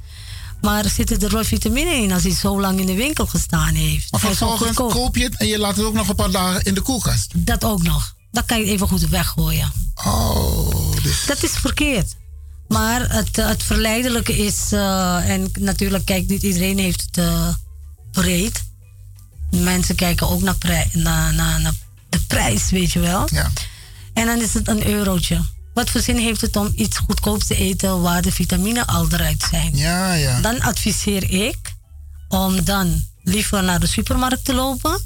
Speaker 20: Maar er zitten er wel vitamine in als hij zo lang in de winkel gestaan heeft.
Speaker 1: Maar vervolgens koop je het en je laat het ook nog een paar dagen in de koelkast.
Speaker 20: Dat ook nog. Dat kan je even goed weggooien.
Speaker 1: Oh, dus...
Speaker 20: Dat is verkeerd. Maar het, het verleidelijke is, eh, en natuurlijk kijkt niet iedereen heeft het eh, breed. Mensen kijken ook naar, prij- naar, naar, naar de prijs, weet je wel.
Speaker 1: Ja.
Speaker 20: En dan is het een eurotje. Wat voor zin heeft het om iets goedkoops te eten waar de vitamine al eruit zijn?
Speaker 1: Ja, ja.
Speaker 20: Dan adviseer ik om dan liever naar de supermarkt te lopen.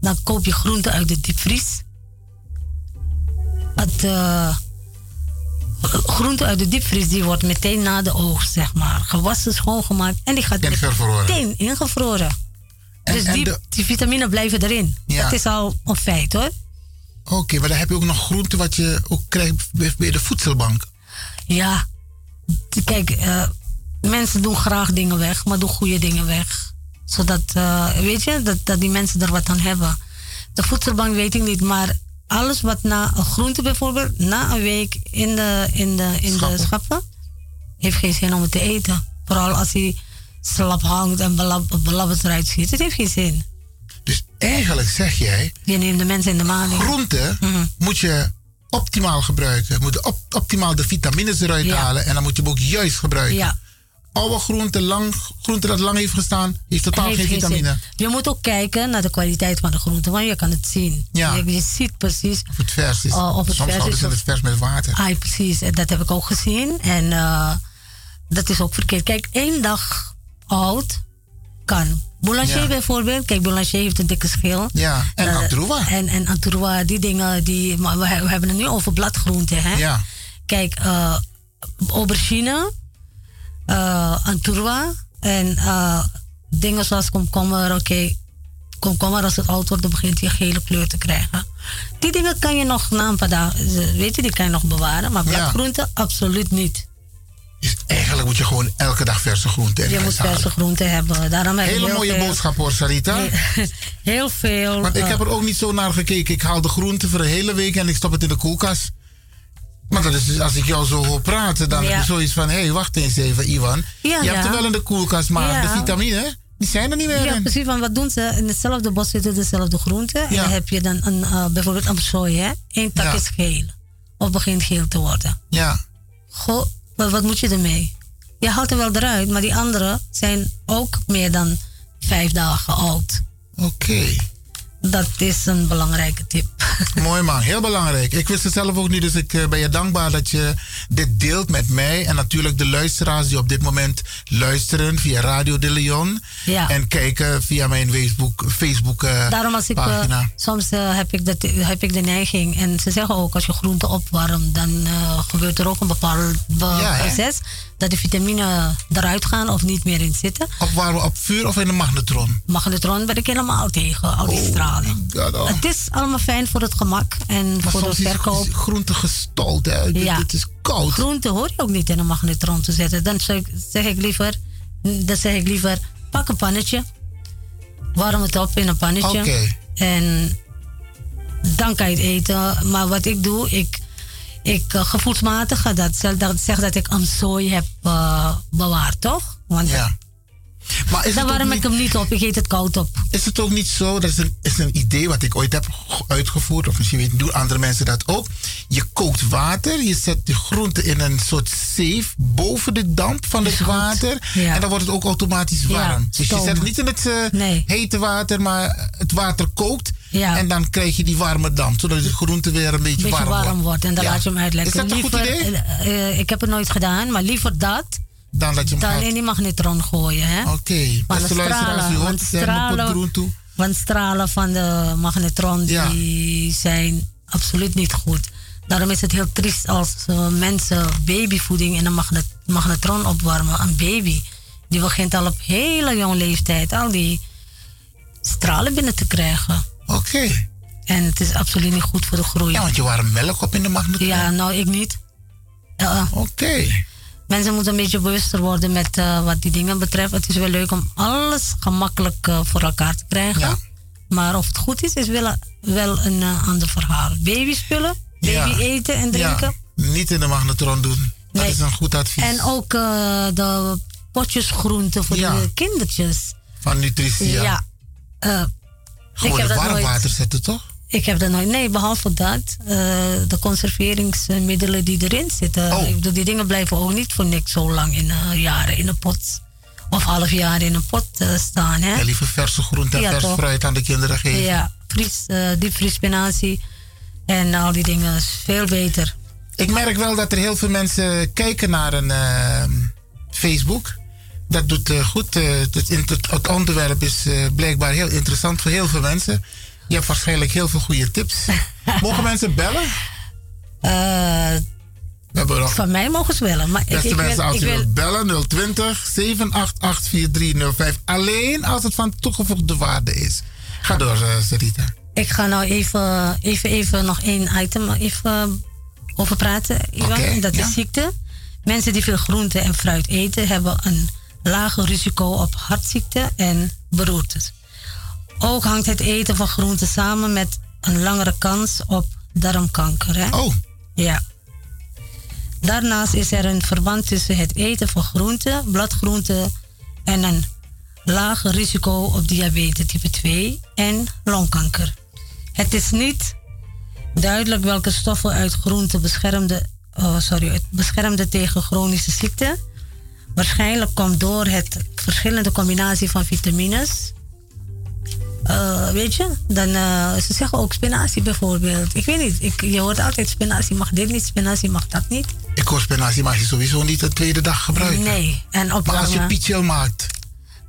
Speaker 20: Dan koop je groenten uit de diepvries. Het, eh, groente uit de diepvries die wordt meteen na de oogst, zeg maar, gewassen, schoongemaakt en die gaat meteen ingevroren. dus
Speaker 1: en
Speaker 20: die,
Speaker 1: de-
Speaker 20: die vitamine blijven erin.
Speaker 1: Ja.
Speaker 20: Dat is al een feit hoor.
Speaker 1: Oké, maar dan heb je ook nog groenten wat je ook krijgt bij de voedselbank.
Speaker 20: Ja, kijk, eh, mensen doen graag dingen weg, maar doen goede dingen weg. Zodat, eh, weet je, dat, dat die mensen er wat aan hebben. De voedselbank weet ik niet, maar alles wat na groente bijvoorbeeld, na een week in de, in de, in de schappen, heeft geen zin om het te eten. Vooral als hij slap hangt en belab- belabberd eruit ziet. Het heeft geen zin.
Speaker 1: Dus eigenlijk zeg jij,
Speaker 20: Je neemt de mensen in de maling.
Speaker 1: groenten moet je optimaal gebruiken. Moet op- optimaal de vitamines eruit
Speaker 20: Ja.
Speaker 1: halen en dan moet je hem ook juist gebruiken.
Speaker 20: Ja.
Speaker 1: Oude groente, lang, groente dat lang heeft gestaan, heeft totaal
Speaker 20: Heeft
Speaker 1: geen vitamine.
Speaker 20: Je moet ook kijken naar de kwaliteit van de groente, want je kan het zien.
Speaker 1: Ja.
Speaker 20: Je, je ziet precies.
Speaker 1: Of het vers is.
Speaker 20: Oh, of het
Speaker 1: Soms
Speaker 20: vers
Speaker 1: houden ze het vers met water.
Speaker 20: Ah, precies. En Dat heb ik ook gezien. En eh, dat is ook verkeerd. Kijk, één dag oud kan. Boulanger
Speaker 1: Ja.
Speaker 20: bijvoorbeeld. Kijk, Boulanger heeft een dikke schil.
Speaker 1: Ja, en Antroa.
Speaker 20: En, en die dingen, die, maar we, we hebben het nu over bladgroenten, hè?
Speaker 1: Ja.
Speaker 20: Kijk, eh aubergine, eh Antroa en eh, dingen zoals komkommer, oké. Komkommer, als het oud wordt, dan begint een gele kleur te krijgen. Die dingen kan je nog na een paar dagen, weet je, die kan je nog bewaren. Maar
Speaker 1: Ja.
Speaker 20: bladgroenten, absoluut niet.
Speaker 1: Eigenlijk moet je gewoon elke dag verse groenten in
Speaker 20: Je moet verse groenten hebben. Daarom heb
Speaker 1: Hele
Speaker 20: heel
Speaker 1: mooie
Speaker 20: veel-
Speaker 1: boodschap hoor, Sarita.
Speaker 20: Heel, *laughs* heel veel.
Speaker 1: Want ik
Speaker 20: eh,
Speaker 1: heb er ook niet zo naar gekeken. Ik haal de groenten voor de hele week en ik stop het in de koelkast. Maar dat is dus, als ik jou zo hoor praten, dan
Speaker 20: Ja.
Speaker 1: heb je zoiets van... hé, hey, wacht eens even, Iwan.
Speaker 20: Ja,
Speaker 1: je hebt er wel in de koelkast, maar de vitamine, die zijn er niet meer
Speaker 20: Ja,
Speaker 1: in.
Speaker 20: precies. Want wat doen ze? In hetzelfde bos zitten dezelfde groenten. En dan heb je dan een, eh, bijvoorbeeld een hè? Eén tak is geel. Of begint geel te worden.
Speaker 1: Ja.
Speaker 20: Goh, wat, wat moet je ermee? Je haalt er wel eruit, maar die andere zijn ook meer dan vijf dagen oud.
Speaker 1: Oké.
Speaker 20: Dat is een belangrijke tip. *laughs*
Speaker 1: Mooi man, heel belangrijk. Ik wist het zelf ook niet, dus ik eh, ben je dankbaar dat je dit deelt met mij. En natuurlijk de luisteraars die op dit moment luisteren via Radio de Leon.
Speaker 20: Ja.
Speaker 1: En kijken via mijn Facebook, Facebook eh,
Speaker 20: Daarom als ik, eh,
Speaker 1: pagina.
Speaker 20: soms heb, ik dat, heb ik de neiging, en ze zeggen ook als je groenten opwarmt, dan gebeurt er ook een bepaald be-
Speaker 1: Ja,
Speaker 20: proces dat de vitamine eruit gaan of niet meer in zitten.
Speaker 1: Opwarmen op vuur of in de magnetron?
Speaker 20: Magnetron ben ik helemaal tegen, al die
Speaker 1: oh.
Speaker 20: Het is allemaal fijn voor het gemak en
Speaker 1: Maar
Speaker 20: voor de
Speaker 1: soms is
Speaker 20: verkoop.
Speaker 1: groente gestold, hè?
Speaker 20: Ja.
Speaker 1: Het is koud.
Speaker 20: Groente hoor je ook niet in een magnetron te zetten. Dan zeg ik, zeg ik liever, dan zeg ik liever, pak een pannetje, warm het op in een pannetje. En dan kan je het eten. Maar wat ik doe, ik, ik uh, gevoelsmatig ga dat, dat, zeg dat ik een zooi heb eh, bewaard, toch? Want
Speaker 1: Ja. Maar is
Speaker 20: dan warm ik hem niet op, ik eet het koud op.
Speaker 1: Is het ook niet zo, dat is een, is een idee wat ik ooit heb ge- uitgevoerd, of misschien weten doen andere mensen dat ook. Je kookt water, je zet de groente in een soort zeef boven de damp van het water.
Speaker 20: Ja.
Speaker 1: En dan wordt het ook automatisch
Speaker 20: Ja,
Speaker 1: warm. dus je zet het niet in het eh, hete water, maar het water kookt.
Speaker 20: Ja.
Speaker 1: En dan krijg je die warme damp, zodat de groente weer een beetje,
Speaker 20: beetje warm,
Speaker 1: wordt.
Speaker 20: wordt. En dan
Speaker 1: Ja.
Speaker 20: laat je hem uitlekken.
Speaker 1: Is dat een goed idee?
Speaker 20: eh, eh, ik heb het nooit gedaan, maar liever dat
Speaker 1: Dan dat je hem
Speaker 20: dan
Speaker 1: gaat-
Speaker 20: in die magnetron gooien. hè?
Speaker 1: Oké,
Speaker 20: Want
Speaker 1: beste
Speaker 20: de
Speaker 1: luisteraars, u
Speaker 20: stralen,
Speaker 1: hoort
Speaker 20: want stralen,
Speaker 1: groen toe.
Speaker 20: want stralen van de magnetron
Speaker 1: Ja.
Speaker 20: die zijn absoluut niet goed. Daarom is het heel triest als eh, mensen babyvoeding in een magnet, magnetron opwarmen. Een baby die begint al op hele jonge leeftijd al die stralen binnen te krijgen.
Speaker 1: Oké.
Speaker 20: En het is absoluut niet goed voor de groei.
Speaker 1: Ja, want je warm melk op in de magnetron.
Speaker 20: Ja, nou ik niet.
Speaker 1: Oké.
Speaker 20: Mensen moeten een beetje bewuster worden met eh, wat die dingen betreft. Het is wel leuk om alles gemakkelijk eh, voor elkaar te krijgen. Maar of het goed is, is wel, wel een eh, ander verhaal. Babyspullen, baby
Speaker 1: Ja.
Speaker 20: eten en drinken.
Speaker 1: Ja, niet in de magnetron doen. Dat is een goed advies.
Speaker 20: En ook de potjes groenten voor de kindertjes.
Speaker 1: Van nutritie, ja. Gewoon in warm
Speaker 20: nooit-
Speaker 1: water zetten, toch?
Speaker 20: Ik heb dat nooit. Nee, behalve dat. eh, de conserveringsmiddelen die erin zitten.
Speaker 1: Oh.
Speaker 20: Ik bedoel, die dingen blijven ook niet voor niks zo lang in eh, jaren in een pot. Of half jaar in een pot eh, staan. Hè?
Speaker 1: Ja, liever verse groenten en
Speaker 20: Ja,
Speaker 1: vers fruit aan de kinderen geven.
Speaker 20: Ja, vries, eh diepvriespinazie en al die dingen is veel beter.
Speaker 1: Ik merk wel dat er heel veel mensen kijken naar een Facebook. Dat doet eh, goed. eh, het, het, het onderwerp is eh, blijkbaar heel interessant voor heel veel mensen. Je hebt waarschijnlijk heel veel goede tips. *laughs* Mogen mensen bellen? Nog
Speaker 20: Van mij mogen ze willen. Maar ik,
Speaker 1: Beste
Speaker 20: ik
Speaker 1: mensen,
Speaker 20: wil,
Speaker 1: als
Speaker 20: ik
Speaker 1: u
Speaker 20: wil,
Speaker 1: wilt bellen 020 788 4305. Alleen als het van toegevoegde waarde is. Ga door, Sarita.
Speaker 20: ik ga nou even, even, even nog één item even over praten. Ivan.
Speaker 1: Oké,
Speaker 20: dat
Speaker 1: ja.
Speaker 20: is ziekte. Mensen die veel groente en fruit eten hebben een lager risico op hartziekte en beroertes. Ook hangt het eten van groenten samen met een langere kans op darmkanker. Hè?
Speaker 1: Oh.
Speaker 20: Ja. Daarnaast is er een verband tussen het eten van groenten, bladgroenten en een lager risico op diabetes type 2 en longkanker. Het is niet duidelijk welke stoffen uit groenten beschermden, oh, sorry, het beschermden tegen chronische ziekten. Waarschijnlijk komt door het verschillende combinatie van vitamines. Eh, weet je, dan, eh, ze zeggen ook spinazie bijvoorbeeld. Ik weet niet, ik, je hoort altijd spinazie mag dit niet, spinazie mag dat niet.
Speaker 1: Ik hoor spinazie mag je sowieso niet de tweede dag gebruiken.
Speaker 20: Nee, en
Speaker 1: Maar als je
Speaker 20: opwarmen.
Speaker 1: pichel maakt.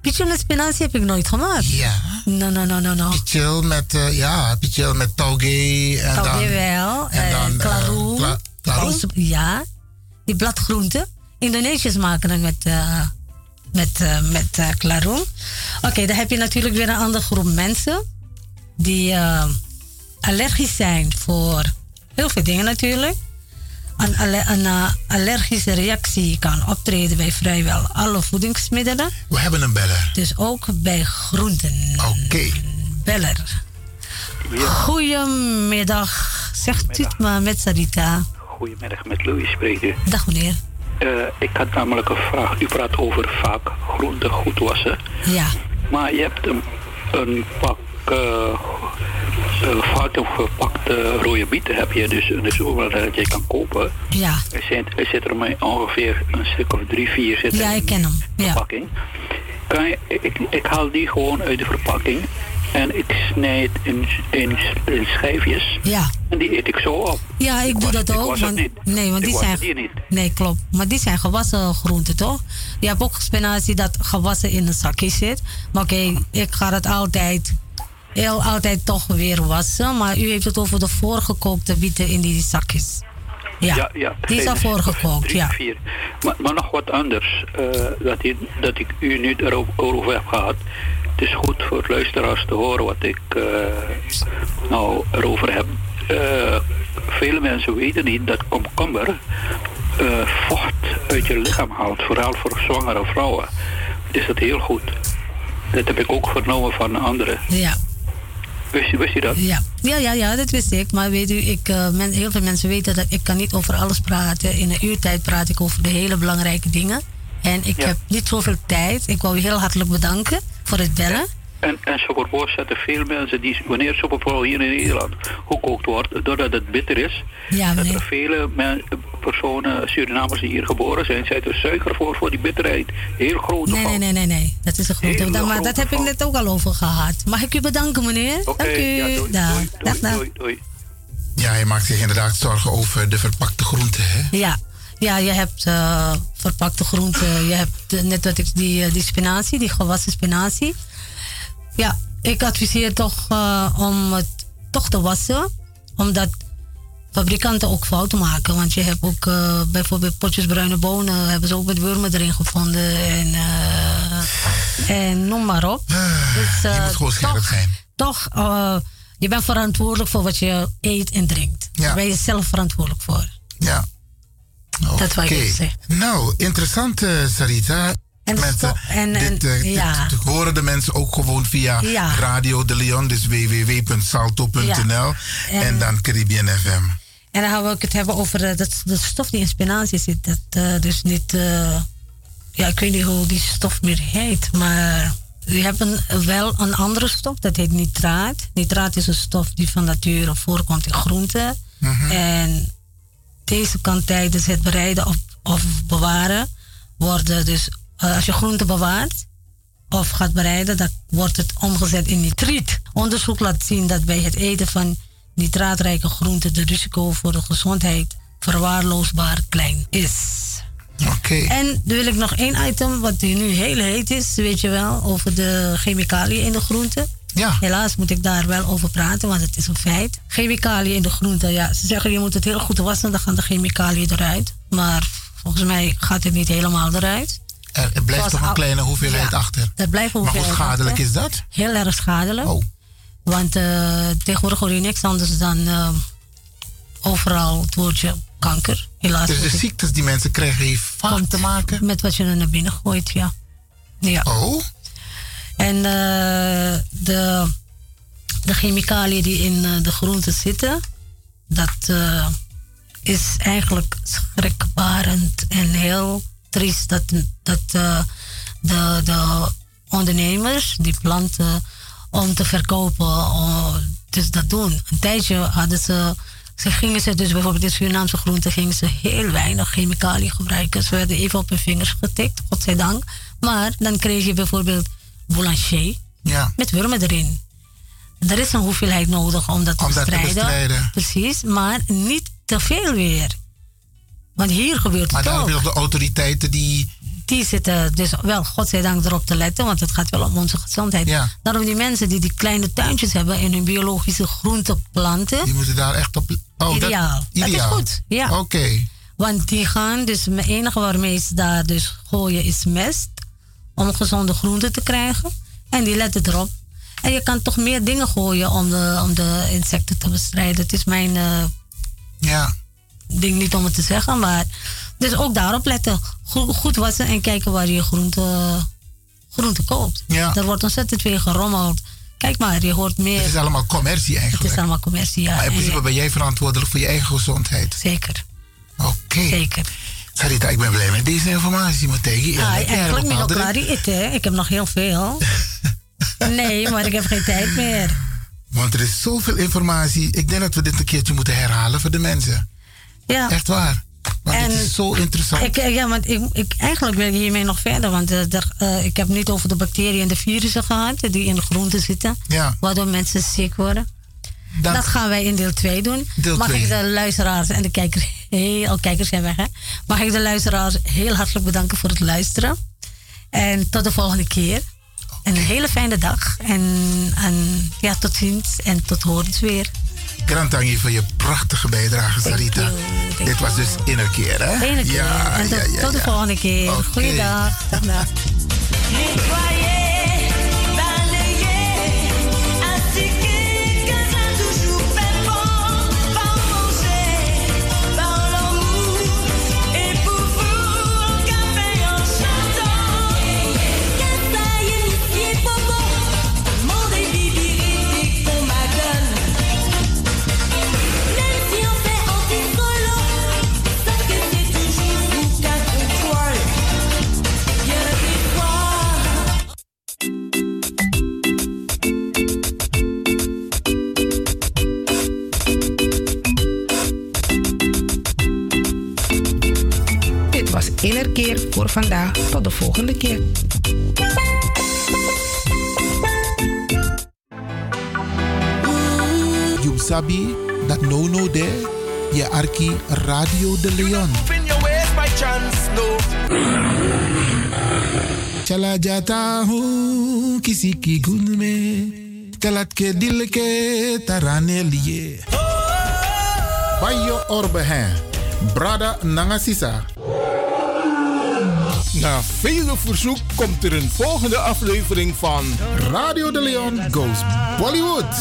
Speaker 20: Pichel met spinazie heb ik nooit gemaakt.
Speaker 1: Ja.
Speaker 20: No, no, no, no, no.
Speaker 1: Pichel met, eh, ja, pichel met tauge. En
Speaker 20: Tauge
Speaker 1: dan,
Speaker 20: wel.
Speaker 1: En
Speaker 20: eh,
Speaker 1: dan,
Speaker 20: klaroen.
Speaker 1: eh, kla-
Speaker 20: ja. Die bladgroenten. Indonesiërs maken het met, eh met, eh, met eh, klaroen. Oké, dan heb je natuurlijk weer een andere groep mensen. Die, allergisch zijn voor heel veel dingen natuurlijk. Een, een allergische reactie kan optreden bij vrijwel alle voedingsmiddelen.
Speaker 1: We hebben een beller.
Speaker 20: Dus ook bij groenten.
Speaker 1: Oké.
Speaker 20: Beller. Goedemiddag. Zegt u het maar met Sarita.
Speaker 22: Goedemiddag, met Louis spreekt u.
Speaker 20: Dag meneer.
Speaker 22: Eh, ik had namelijk een vraag. U praat over vaak groenten goed wassen.
Speaker 20: Ja.
Speaker 22: Maar je hebt een, een pak uh, uh, fout gepakte rode bieten heb je dus in de dat je kan kopen.
Speaker 20: Ja.
Speaker 22: Er zit, er zit er maar ongeveer een stuk of drie, vier zitten
Speaker 20: Ja, ik ken hem. Ja.
Speaker 22: verpakking. Kan je, ik, ik haal die gewoon uit de verpakking en ik snij het in, in, in schijfjes.
Speaker 20: Ja.
Speaker 22: En die eet ik zo op.
Speaker 20: Ja, ik doe dat ook.
Speaker 22: was het
Speaker 20: Want,
Speaker 22: niet.
Speaker 20: nee, want
Speaker 22: Ik
Speaker 20: die zijn.
Speaker 22: niet.
Speaker 20: Nee, klopt. Maar die zijn gewassen groenten, toch? Je hebt ook spinazie dat gewassen in een zakje zit. Maar oké, ik ga het altijd. Heel altijd toch weer wassen. Maar u heeft het over de voorgekookte bieten in die zakjes. Ja,
Speaker 22: ja, ja
Speaker 20: die is al voorgekookt.
Speaker 22: drie,
Speaker 20: Ja.
Speaker 22: vier. Maar, maar nog wat anders, eh, dat, ik, dat ik u nu erover heb gehad. Het is goed voor luisteraars te horen wat ik eh, nou erover heb. Eh, vele mensen weten niet dat komkommer eh, vocht uit je lichaam haalt, vooral voor zwangere vrouwen. Is dat heel goed. Dat heb ik ook vernomen van anderen.
Speaker 20: Ja.
Speaker 22: Wist, je- wist je dat?
Speaker 20: Ja. Ja, ja, ja, dat wist ik. Maar weet u, ik, men, heel veel mensen weten dat ik kan niet over alles praten. In een uurtijd praat ik over de hele belangrijke dingen. En ik heb niet zoveel tijd. Ik wil u heel hartelijk bedanken voor het bellen.
Speaker 22: En, en Sopperpool zetten veel mensen die, wanneer Sopperpool hier in Nederland gekookt wordt, doordat het bitter is,
Speaker 20: Ja,
Speaker 22: dat er vele men- personen, Surinamers die hier geboren zijn, zetten er suiker voor, voor die bitterheid. Heel groot.
Speaker 20: Nee, nee, nee, nee, nee. Dat is een grote.
Speaker 22: Hele
Speaker 20: Dan, maar dat heb ik net ook al over gehad. Mag ik u bedanken, meneer?
Speaker 22: Oké,
Speaker 20: Dank u.
Speaker 22: ja, doei,
Speaker 20: Dag.
Speaker 22: doei,
Speaker 20: Dag, dag.
Speaker 22: doei, doei.
Speaker 1: Ja, hij maakt zich inderdaad zorgen over de verpakte groenten, hè?
Speaker 20: Ja. Ja, je hebt eh, verpakte groenten. Je hebt eh, net wat ik, die, eh, die spinazie, die gewassen spinazie. Ja, ik adviseer toch om het toch te wassen. Omdat fabrikanten ook fouten maken. Want je hebt ook bijvoorbeeld potjes bruine bonen. Hebben ze ook met wormen erin gevonden. En, en noem maar op. Dus, eh,
Speaker 1: je moet gewoon scherp
Speaker 20: toch,
Speaker 1: zijn.
Speaker 20: Toch, je bent verantwoordelijk voor wat je eet en drinkt. Daar ben je zelf verantwoordelijk voor.
Speaker 1: Ja.
Speaker 20: Dat wou ik
Speaker 1: Oké.
Speaker 20: even zeggen.
Speaker 1: Nou, interessant, eh, Sarita.
Speaker 20: En
Speaker 1: mensen,
Speaker 20: stop- en- en-
Speaker 1: dit, eh, dit
Speaker 20: ja.
Speaker 1: horen de mensen ook gewoon via
Speaker 20: Ja.
Speaker 1: Radio de Leon, dus www.salto.nl
Speaker 20: Ja.
Speaker 1: en,
Speaker 20: En-
Speaker 1: dan Caribbean FM.
Speaker 20: En dan gaan we ook het hebben over eh, dat, dat stof die in spinazie zit. Dat eh, dus niet. eh, ja, ik weet niet hoe die stof meer heet. Maar we hebben wel een andere stof. Dat heet nitraat. Nitraat is een stof die van nature voorkomt in groenten. En deze kan tijdens het bereiden of, of bewaren worden dus. eh, als je groenten bewaart of gaat bereiden, dan wordt het omgezet in nitriet. Onderzoek laat zien dat bij het eten van nitraatrijke groenten de risico voor de gezondheid verwaarloosbaar klein is.
Speaker 1: Oké.
Speaker 20: En dan wil ik nog één item, wat nu heel heet is, weet je wel, over de chemicaliën in de groenten.
Speaker 1: Ja.
Speaker 20: Helaas moet ik daar wel over praten, want het is een feit. Chemicaliën in de groenten, ja, ze zeggen je moet het heel goed wassen, dan gaan de chemicaliën eruit. Maar volgens mij gaat het niet helemaal eruit.
Speaker 1: Er, er blijft
Speaker 20: Zoals
Speaker 1: toch een kleine hoeveelheid
Speaker 20: Ja,
Speaker 1: achter.
Speaker 20: Dat blijft
Speaker 1: Maar hoe
Speaker 20: hoeveelheid
Speaker 1: schadelijk
Speaker 20: achter.
Speaker 1: is dat?
Speaker 20: Heel erg schadelijk.
Speaker 1: Oh.
Speaker 20: Want eh, tegenwoordig hoor je niks anders dan eh, overal het woordje kanker. Helaas.
Speaker 1: Dus de ziektes die mensen krijgen heeft vaak te maken?
Speaker 20: Met wat je er naar binnen gooit, ja. ja.
Speaker 1: Oh?
Speaker 20: En eh, de, de chemicaliën die in eh, de groenten zitten, dat eh, is eigenlijk schrikbarend en heel triest dat, dat de, de ondernemers die planten om te verkopen, dus dat doen. Een tijdje hadden ze, ze gingen ze dus bijvoorbeeld in Surinaamse groenten gingen ze heel weinig chemicaliën gebruiken. Ze werden even op hun vingers getikt, godzijdank. Maar dan kreeg je bijvoorbeeld boulanger
Speaker 1: Ja.
Speaker 20: met wormen erin. Er is een hoeveelheid nodig om dat te,
Speaker 1: Om dat te
Speaker 20: bestrijden.
Speaker 1: bestrijden.
Speaker 20: Precies, maar niet te veel weer. Want hier gebeurt
Speaker 1: Maar
Speaker 20: het ook.
Speaker 1: je nog de autoriteiten die...
Speaker 20: Die zitten dus wel, godzijdank, erop te letten, want het gaat wel om onze gezondheid.
Speaker 1: Ja.
Speaker 20: Daarom die mensen die die kleine tuintjes hebben en hun biologische groenten planten.
Speaker 1: Die moeten daar echt op... Oh,
Speaker 20: ideaal.
Speaker 1: Dat,
Speaker 20: Dat is goed, ja.
Speaker 1: Oké.
Speaker 20: Want die gaan dus, het enige waarmee ze daar dus gooien is mest. Om gezonde groenten te krijgen. En die letten erop. En je kan toch meer dingen gooien om de, om de insecten te bestrijden. Het is mijn eh,
Speaker 23: Ja.
Speaker 20: ding niet om het te zeggen, maar dus ook daarop letten. Goed, goed wassen en kijken waar je groente, groente koopt.
Speaker 23: Ja.
Speaker 20: Er wordt ontzettend veel gerommeld. Kijk maar, je hoort meer.
Speaker 23: Het is allemaal commercie eigenlijk.
Speaker 20: Het is allemaal commercie, ja.
Speaker 23: Maar in principe ben jij verantwoordelijk voor je eigen gezondheid.
Speaker 20: Zeker.
Speaker 23: Oké.
Speaker 20: Zeker.
Speaker 23: Sarita, ik ben blij met deze informatie, Mategi.
Speaker 20: Ah, eigenlijk niet ook klaar eten. Ik heb nog heel veel. *laughs* Nee, maar ik heb geen tijd meer.
Speaker 23: Want er is zoveel informatie. Ik denk dat we dit een keertje moeten herhalen voor de mensen.
Speaker 20: Ja.
Speaker 23: Echt waar. Want het is zo interessant.
Speaker 20: Ik, eh, ja, want ik, ik, eigenlijk wil ik hiermee nog verder. Want eh, eh, ik heb niet over de bacteriën en de virussen gehad. Die in de groenten zitten.
Speaker 23: Ja.
Speaker 20: Waardoor mensen ziek worden.
Speaker 23: Dat-
Speaker 20: Dat gaan wij in deel 2 doen.
Speaker 23: Deel
Speaker 20: Mag
Speaker 23: twee.
Speaker 20: ik de luisteraars en de kijkers... Heel, oh, kijkers zijn weg, hè? Mag ik de luisteraars heel hartelijk bedanken voor het luisteren. En tot de volgende keer. En een hele fijne dag. En, en ja, tot ziens en tot horens weer.
Speaker 23: Grantangi voor je prachtige bijdrage, Sarita. Dit was dus Innerkeer, hè? Ja,
Speaker 20: en tot,
Speaker 23: ja, ja,
Speaker 20: tot de volgende keer.
Speaker 23: Oké.
Speaker 20: Goeiedag. Dag, *laughs*
Speaker 19: vandaag. Tot de volgende keer.
Speaker 1: You sabi dat no no de je arki Radio de Leon.
Speaker 10: In your ways by chance, no.
Speaker 1: Chala jata hu kisi ki gunme kalat ke dil ke tarane liye. Bayo orbe. Brada Nangasisa.
Speaker 15: Na vele verzoek komt er een volgende aflevering van
Speaker 1: Radio de Leon Goes Bollywood.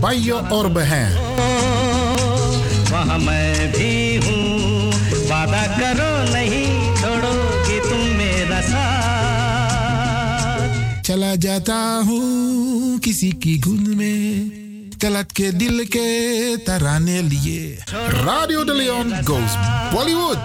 Speaker 1: Bayo orbe hen.
Speaker 24: वहाँ मैं भी हूँ वादा करो नहीं छोड़ोगे तुम मेरा साथ
Speaker 1: चला जाता हूँ किसी की गुन में कलट के दिल के तराने लिए Radio de Leon goes Bollywood.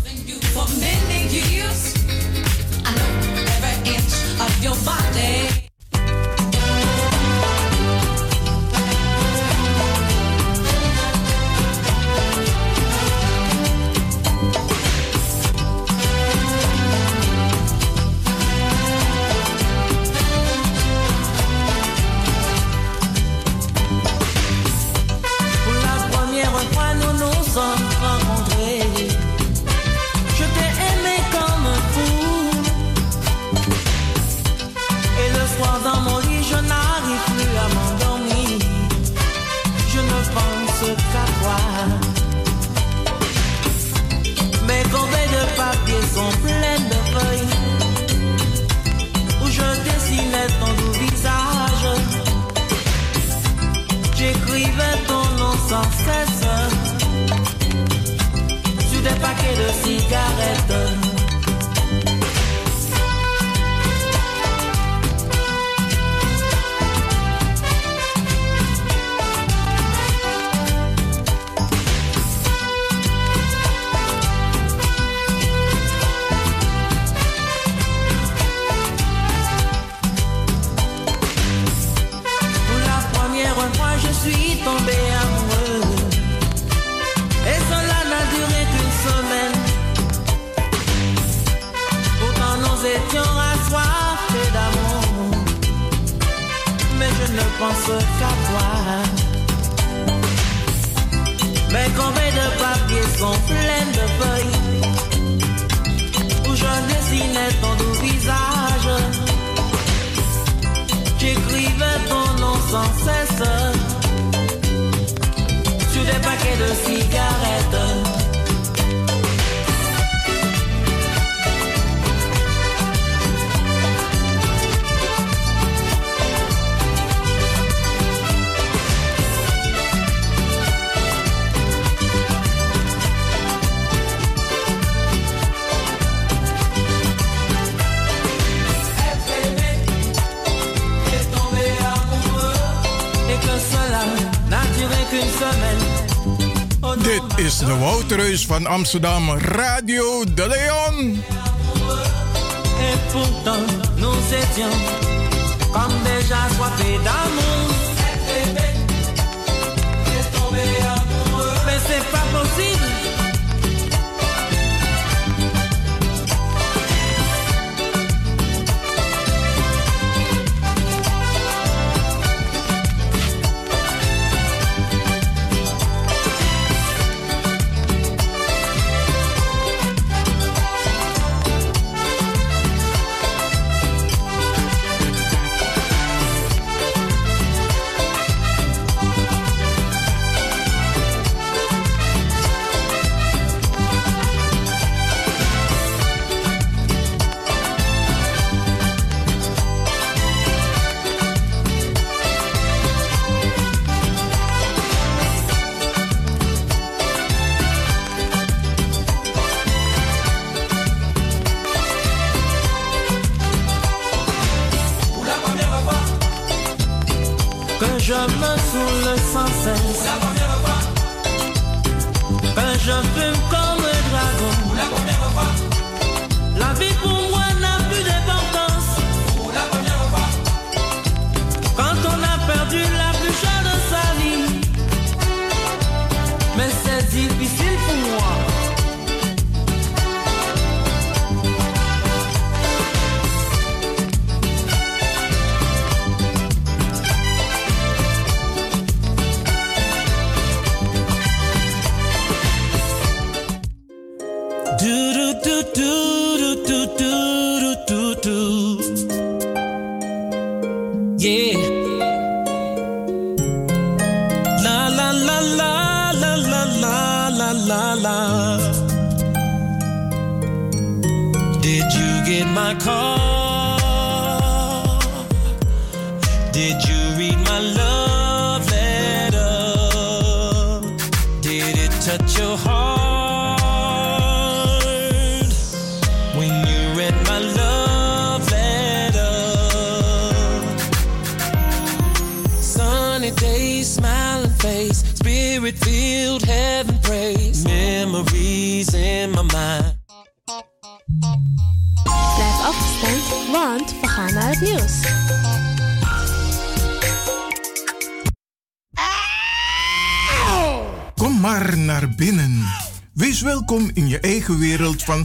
Speaker 14: Your body.
Speaker 24: Des pense qu'à toi. Mes corbeilles de papier sont pleines de feuilles où je dessinais ton doux visage. J'écrivais ton nom sans cesse sur des paquets de cigarettes.
Speaker 15: Dit is de Wouterhuis van Amsterdam, Radio De Leon.
Speaker 24: Mais c'est pas possible.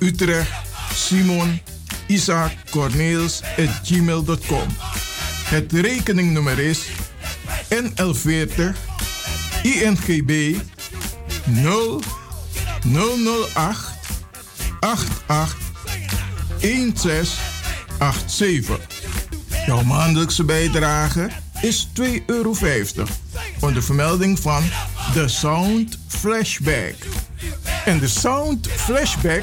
Speaker 15: Utrecht, Simon, Isaac, Corneels gmail.com. Het rekeningnummer is NL40 INGB 0 008 88 1687. Jouw maandelijkse bijdrage is 2,50 euro. Onder vermelding van The Sound Flashback. En de Sound Flashback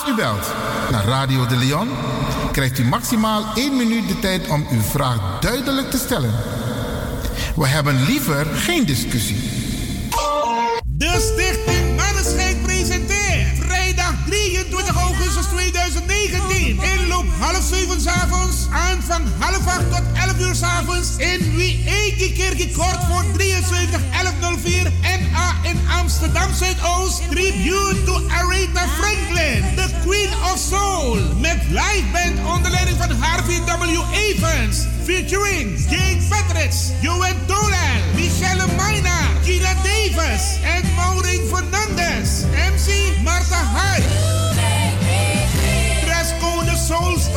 Speaker 1: Als u belt naar Radio De Leon, krijgt u maximaal 1 minuut de tijd om uw vraag duidelijk te stellen. We hebben liever geen discussie.
Speaker 16: De Stichting Manneschijn presenteert vrijdag 23 augustus 2019. Inloop half 7 s avonds aan van half 8 tot 11 uur avonds in Wie Eetje Kerkie Kort voor 73 1104 NA in Amsterdam Zuidoost. Tribute to Aretha Franklin, the Queen of Soul. Met live band onder leiding van Harvey W. Evans. Featuring Jane Patrick, Johan Tolan, Michelle Maina, Gina Davis en Maureen Fernandez. MC Marta Hyde.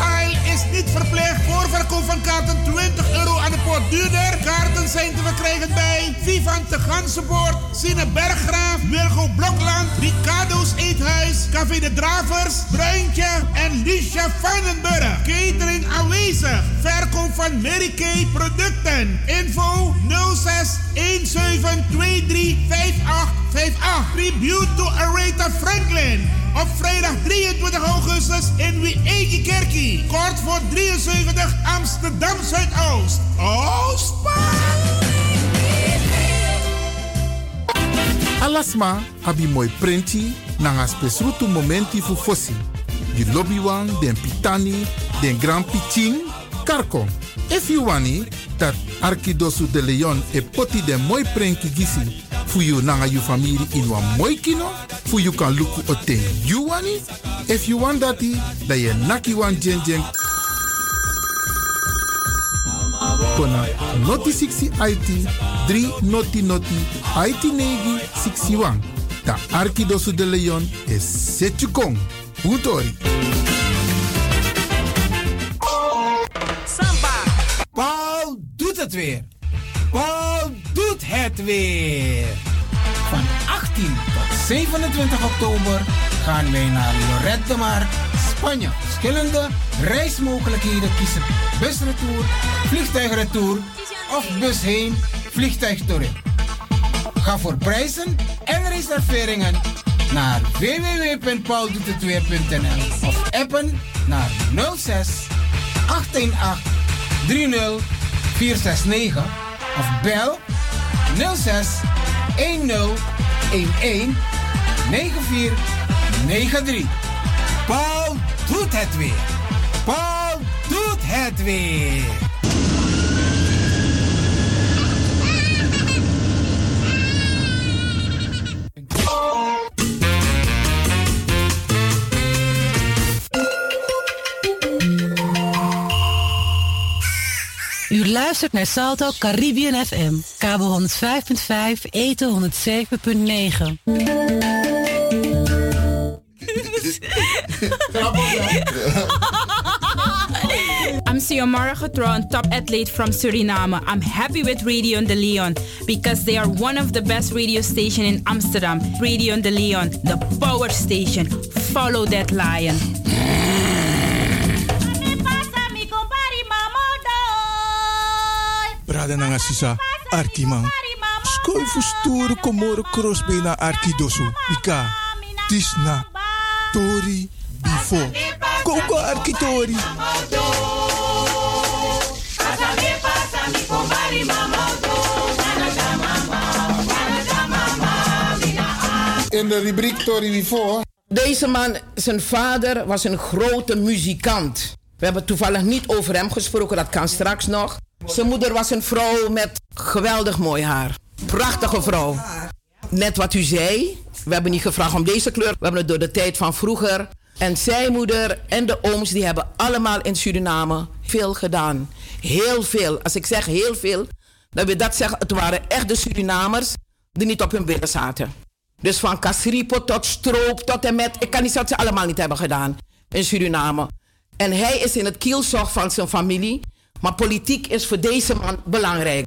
Speaker 16: I. niet verplicht. Voorverkoop van kaarten 20 euro aan de poort duurder. Kaarten zijn te verkrijgen bij Vivant de Gansenpoort, Sine Berggraaf, Wilgo Blokland, Ricardo's Eethuis, Café de Dravers, Bruintje en Liesja Vandenburg. Catering aanwezig. Verkoop van Mary Kay producten. Info 06 1723 5858. Tribute to Aretha Franklin. Op vrijdag 23 augustus in Wie Kerkie. Kort voor 73 Amsterdam Zuidoost.
Speaker 1: Alasma abi moi prenti nanga spesrutu momenti fu fosi. Di lobby wan, den pitani, den grand piching, karko. If you dat Arkidosu de Leon e poti den moi prenki gisi fu you nanga you family in wan moi kino, fu you kan luku o ten you wani. If you want dati, da ye naki wan jen jen kona noti 60 IT 3 noti noti IT negi 61. Da Arkidosu de Leon is Setjukong. Utori.
Speaker 17: Samba. Paul doet het weer. Paul doet het weer. Van 18 tot 27 oktober gaan wij naar Lorette de Mar, Spanje. Verschillende reismogelijkheden kiezen. Busretour, vliegtuigretour of bus heen, vliegtuig terug. Ga voor prijzen en reserveringen naar www.pauldoetetweer.nl of appen naar 06 818 30 469 of bel 06 10 11 9493. Paul doet het weer. Paul doet het weer.
Speaker 18: U luistert naar Salto Caribbean FM, kabel 105.5, eten 107.9. *laughs*
Speaker 25: I'm Xiomara Getron, top athlete from Suriname. I'm happy with Radio de Leon because they are one of the best radio station in Amsterdam. Radio de Leon, the power station. Follow that lion.
Speaker 26: Brada nanga sisa Arkiman. Skoi fu stoere komoro crossbay na Arkidosu. Ika. Tisna. Tori. Bifo. Koko Arkitori.
Speaker 1: In de rubriek Tori Before.
Speaker 27: Deze man, zijn vader was een grote muzikant. We hebben toevallig niet over hem gesproken, dat kan straks nog. Zijn moeder was een vrouw met geweldig mooi haar. Prachtige vrouw. Net wat u zei, we hebben niet gevraagd om deze kleur. We hebben het door de tijd van vroeger. En zijn moeder en de ooms, die hebben allemaal in Suriname veel gedaan. Heel veel. Als ik zeg heel veel, dan wil dat zeggen, het waren echt de Surinamers die niet op hun billen zaten. Dus van Casripo tot Stroop tot en met... Ik kan niet zeggen dat ze allemaal niet hebben gedaan in Suriname. En hij is in het kielzog van zijn familie. Maar politiek is voor deze man belangrijk.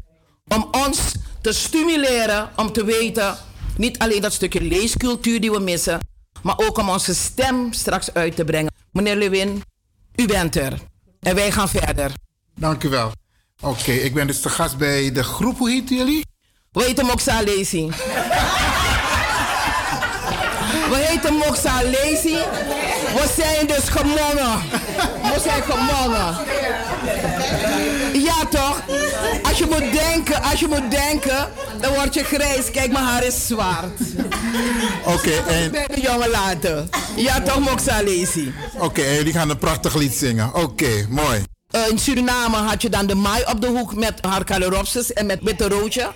Speaker 27: Om ons te stimuleren om te weten... niet alleen dat stukje leescultuur die we missen... maar ook om onze stem straks uit te brengen. Meneer Lewin, u bent er. En wij gaan verder.
Speaker 1: Dank u wel. Oké, ik ben dus de gast bij de groep. Hoe heet jullie?
Speaker 27: We heten Moxa Lazy. *laughs* We heten Moxa Lazy. We zijn dus gewonnen. We zijn gewonnen. Ja toch? Als je moet denken, als je moet denken, dan word je grijs. Kijk, mijn haar is zwart.
Speaker 1: Oké, en...
Speaker 27: Bij de jongen laten. Ja toch, Moxa Lazy.
Speaker 1: Oké, en jullie gaan een prachtig lied zingen. Oké, mooi.
Speaker 27: In Suriname had je dan de Mai op de hoek met haar caloropsis en met witte roodje.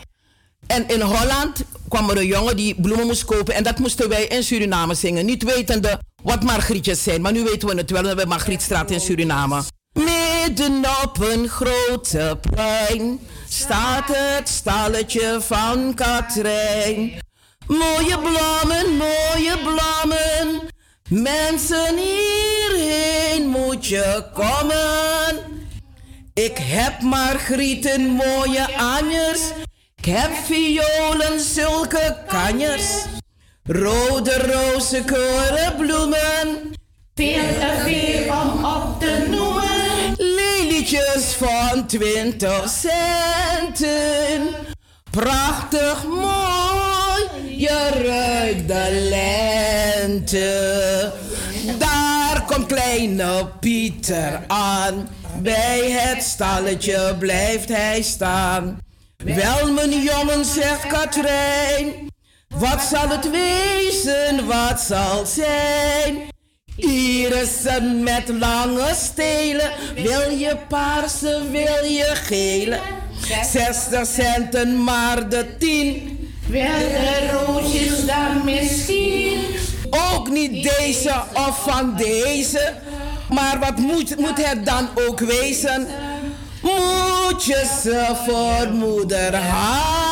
Speaker 27: En in Holland kwam er een jongen die bloemen moest kopen. En dat moesten wij in Suriname zingen. Niet wetende wat margrietjes zijn. Maar nu weten we het wel. We hebben Margrietstraat in Suriname. Midden op een grote plein staat het stalletje van Katrijn. Mooie bloemen, mooie bloemen. Mensen hierheen moet je komen. Ik heb margrieten, mooie anjers. Ik heb violen, zulke kanjers. Rode rozen, korenbloemen. Veel om op te noemen. Lelietjes van twintig centen. Prachtig mooi, je ruikt de lente. Daar komt kleine Pieter aan. Bij het stalletje blijft hij staan. Wel, mijn jongen, zegt Katrijn. Wat zal het wezen, wat zal zijn? Irissen met lange stelen. Wil je paarse, wil je gele? 60 centen maar de 10. Wel de roosjes dan misschien? Ook niet deze of van deze. Maar wat moet, moet het dan ook wezen? Moet je ze voor moeder halen?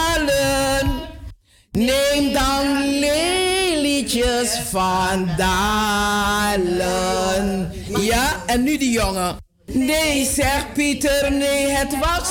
Speaker 27: Neem dan lelietjes van dalen. Ja, en nu die jongen. Nee, zegt Pieter, nee, het was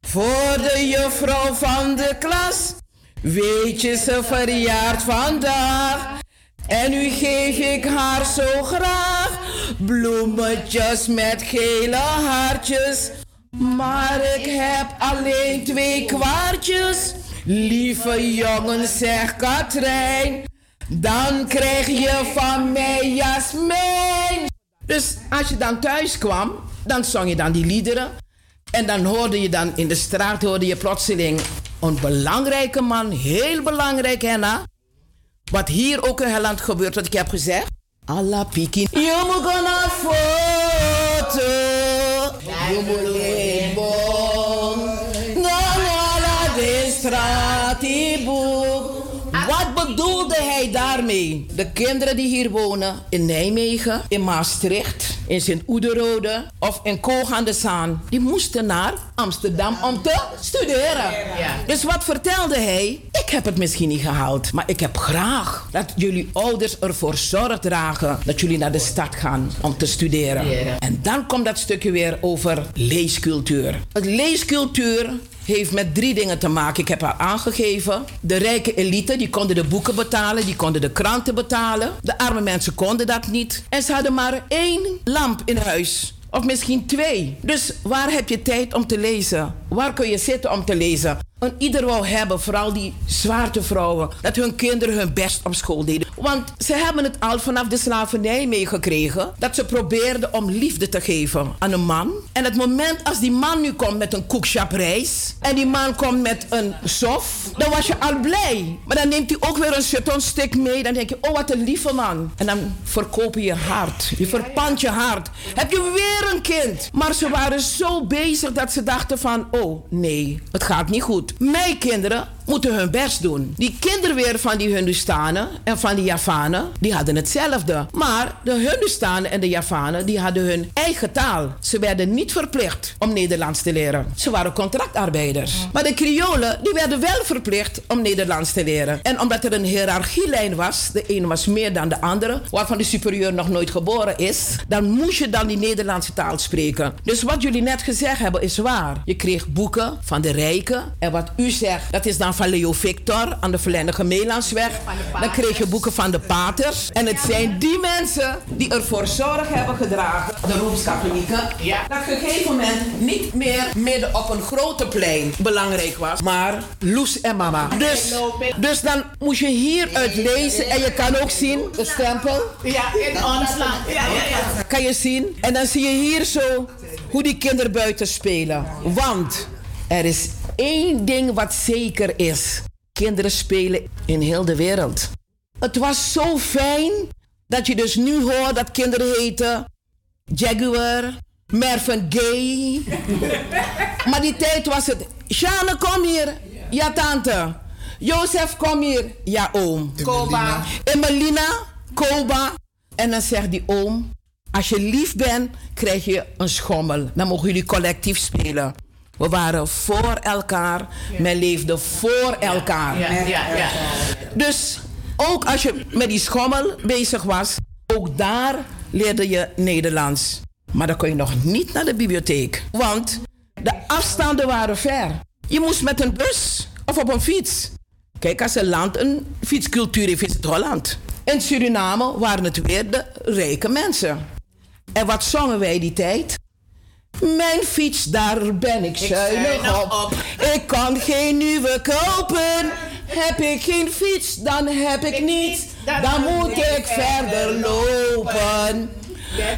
Speaker 27: voor de juffrouw van de klas. Weet je, ze verjaart vandaag. En nu geef ik haar zo graag bloemetjes met gele haartjes. Maar ik heb alleen twee kwartjes. Lieve jongen, zegt Katrijn. Dan krijg je van mij jasmijn. Dus als je dan thuis kwam, dan zong je dan die liederen. En dan hoorde je dan in de straat, hoorde je plotseling een belangrijke man, heel belangrijk, Henna. Wat hier ook in Holland gebeurt, wat ik heb gezegd. Allah piki. Je moet gaan foto. Daarmee? De kinderen die hier wonen in Nijmegen, in Maastricht, in Sint-Oederode of in Koog aan de Zaan, die moesten naar Amsterdam om te studeren. Dus wat vertelde hij? Ik heb het misschien niet gehaald, maar ik heb graag dat jullie ouders ervoor zorg dragen dat jullie naar de stad gaan om te studeren.
Speaker 28: Studeren.
Speaker 27: En dan komt dat stukje weer over leescultuur. Het leescultuur heeft met drie dingen te maken. Ik heb haar aangegeven. De rijke elite, die konden de boeken betalen, die konden de kranten betalen. De arme mensen konden dat niet. En ze hadden maar één lamp in huis. Of misschien twee. Dus waar heb je tijd om te lezen? Waar kun je zitten om te lezen? En ieder wou hebben, vooral die zwaartevrouwen, dat hun kinderen hun best op school deden. Want ze hebben het al vanaf de slavernij meegekregen. Dat ze probeerden om liefde te geven aan een man. En het moment als die man nu komt met een koekschap rijst. En die man komt met een sof. Dan was je al blij. Maar dan neemt hij ook weer een citronstick mee. Dan denk je, oh wat een lieve man. En dan verkoop je je hart. Je verpand je hart. Heb je weer een kind. Maar ze waren zo bezig dat ze dachten van, oh nee, het gaat niet goed. Mijn kinderen moeten hun best doen. Die kinderen weer van die Hindustanen en van die Javanen, die hadden hetzelfde. Maar de Hindustanen en de Javanen, die hadden hun eigen taal. Ze werden niet verplicht om Nederlands te leren. Ze waren contractarbeiders. Maar de Kriolen, die werden wel verplicht om Nederlands te leren. En omdat er een hiërarchielijn was, de een was meer dan de andere, waarvan de superieur nog nooit geboren is, dan moest je dan die Nederlandse taal spreken. Dus wat jullie net gezegd hebben is waar. Je kreeg boeken van de rijken. En wat u zegt, dat is dan van Leo Victor aan de Verlendige Meelansweg. Dan kreeg je boeken van de paters. En het zijn die mensen die ervoor zorg hebben gedragen, de Rooms-Katholieken, dat op een gegeven moment niet meer midden op een grote plein belangrijk was, maar Loes en mama. Dus, dus dan moet je hieruit lezen en je kan ook zien de stempel.
Speaker 17: Ja, in ons land. Ja, ja, ja.
Speaker 27: Kan je zien? En dan zie je hier zo hoe die kinderen buiten spelen. Want er is één ding wat zeker is. Kinderen spelen in heel de wereld. Het was zo fijn dat je dus nu hoort dat kinderen heten Jaguar, Mervyn Gay. *laughs* maar die tijd was het. Shane, kom hier. Ja, tante. Jozef, kom hier. Ja, oom.
Speaker 17: Koba.
Speaker 27: Emelina, Koba. En dan zegt die oom: Als je lief bent, krijg je een schommel. Dan mogen jullie collectief spelen. We waren voor elkaar. Men leefde voor elkaar.
Speaker 17: Ja, ja, ja.
Speaker 27: Dus ook als je met die schommel bezig was, ook daar leerde je Nederlands. Maar dan kon je nog niet naar de bibliotheek. Want de afstanden waren ver. Je moest met een bus of op een fiets. Kijk, als een land een fietscultuur heeft, is het Holland. In Suriname waren het weer de rijke mensen. En wat zongen wij die tijd? Mijn fiets, daar ben ik zuinig op. Ik kan geen nieuwe kopen. Heb ik geen fiets, dan heb ik niets. Dan moet ik verder lopen.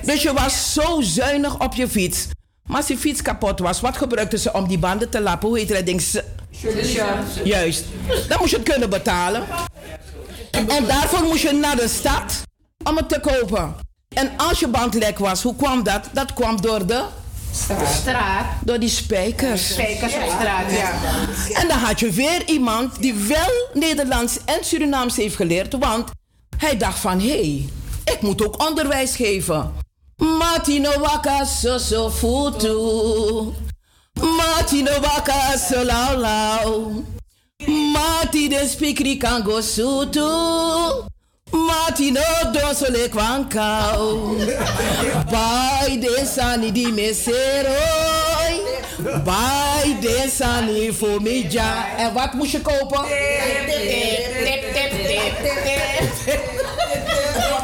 Speaker 27: Dus je was zo zuinig op je fiets. Maar als die fiets kapot was, wat gebruikten ze om die banden te lappen? Hoe heet dat ding? Juist. Dan moest je het kunnen betalen. En daarvoor moest je naar de stad om het te kopen. En als je band lek was, hoe kwam dat? Dat kwam door de
Speaker 17: Straat.
Speaker 27: Door die spijkers.
Speaker 17: Spijkers op straat, ja.
Speaker 27: En dan had je weer iemand die wel Nederlands en Surinaams heeft geleerd, want hij dacht van hé, hey, ik moet ook onderwijs geven. Matino waka so so futu. Matino waka so lau lau. Mati de spikri kan go sutu. Mati no don so le kwankau. De sani di meseroi. Bai de sani voor meja. En wat moest je kopen?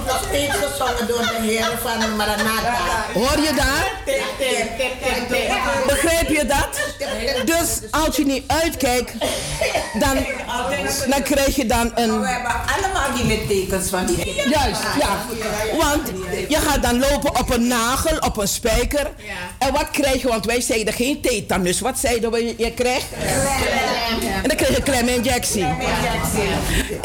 Speaker 28: nog steeds gezongen door de heren van Maranatha.
Speaker 27: Hoor je daar? Begrijp je dat? Dus als je niet uitkijkt, dan, dan krijg je dan een...
Speaker 28: We hebben allemaal die littekens van die
Speaker 27: Juist, ja. Want je gaat dan lopen op een nagel, op een spijker. En wat krijg je? Want wij zeiden geen tetanus. Wat zeiden we je krijgt? En dan krijg je kleminjectie.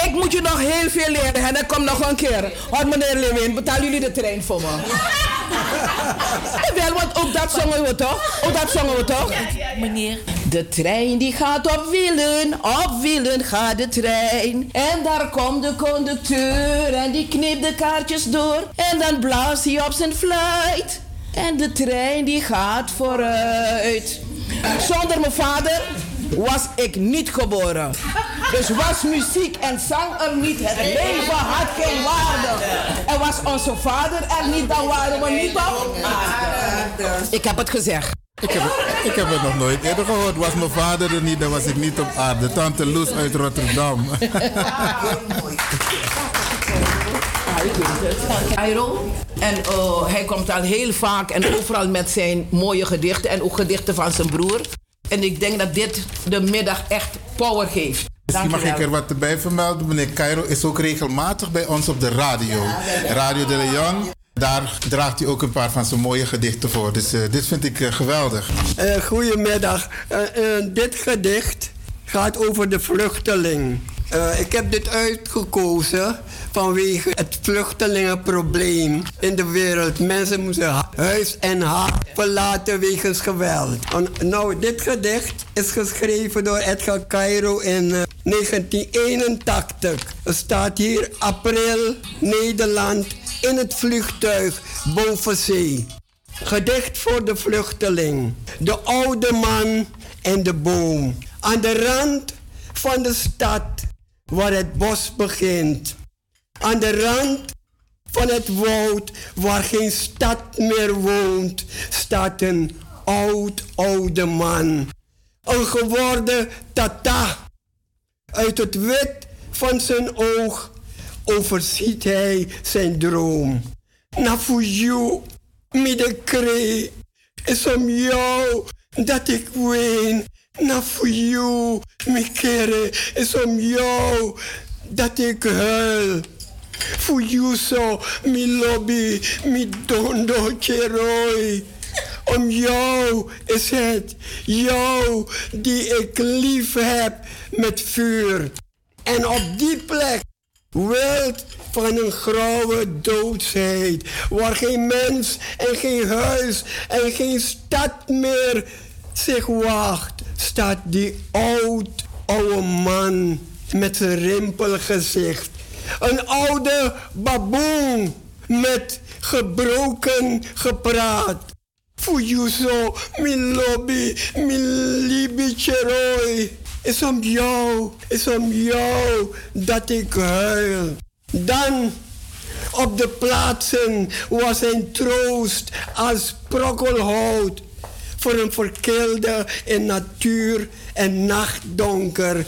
Speaker 27: Ik moet je nog heel veel leren en dan komt nog een keer. Hoor meneer Lewin, betalen jullie de trein voor me? *laughs* *laughs* En wel, want ook dat zongen we toch? Ook dat zongen we toch?
Speaker 28: Meneer.
Speaker 27: De trein die gaat op wielen, op wielen gaat de trein. En daar komt de conducteur en die knipt de kaartjes door. En dan blaast hij op zijn fluit. En de trein die gaat vooruit. Zonder mijn vader was ik niet geboren. Dus was muziek en zang er niet, het leven had geen waarde. En was onze vader er niet, dan waren we niet op aarde. Ik heb het gezegd.
Speaker 1: Ik heb, ik heb het nog nooit eerder gehoord. Was mijn vader er niet, dan was ik niet op aarde. Tante Loes uit Rotterdam.
Speaker 27: Cairo. En eh, hij komt al heel vaak en overal met zijn mooie gedichten en ook gedichten van zijn broer. En ik denk dat dit de middag echt power geeft.
Speaker 1: Misschien mag ik er wat erbij vermelden. Meneer Cairo is ook regelmatig bij ons op de radio. Radio de Leon. Daar draagt hij ook een paar van zijn mooie gedichten voor. Dus eh, dit vind ik eh, geweldig.
Speaker 29: Eh, goedemiddag. Dit gedicht gaat over de vluchteling. Eh, ik heb dit uitgekozen vanwege het vluchtelingenprobleem in de wereld. Mensen moeten hu- huis en hart verlaten wegens geweld. En, nou, dit gedicht is geschreven door Edgar Cairo in eh, 1981. Er staat hier april Nederland in het vliegtuig boven zee. Gedicht voor de vluchteling. De oude man en de boom. Aan de rand van de stad waar het bos begint. Aan de rand van het woud waar geen stad meer woont, staat een oud oude man. Een geworden tata. Uit het wit van zijn oog overziet hij zijn droom. Na voor middenkree, is om jou dat ik ween. Na voor jou, mijn kere, is om jou dat ik huil. Voor jou zo, mijn lobby, mijn dondo cheroi. Om jou is het, jou die ik lief heb met vuur. En op die plek, wild van een grauwe doodsheid, waar geen mens en geen huis en geen stad meer zich wacht, staat die oud, oude man met zijn rimpelgezicht. Een oude baboon met gebroken gepraat. Zo, mijn lobby, mijn liebetje rooi. Is om jou, is om jou dat ik huil. Dan op de plaatsen was zijn troost als brokkelhout voor een verkeelde in natuur en nachtdonker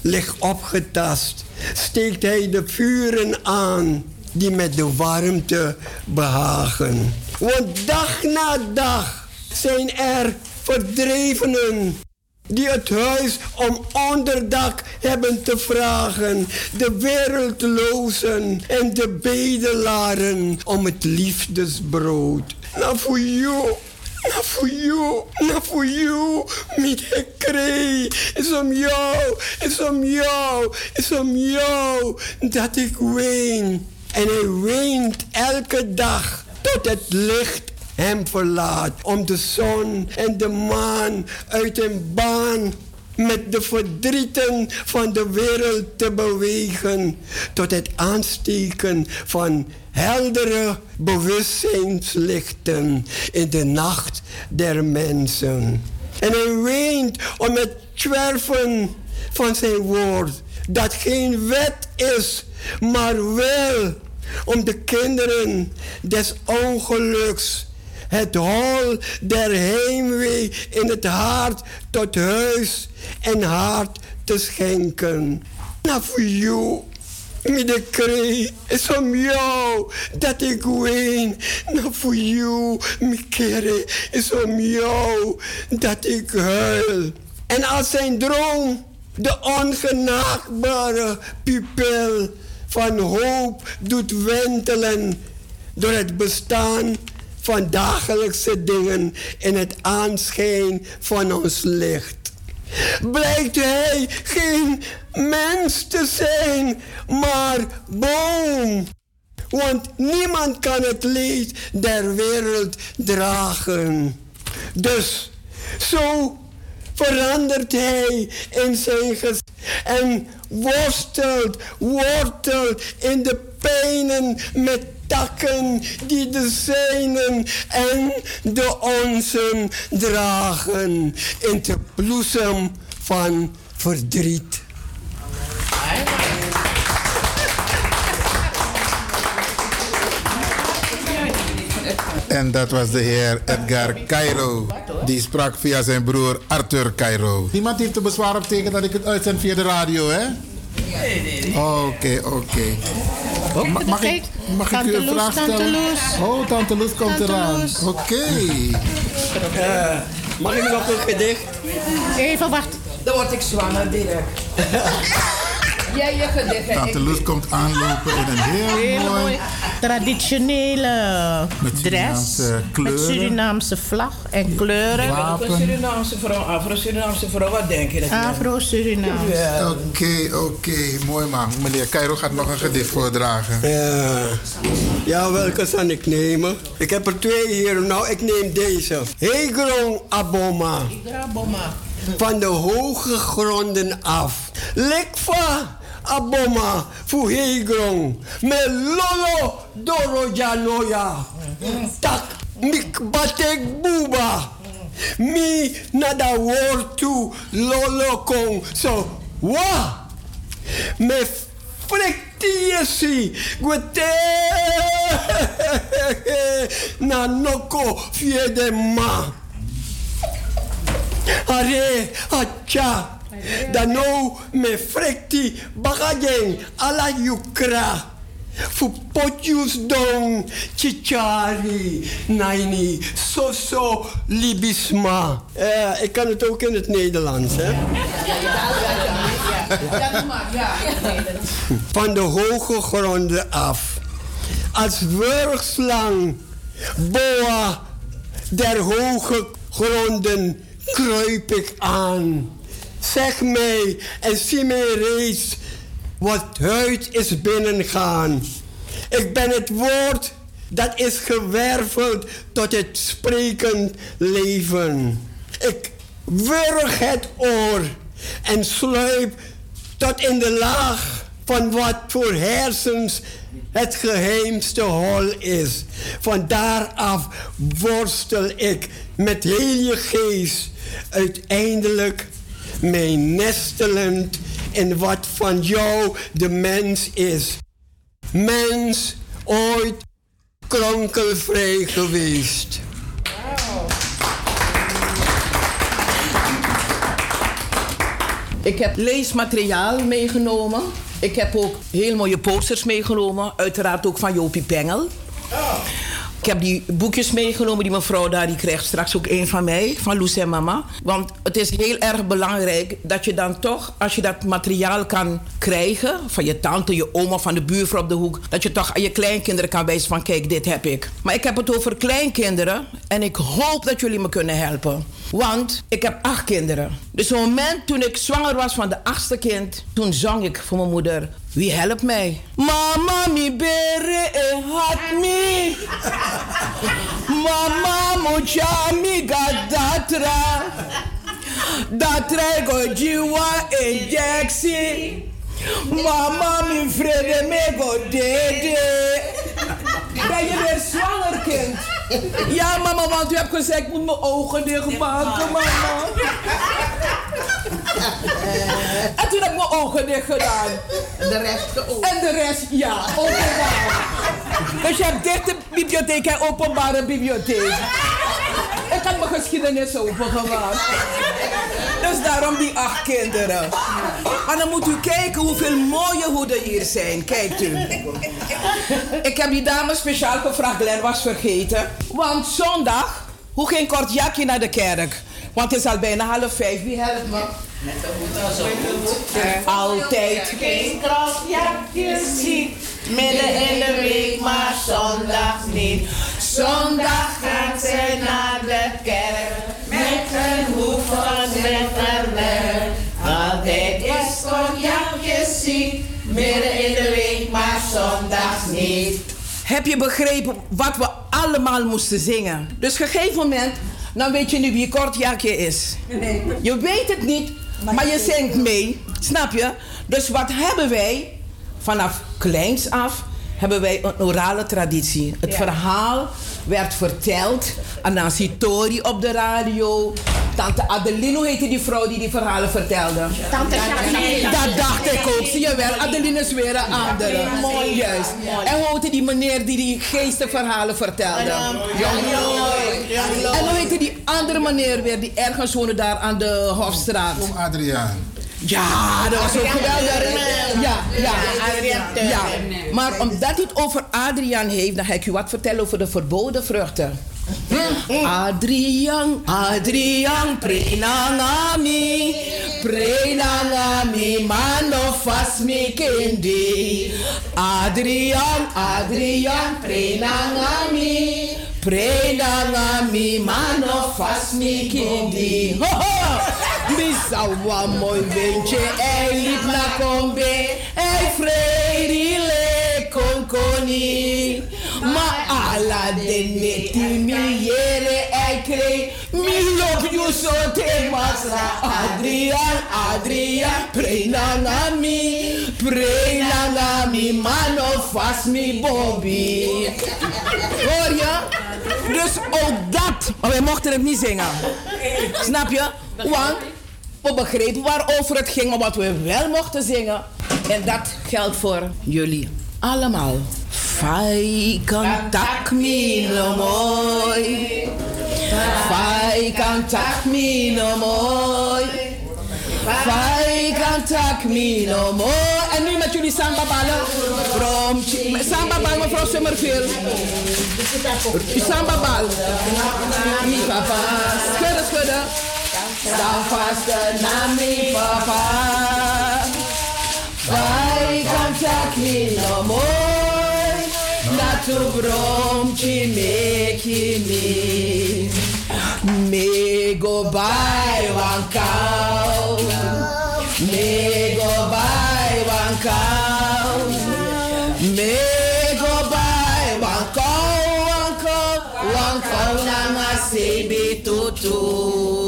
Speaker 29: ligt opgetast. Steekt hij de vuren aan die met de warmte behagen. Want dag na dag zijn er verdrevenen die het huis om onderdak hebben te vragen. De wereldlozen en de bedelaren om het liefdesbrood. Nou voor jou. Nou voor jou, nou voor jou, met gekree. Is om jou, is om jou, is om jou dat ik ween. En hij weent elke dag tot het licht hem verlaat. Om de zon en de maan uit een baan met de verdrieten van de wereld te bewegen. Tot het aansteken van heldere bewustzijnslichten in de nacht der mensen. En hij weent om het zwerven van zijn woord, dat geen wet is, maar wel om de kinderen des ongeluks het hol der heimwee in het hart tot huis en hart te schenken. Middenkree, is om jou dat ik ween. Nou voor jou, mijn kere, is om jou dat ik huil. En als zijn droom de ongenaakbare pupil van hoop doet wentelen door het bestaan van dagelijkse dingen in het aanschijn van ons licht. Blijkt hij geen mens te zijn, maar boom. Want niemand kan het leed der wereld dragen. Dus zo verandert hij in zijn gezicht en worstelt, wortelt in de pijnen met takken die de zijnen en de onzen dragen in de bloesem van verdriet.
Speaker 1: En dat was de heer Edgar Cairo. Die sprak via zijn broer Arthur Cairo. Niemand heeft er bezwaar op tegen dat ik het uitzend via de radio, hè?
Speaker 30: Nee, nee, nee.
Speaker 1: Oké, oké. Ma- Mag ik, mag ik u een vraag stellen? Oh, Tante Loes komt
Speaker 29: Tante
Speaker 1: eraan. Oké.
Speaker 29: Eh, mag ik nog een gedicht?
Speaker 20: Even wacht.
Speaker 28: Dan word ik zwanger direct. *laughs* Jij je gedicht
Speaker 1: Tante Loes komt aanlopen in een heel
Speaker 30: Hele
Speaker 1: mooi...
Speaker 30: mooi traditionele
Speaker 1: Met
Speaker 30: dress.
Speaker 1: Surinaamse
Speaker 30: Met
Speaker 1: kleuren.
Speaker 30: Surinaamse vlag en kleuren.
Speaker 28: Ik ben ook een Surinaamse vrouw, Afro-Surinaamse vrouw. Wat denk je dat je bent?
Speaker 30: Afro-Surinaams.
Speaker 28: Ja.
Speaker 1: Oké, oké. Mooi man. Meneer Cairo gaat nog een gedicht voordragen.
Speaker 29: Ja. ja, welke zal ik nemen? Ik heb er twee hier. Nou, ik neem deze. Hegrong Aboma. Van de hoge gronden af Lekfa aboma fu heigrong. Me lolo doro janoya. Tak mik batek buba. Mi nada tu lolo kong. So wa. Me frektiesi. Gwete. *laughs* Na noko fiede ma. Are, acha. Dan nou me frekti bagajeng ala yukra. Fu potjus dong chichari naini soso libisma. Eh, ik kan het ook in het Nederlands, hè? Van de hoge gronden af. Als wurgslang, boa der hoge gronden kruip ik aan. Zeg mij en zie mij reeds wat huid is binnengaan. Ik ben het woord dat is gewerveld tot het sprekend leven. Ik wurg het oor en sluip tot in de laag van wat voor hersens het geheimste hol is. Van daaraf worstel ik met heel je geest uiteindelijk mij nestelend in wat van jou de mens is. Mens ooit kronkelvrij geweest.
Speaker 27: Ik heb leesmateriaal meegenomen. Ik heb ook heel mooie posters meegenomen. Uiteraard ook van Jopie Pengel. Ik heb die boekjes meegenomen. Die mevrouw daar die krijgt straks ook een van mij. Van Loes en mama. Want het is heel erg belangrijk dat je dan toch... als je dat materiaal kan krijgen... van je tante, je oma, van de buurvrouw op de hoek... dat je toch aan je kleinkinderen kan wijzen van... kijk, dit heb ik. Maar ik heb het over kleinkinderen. En ik hoop dat jullie me kunnen helpen. Want ik heb acht kinderen. Dus op het moment toen ik zwanger was van de achtste kind... toen zong ik voor mijn moeder... Wie helpt mij? Mama mi bere e hat mi. Mama mocha mi gadatra. Datra go jiwa injectie. Mama mi vrede me go dede. Ben je weer zwanger, kind? Ja, mama, want u hebt gezegd, ik moet mijn ogen dichtmaken, mama. En toen heb ik mijn ogen dicht gedaan.
Speaker 30: De rest geopend.
Speaker 27: En de rest, ja, openbaar. Dus je hebt dichte bibliotheek en openbare bibliotheek. Ik had mijn geschiedenis opengemaakt. Dus daarom die acht kinderen. En dan moet u kijken hoeveel mooie hoeden hier zijn. Kijkt u. Ik heb die dame speciaal gevraagd, Glenn was vergeten. Want zondag, hoe ging kort Jakje naar de kerk? Want het is al bijna half vijf. Wie helpt me?
Speaker 30: Met de hoed al zo goed.
Speaker 27: Altijd.
Speaker 30: Geen krasjakjes ziet. Midden in de week, maar zondag niet. Zondag gaat ze naar de kerk. Met een hoed van slipperwerk. Altijd is cognacjes ziek. Midden in de week, maar zondags niet.
Speaker 27: Heb je begrepen wat we allemaal moesten zingen? Dus op een gegeven moment, dan weet je nu wie Kortjakje is.
Speaker 30: Nee.
Speaker 27: Je weet het niet, maar je zingt mee. Snap je? Dus wat hebben wij vanaf kleins af? Hebben wij een orale traditie. Het
Speaker 30: Ja.
Speaker 27: verhaal werd verteld aan Tori op de radio. Tante Adeline, hoe heette die vrouw die die verhalen vertelde?
Speaker 30: Tante Jacqueline.
Speaker 27: Dat dacht ik ook. Zie je wel, Adeline is weer een andere.
Speaker 30: Mooi.
Speaker 27: Juist. En hoe heette die meneer die die geestenverhalen vertelde? En hoe heette die andere meneer weer die ergens woonde daar aan de Hofstraat?
Speaker 1: Oom Adriaan.
Speaker 27: Ja, dat was ook geweldig. Ja, ja,
Speaker 30: Adriaan
Speaker 27: ja. Maar omdat hij het over Adriaan heeft, dan ga ik u wat vertellen over de verboden vruchten. Adriaan, Adriaan, prenangami, prenangami, mano fast me kendi. Adriaan, Adriaan, prenangami, prenangami, mano fast me kendi. Ho ho! Misa wa windje, hij liep naar Kombe, hij vreedile konkoni. Maar ala de neti mi jere, hij kreeg, mi lop you so te masra. Adriaan, Adria, prenangami, prenangami, mano vast mi Bobby. Hoor je? Dus ook dat, maar wij mochten het niet zingen. Snap je? Want we begrepen waarover het ging, maar wat we wel mochten zingen. En dat geldt voor jullie allemaal. Fai cantac mi no mooi. Fai cantac mi no mooi. Fai cantac mi no mooi. En nu met jullie samba ballen. Samba bal mevrouw Summerville. Samba bal. Papa. Schudden, schudden. Sta vast na mi papa. Fai cantac mi no mooi. Na tu brom me ki me. Me go by one cow. Me go by one cow. Me go by one cow, one cow, one cow nanga sebi tutu.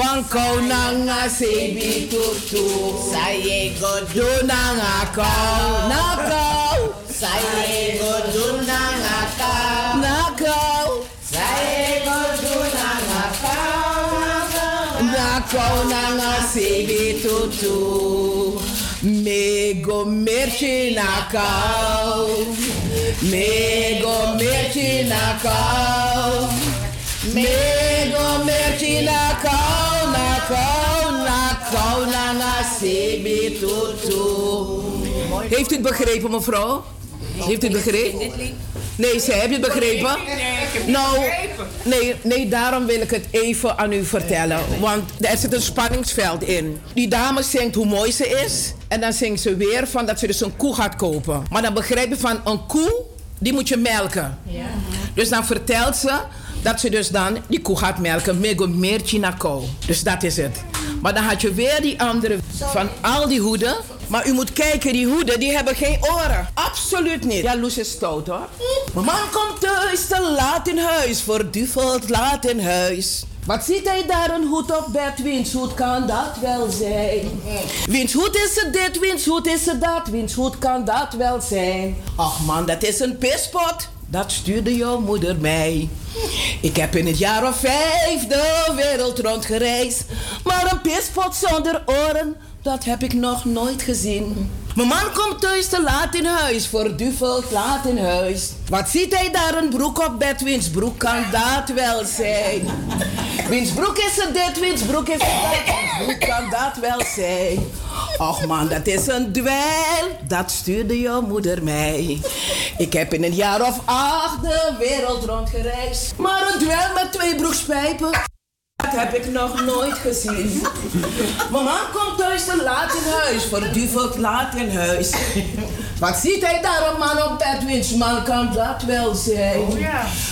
Speaker 27: One cow nanga sebi tutu. Saye go do nanga cow, na cow. Saye go do nanga cow, na cow. Saye go do nanga cow, na cow nanga sebi tutu. Me go merchi na cow. Me go merchi na cow. Me go merchi na cow, na cow, na nanga sebi tutu. Heeft u het begrepen, mevrouw? Heeft u het begrepen? Nee, zij, heb je het begrepen? Nou, nee, nee, daarom wil ik het even aan u vertellen. Want er zit een spanningsveld in. Die dame zingt hoe mooi ze is. En dan zingt ze weer van dat ze dus een koe gaat kopen. Maar dan begrijp je van een koe, die moet je melken. Dus dan vertelt ze dat ze dus dan die koe gaat melken. Mego meertje na kou. Dus dat is het. Maar dan had je weer die andere van al die hoeden. Maar u moet kijken, die hoeden die hebben geen oren. Absoluut niet. Ja, Loes is stout hoor. Man komt thuis te laat in huis. Verduveld laat in huis. Wat ziet hij daar een hoed op bed? Wiens hoed kan dat wel zijn? Wiens hoed is het dit? Wiens hoed is het dat? Wiens hoed kan dat wel zijn? Ach man, dat is een pispot. Dat stuurde jouw moeder mij. Ik heb in het jaar of vijf de wereld rondgereisd. Maar een pispot zonder oren, dat heb ik nog nooit gezien. Mijn man komt thuis te laat in huis, verduveld laat in huis. Wat ziet hij daar een broek op bed? Wiens broek kan dat wel zijn? Wiens broek is het dit? Wiens broek is het dat? Wiens broek kan dat wel zijn? Och man, dat is een dweil. Dat stuurde jouw moeder mij. Ik heb in een jaar of acht de wereld rondgereisd. Maar een dweil met twee broekspijpen. Dat heb ik nog nooit gezien. Man komt thuis te laat in huis, verduveld laat in huis. Wat ziet hij daar een man op? Wiens man kan dat wel zijn?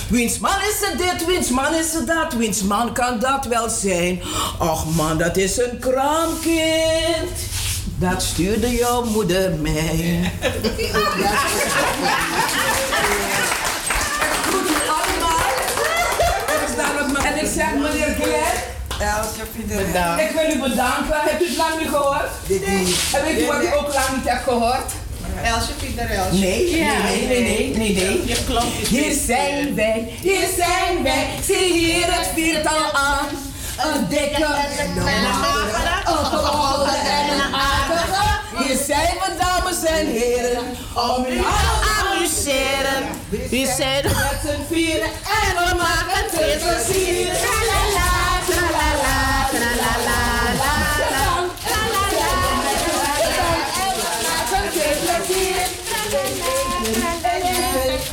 Speaker 27: Wiens man is het dit? Wiens man is het dat? Wiens man kan dat wel zijn? Och man, dat is een kraamkind. Dat stuurde jouw moeder mij *laughs* allemaal. Er staat En zeg meneer Glenn.
Speaker 30: Bedankt.
Speaker 27: Ik wil u bedanken. Hebt u het lang niet gehoord? En weet u wat ik ook lang niet heb gehoord?
Speaker 30: Elsje Fiederelsje.
Speaker 27: Nee, nee,
Speaker 30: Ja.
Speaker 27: nee, nee, nee, nee, nee.
Speaker 30: Je is
Speaker 27: Hier zijn wij, hier zijn wij. Zie hier het viertal aan. Een dikke, een magere, een gewolde en een aardige. Hier zijn we, dames en heren, om u Hier zijn we met z'n vieren en we maken twee plezier. Tralala, tralala, tralala, la, la. Tralala, en we maken twee plezier.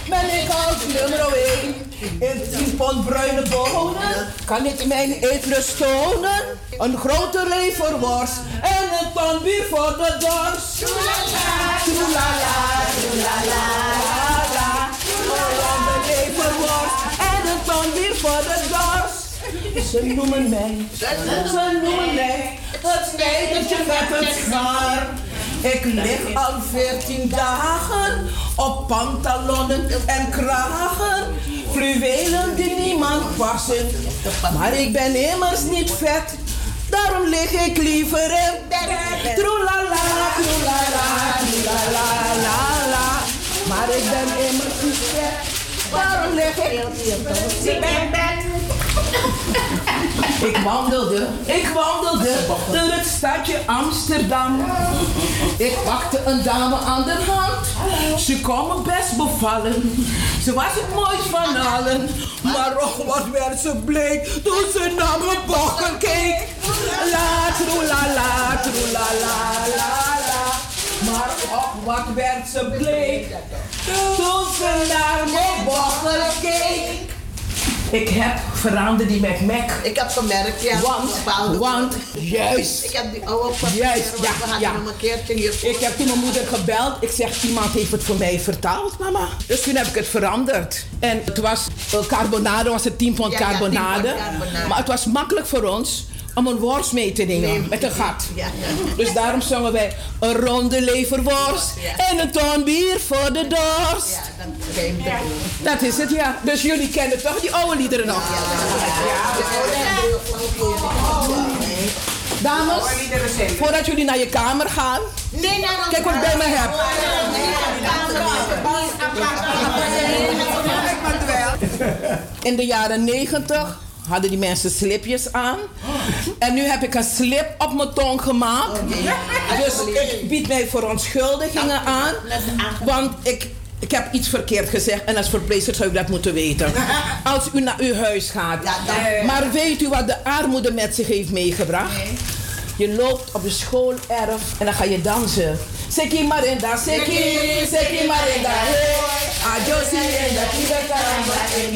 Speaker 27: Ben ik als nummer 1 in 10 pond bruine bonen? Kan ik mijn eetlust tonen? Een grote leverworst en een ton bier voor de dorst. Troelala, troelala, troelala, Ze noemen mij, ze noemen mij het snijdertje met het schaar. Ik lig al veertien dagen op pantalonnen en kragen. Fluwelen die niemand passen. Maar ik ben immers niet vet. Dat Waarom lig ik liever in bed? Troelala, troelala, troelala, la la. Maar ik ben immers niet gek. Ik? Ik wandelde, ik wandelde door het stadje Amsterdam. Ik pakte een dame aan de hand. Ze kon me best bevallen. Ze was het mooist van allen. Maar och, wat werd ze bleek toen ze naar mijn bokken keek. La, troelala, troelala, la, la. Maar och, wat werd ze bleek toen ze naar mijn bokken keek. Ik heb veranderd die Mac Mac.
Speaker 30: Ik heb gemerkt, ja.
Speaker 27: Want, want, juist.
Speaker 30: Ik heb die oude papier.
Speaker 27: Juist, ja,
Speaker 30: We hadden
Speaker 27: ja.
Speaker 30: hem een keertje hier.
Speaker 27: Ik heb toen mijn moeder gebeld. Ik zeg, iemand heeft het voor mij vertaald, mama. Dus toen heb ik het veranderd. En het was uh, carbonade, was het 10 pond
Speaker 30: Ja, ja, 10 pond
Speaker 27: carbonade.
Speaker 30: carbonade.
Speaker 27: Maar het was makkelijk voor ons om een worst mee te nemen met een gat.
Speaker 30: Ja,
Speaker 27: Dus daarom zongen wij een ronde leverworst en een ton bier voor de dorst. Dat is het, ja. Dus jullie kennen toch die oude liederen nog? Dames, voordat jullie naar je kamer gaan,
Speaker 30: Nee, naar
Speaker 27: kijk wat ik bij me heb. In de jaren 90 hadden die mensen slipjes aan. En nu heb ik een slip op mijn tong gemaakt. Dus ik bied mij verontschuldigingen aan. Want ik, ik heb iets verkeerd gezegd en als verpleegster zou u dat moeten weten. *laughs* Als u naar uw huis gaat. Maar weet u wat de armoede met zich heeft meegebracht? Je loopt op de schoolerf en dan ga je dansen. Seki Marinda, Seki, Seki Marinda, hey. Ajosi en de Kida Karamba, en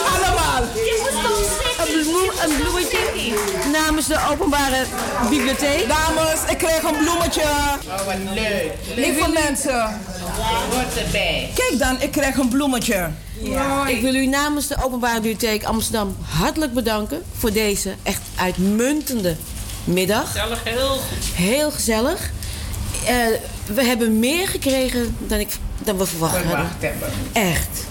Speaker 31: Een, bloem, een bloemetje namens de openbare bibliotheek.
Speaker 27: Dames, ik kreeg een bloemetje.
Speaker 30: Oh, wat leuk.
Speaker 27: Lieve mensen.
Speaker 30: Hoort erbij.
Speaker 27: Kijk dan, ik krijg een bloemetje.
Speaker 31: Ik wil u namens de Openbare Bibliotheek Amsterdam hartelijk bedanken voor deze echt uitmuntende middag.
Speaker 30: Gezellig, heel goed.
Speaker 31: Heel gezellig. Eh, we hebben meer gekregen dan, ik, dan we verwacht hadden.
Speaker 30: Hebben.
Speaker 31: Echt.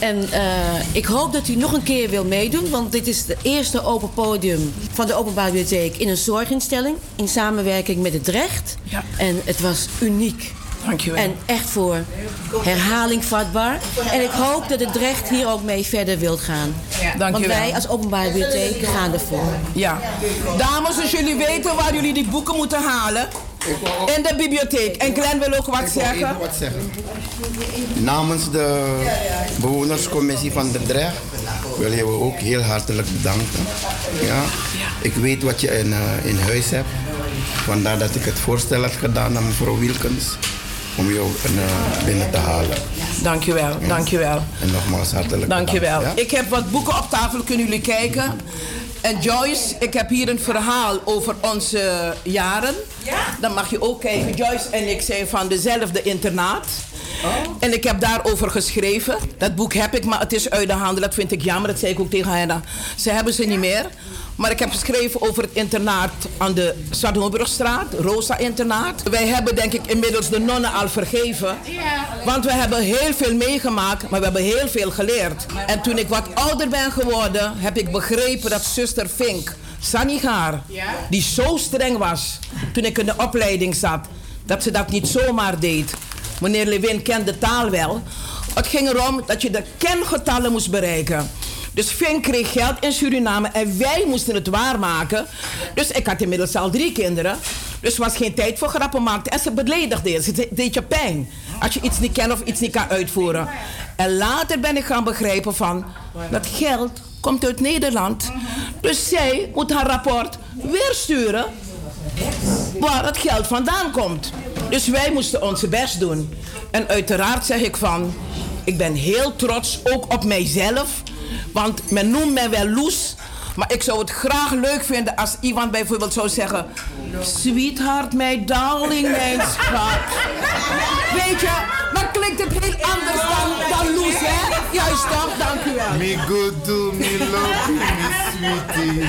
Speaker 31: En eh, ik hoop dat u nog een keer wil meedoen, want dit is het eerste open podium van de Openbare Bibliotheek in een zorginstelling in samenwerking met het recht. En het was uniek.
Speaker 27: Dankjewel.
Speaker 31: En echt voor herhaling vatbaar. En ik hoop dat het recht hier ook mee verder wilt gaan. Want
Speaker 27: Dankjewel.
Speaker 31: wij als Openbare Bibliotheek gaan ervoor.
Speaker 27: Ja. Dames, als jullie weten waar jullie die boeken moeten halen. In de bibliotheek. En Glenn wil ook wat
Speaker 32: Ik wil
Speaker 27: zeggen.
Speaker 32: even wat zeggen. Namens de bewonerscommissie van de Drecht willen we ook heel hartelijk bedanken. Ja. Ik weet wat je in, eh, in huis hebt. Vandaar dat ik het voorstel heb gedaan aan mevrouw Wilkens om jou eh, binnen te halen.
Speaker 27: Dankjewel, dankjewel.
Speaker 32: En nogmaals hartelijk
Speaker 27: Dankjewel.
Speaker 32: bedankt. ja?
Speaker 27: Ik heb wat boeken op tafel, kunnen jullie kijken. En Joyce, ik heb hier een verhaal over onze jaren. Dan mag je ook kijken. Joyce en ik zijn van dezelfde internaat. En ik heb daarover geschreven. Dat boek heb ik, maar het is uit de handen. Dat vind ik jammer. Dat zei ik ook tegen haar. Ze hebben ze niet meer. Maar ik heb geschreven over het internaat aan de Zwarthoornbrugstraat, Rosa Internaat. Wij hebben denk ik inmiddels de nonnen al vergeven. Want we hebben heel veel meegemaakt, maar we hebben heel veel geleerd. En toen ik wat ouder ben geworden, heb ik begrepen dat zuster Fink, Sanigaar, die zo streng was toen ik in de opleiding zat, dat ze dat niet zomaar deed. Meneer Lewin kent de taal wel. Het ging erom dat je de kengetallen moest bereiken. Dus Fink kreeg geld in Suriname en wij moesten het waarmaken. Dus ik had inmiddels al drie kinderen. Dus was geen tijd voor grappen maken. En ze beledigde je. Ze deed je pijn. Als je iets niet kent of iets niet kan uitvoeren. En later ben ik gaan begrijpen van... dat geld komt uit Nederland. Dus zij moet haar rapport weer sturen... waar het geld vandaan komt. Dus wij moesten onze best doen. En uiteraard zeg ik van... ik ben heel trots, ook op mijzelf... Want men noemt mij wel Loes. Maar ik zou het graag leuk vinden als iemand bijvoorbeeld zou zeggen... Sweetheart, mijn darling, mijn schat. Weet je, dan klinkt het heel anders dan, dan Loes, hè? Juist toch? Dank u wel.
Speaker 1: Me good do, me love you, me sweetie. *laughs*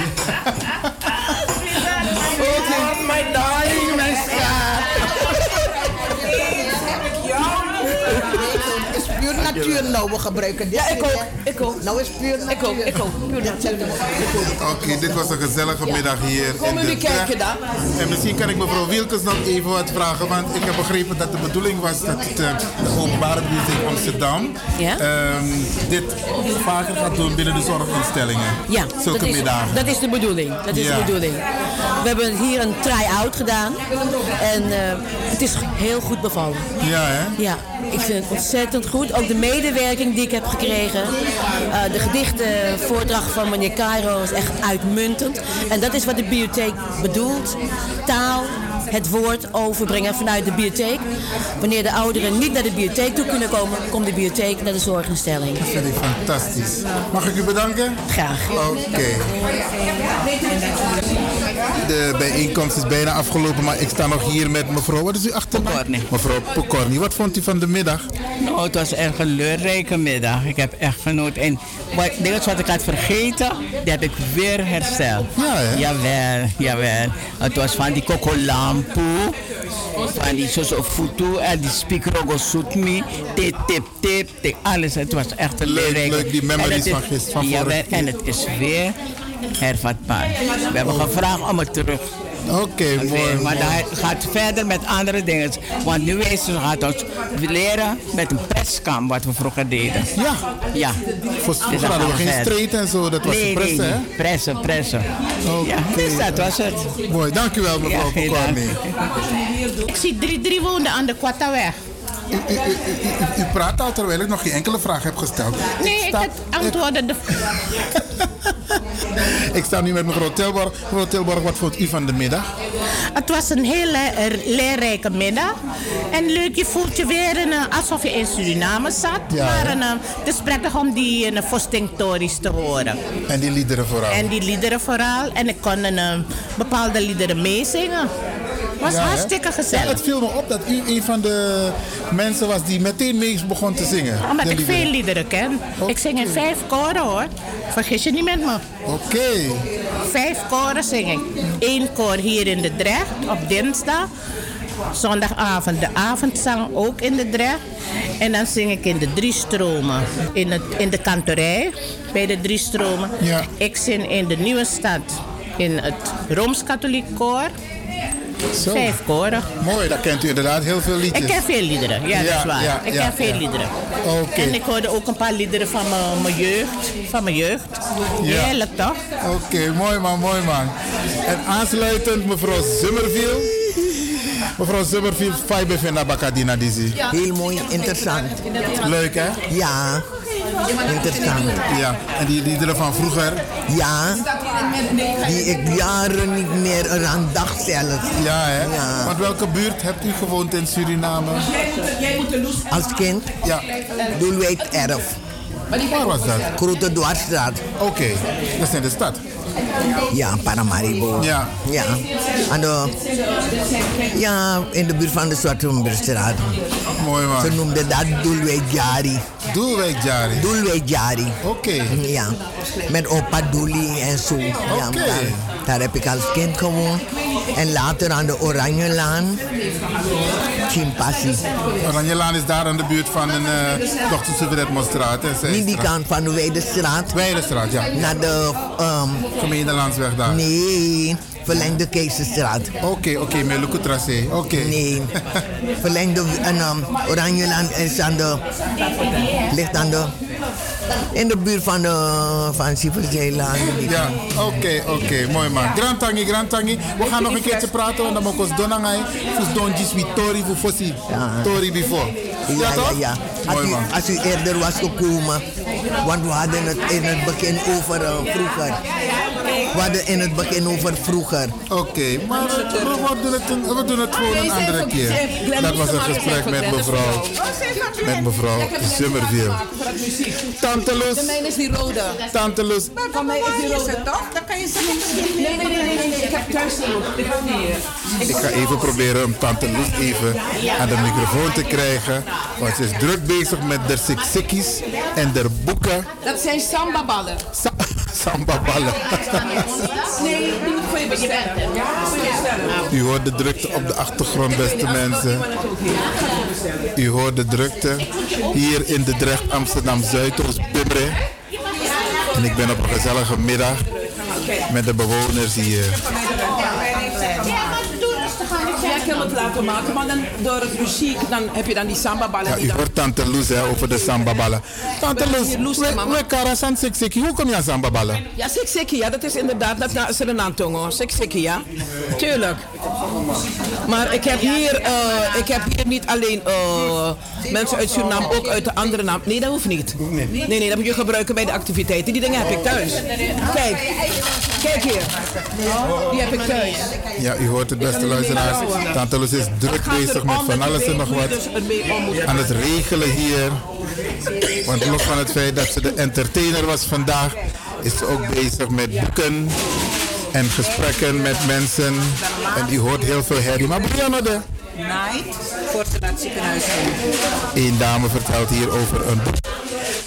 Speaker 27: Oké.
Speaker 30: my darling, mijn
Speaker 27: is puur natuur nou, we gebruiken dit.
Speaker 31: Ja, ik ook. Ik ook.
Speaker 27: Nou is puur natuur.
Speaker 31: Ik ook, ik ook. Puur natuur.
Speaker 1: Oké, dit was een gezellige middag hier in
Speaker 27: Komen jullie
Speaker 1: de
Speaker 27: kijken dan?
Speaker 1: En misschien kan ik mevrouw Wilkes nog even wat vragen. Want ik heb begrepen dat de bedoeling was dat het, eh, de openbare bibliotheek Amsterdam
Speaker 31: Ja?
Speaker 1: ehm, dit vaker gaat doen binnen de zorginstellingen.
Speaker 31: Ja,
Speaker 1: Zulke
Speaker 31: dat is,
Speaker 1: middagen.
Speaker 31: dat is de bedoeling. Dat is
Speaker 1: Ja.
Speaker 31: de bedoeling. We hebben hier een try-out gedaan. En eh, het is heel goed bevallen.
Speaker 1: Ja, hè?
Speaker 31: Ja, ik vind het ontzettend goed. Ook de medewerking die ik heb gekregen. Eh, de gedichtenvoordracht van meneer Cairo is echt uitmuntend. En dat is wat de bibliotheek bedoelt. Taal, het woord overbrengen vanuit de bibliotheek. Wanneer de ouderen niet naar de bibliotheek toe kunnen komen, komt de bibliotheek naar de zorginstelling.
Speaker 1: Dat vind ik fantastisch. Mag ik u bedanken?
Speaker 31: Graag.
Speaker 1: Oké. De bijeenkomst is bijna afgelopen, maar ik sta nog hier met mevrouw. Wat is uw achternaam? Mevrouw Pokorni. Wat vond u van de middag?
Speaker 33: Nou, het was een leurrijke middag. Ik heb echt genoten. En wat, dingen wat ik had vergeten, die heb ik weer hersteld.
Speaker 1: Ja, hè?
Speaker 33: Jawel, jawel. Het was van die kokolampu, van die soso futu en die speakrogo sutmi, tip, tip, tip, tip, alles. Het was echt een
Speaker 1: Leuk, leuk, die memories
Speaker 33: En
Speaker 1: van gisteren, keer.
Speaker 33: en het is weer hervatbaar. We hebben gevraagd om het terug.
Speaker 1: Oké, mooi.
Speaker 33: Maar
Speaker 1: mooi.
Speaker 33: hij gaat verder met andere dingen. Want nu is het, gaat ons leren met een perskam wat we vroeger deden.
Speaker 1: Ja.
Speaker 33: Ja.
Speaker 1: Voor-
Speaker 33: Dus
Speaker 1: Vroeger
Speaker 33: dan
Speaker 1: hadden we geen street en zo, dat was
Speaker 33: nee,
Speaker 1: pressen,
Speaker 33: nee. Pressen, pressen. Ja, dus dat was het.
Speaker 1: Mooi, dankjewel mevrouw
Speaker 33: Ja.
Speaker 34: Ik zie drie, drie woonden aan de Kwattaweg.
Speaker 1: U, u, u, u- u praat al terwijl ik nog geen enkele vraag heb gesteld.
Speaker 34: Nee, ik
Speaker 1: sta,
Speaker 34: heb antwoorden. *laughs* *laughs*
Speaker 1: Ik sta nu met mevrouw Tilborg. Mevrouw Tilborg, wat vond u van de middag?
Speaker 34: Het was een hele eh, leerrijke middag. En leuk, je voelt je weer in, eh, alsof je in Suriname zat.
Speaker 1: Ja,
Speaker 34: maar een, eh, het is prettig om die in de Vostingtories te horen.
Speaker 1: En die liederen vooral.
Speaker 34: En die liederen vooral. En ik kon een, eh, bepaalde liederen meezingen. Was
Speaker 1: Ja,
Speaker 34: hartstikke gezellig.
Speaker 1: Ja, het viel me op dat u een van de mensen was die meteen mee begon te zingen.
Speaker 34: Omdat ik
Speaker 1: liederen.
Speaker 34: veel liederen ken. Ik zing in vijf koren hoor. Vergis je niet met me.
Speaker 1: Oké.
Speaker 34: Vijf koren zing ik. Eén koor hier in de Drecht op dinsdag. Zondagavond de avondzang ook in de Drecht. En dan zing ik in de drie stromen. In, het, in de kantorij bij de drie stromen.
Speaker 1: Ja.
Speaker 34: Ik zing in de nieuwe stad. In het Rooms-Katholiek koor.
Speaker 1: Zo.
Speaker 34: Vijf koren.
Speaker 1: Mooi, daar kent u inderdaad heel veel liedjes.
Speaker 34: Ik ken veel liederen, ja, dat is waar.
Speaker 1: ja,
Speaker 34: ik
Speaker 1: ja,
Speaker 34: ken veel liederen.
Speaker 1: Oké.
Speaker 34: En ik hoorde ook een paar liederen van mijn- jeugd. Van mijn jeugd.
Speaker 1: Ja.
Speaker 34: Heerlijk toch?
Speaker 1: Oké, mooi man, mooi man. En aansluitend mevrouw Zimmerville. Mevrouw Zimmerville, Fibe Vinda Bakadina Dizzy.
Speaker 35: Heel mooi, interessant.
Speaker 1: Leuk hè?
Speaker 35: Ja, interessant.
Speaker 1: Ja, en die liederen van vroeger?
Speaker 35: Ja, die ik jaren niet meer eraan dacht zelfs.
Speaker 1: Ja hè?
Speaker 35: Ja.
Speaker 1: Want welke buurt hebt u gewoond in Suriname?
Speaker 35: Als kind?
Speaker 1: Ja.
Speaker 35: Doelwijk Erf.
Speaker 1: Waar was dat?
Speaker 35: Grote Dwarsstraat.
Speaker 1: Oké, dat is in de stad.
Speaker 35: Ja, Paramaribo.
Speaker 1: Ja.
Speaker 35: Ja. Aan de, ja, in de buurt van de Zwartenbergstraat.
Speaker 1: Mooi man.
Speaker 35: Ze noemden dat Doelwijk Jari.
Speaker 1: Doelwijk Jari?
Speaker 35: Doelwijk Jari.
Speaker 1: Oké.
Speaker 35: Ja. Met opa Doelie en zo.
Speaker 1: Oké.
Speaker 35: Daar heb ik als kind gewoond. En later aan de Oranjelaan. Chimpassi.
Speaker 1: Oranjelaan is daar aan de buurt van een uh, Dr. Suveret-Mostraat.
Speaker 35: Niet die kant van de Weidestraat.
Speaker 1: Weidestraat, ja.
Speaker 35: Naar de... Um,
Speaker 1: daar.
Speaker 35: Nee, verlengde Keizerstraat.
Speaker 1: Oké, oké, met Lucu Tracé. Oké.
Speaker 35: Nee, verlengde en, um, Oranjeland is aan de... Ligt aan de... In de buurt van de... Van Sieverzeelaan.
Speaker 1: Ja, oké, oké, mooi man. Grand Tangi, Grand Tangi. We gaan nog een keertje praten, want dan moet ik donangai. Fus donjis wie tori voor fossi. Tori before.
Speaker 35: Ja, ja,
Speaker 1: toch?
Speaker 35: ja. Als,
Speaker 1: Mooi
Speaker 35: u,
Speaker 1: man.
Speaker 35: als u eerder was gekomen, want we hadden het in het begin over uh, vroeger. We hadden in het begin over vroeger.
Speaker 1: Oké, maar we, we, doen het we doen het gewoon een andere keer. Dat was een gesprek met mevrouw, met mevrouw Zimmerville. Tante Loes.
Speaker 27: De mijne is die rode.
Speaker 1: Tante Loes.
Speaker 27: Van mij is die rode. toch? Dan kan je ze niet Ik die
Speaker 1: Ik ga even proberen om Tante Loes even aan de microfoon te krijgen. Want ze is druk bezig met de siksikkies en de boeken.
Speaker 27: Dat zijn sambaballen. *laughs*
Speaker 1: sambaballen.
Speaker 27: Nee, die moet voor je bestellen.
Speaker 1: U hoort de drukte op de achtergrond, beste mensen. U hoort de drukte hier in de Drecht Amsterdam Zuidoost Bimre. En ik ben op een gezellige middag met de bewoners hier.
Speaker 27: Ik het laten maken, maar dan door het muziek dan heb je dan die samba-ballen.
Speaker 1: Ja, u
Speaker 27: dan-
Speaker 1: hoort Tante Loes hè, over de sambaballen. Tante Loes, we, karasan siksiki. Hoe kom je aan sambaballen?
Speaker 27: Ja, Siksiki, ja, dat is inderdaad dat is een aantongo. Siksiki, ja. Tuurlijk. Maar ik heb hier, eh, ik heb hier niet alleen eh, mensen uit Suriname, ook uit de andere naam. Nee, dat hoeft niet. Nee, nee, dat moet je gebruiken bij de activiteiten. Die dingen heb ik thuis. Kijk, kijk hier. Die heb ik thuis.
Speaker 1: Ja, u hoort het beste luisteraars. Tante Loes is druk bezig met van alles en nog wat. Aan het regelen hier. Want los van het feit dat ze de entertainer was vandaag, is ze ook bezig met boeken en gesprekken met mensen. En u hoort heel veel herrie. Maar Brianna, de
Speaker 36: Night voor het ziekenhuis
Speaker 1: een dame vertelt hier over een boek.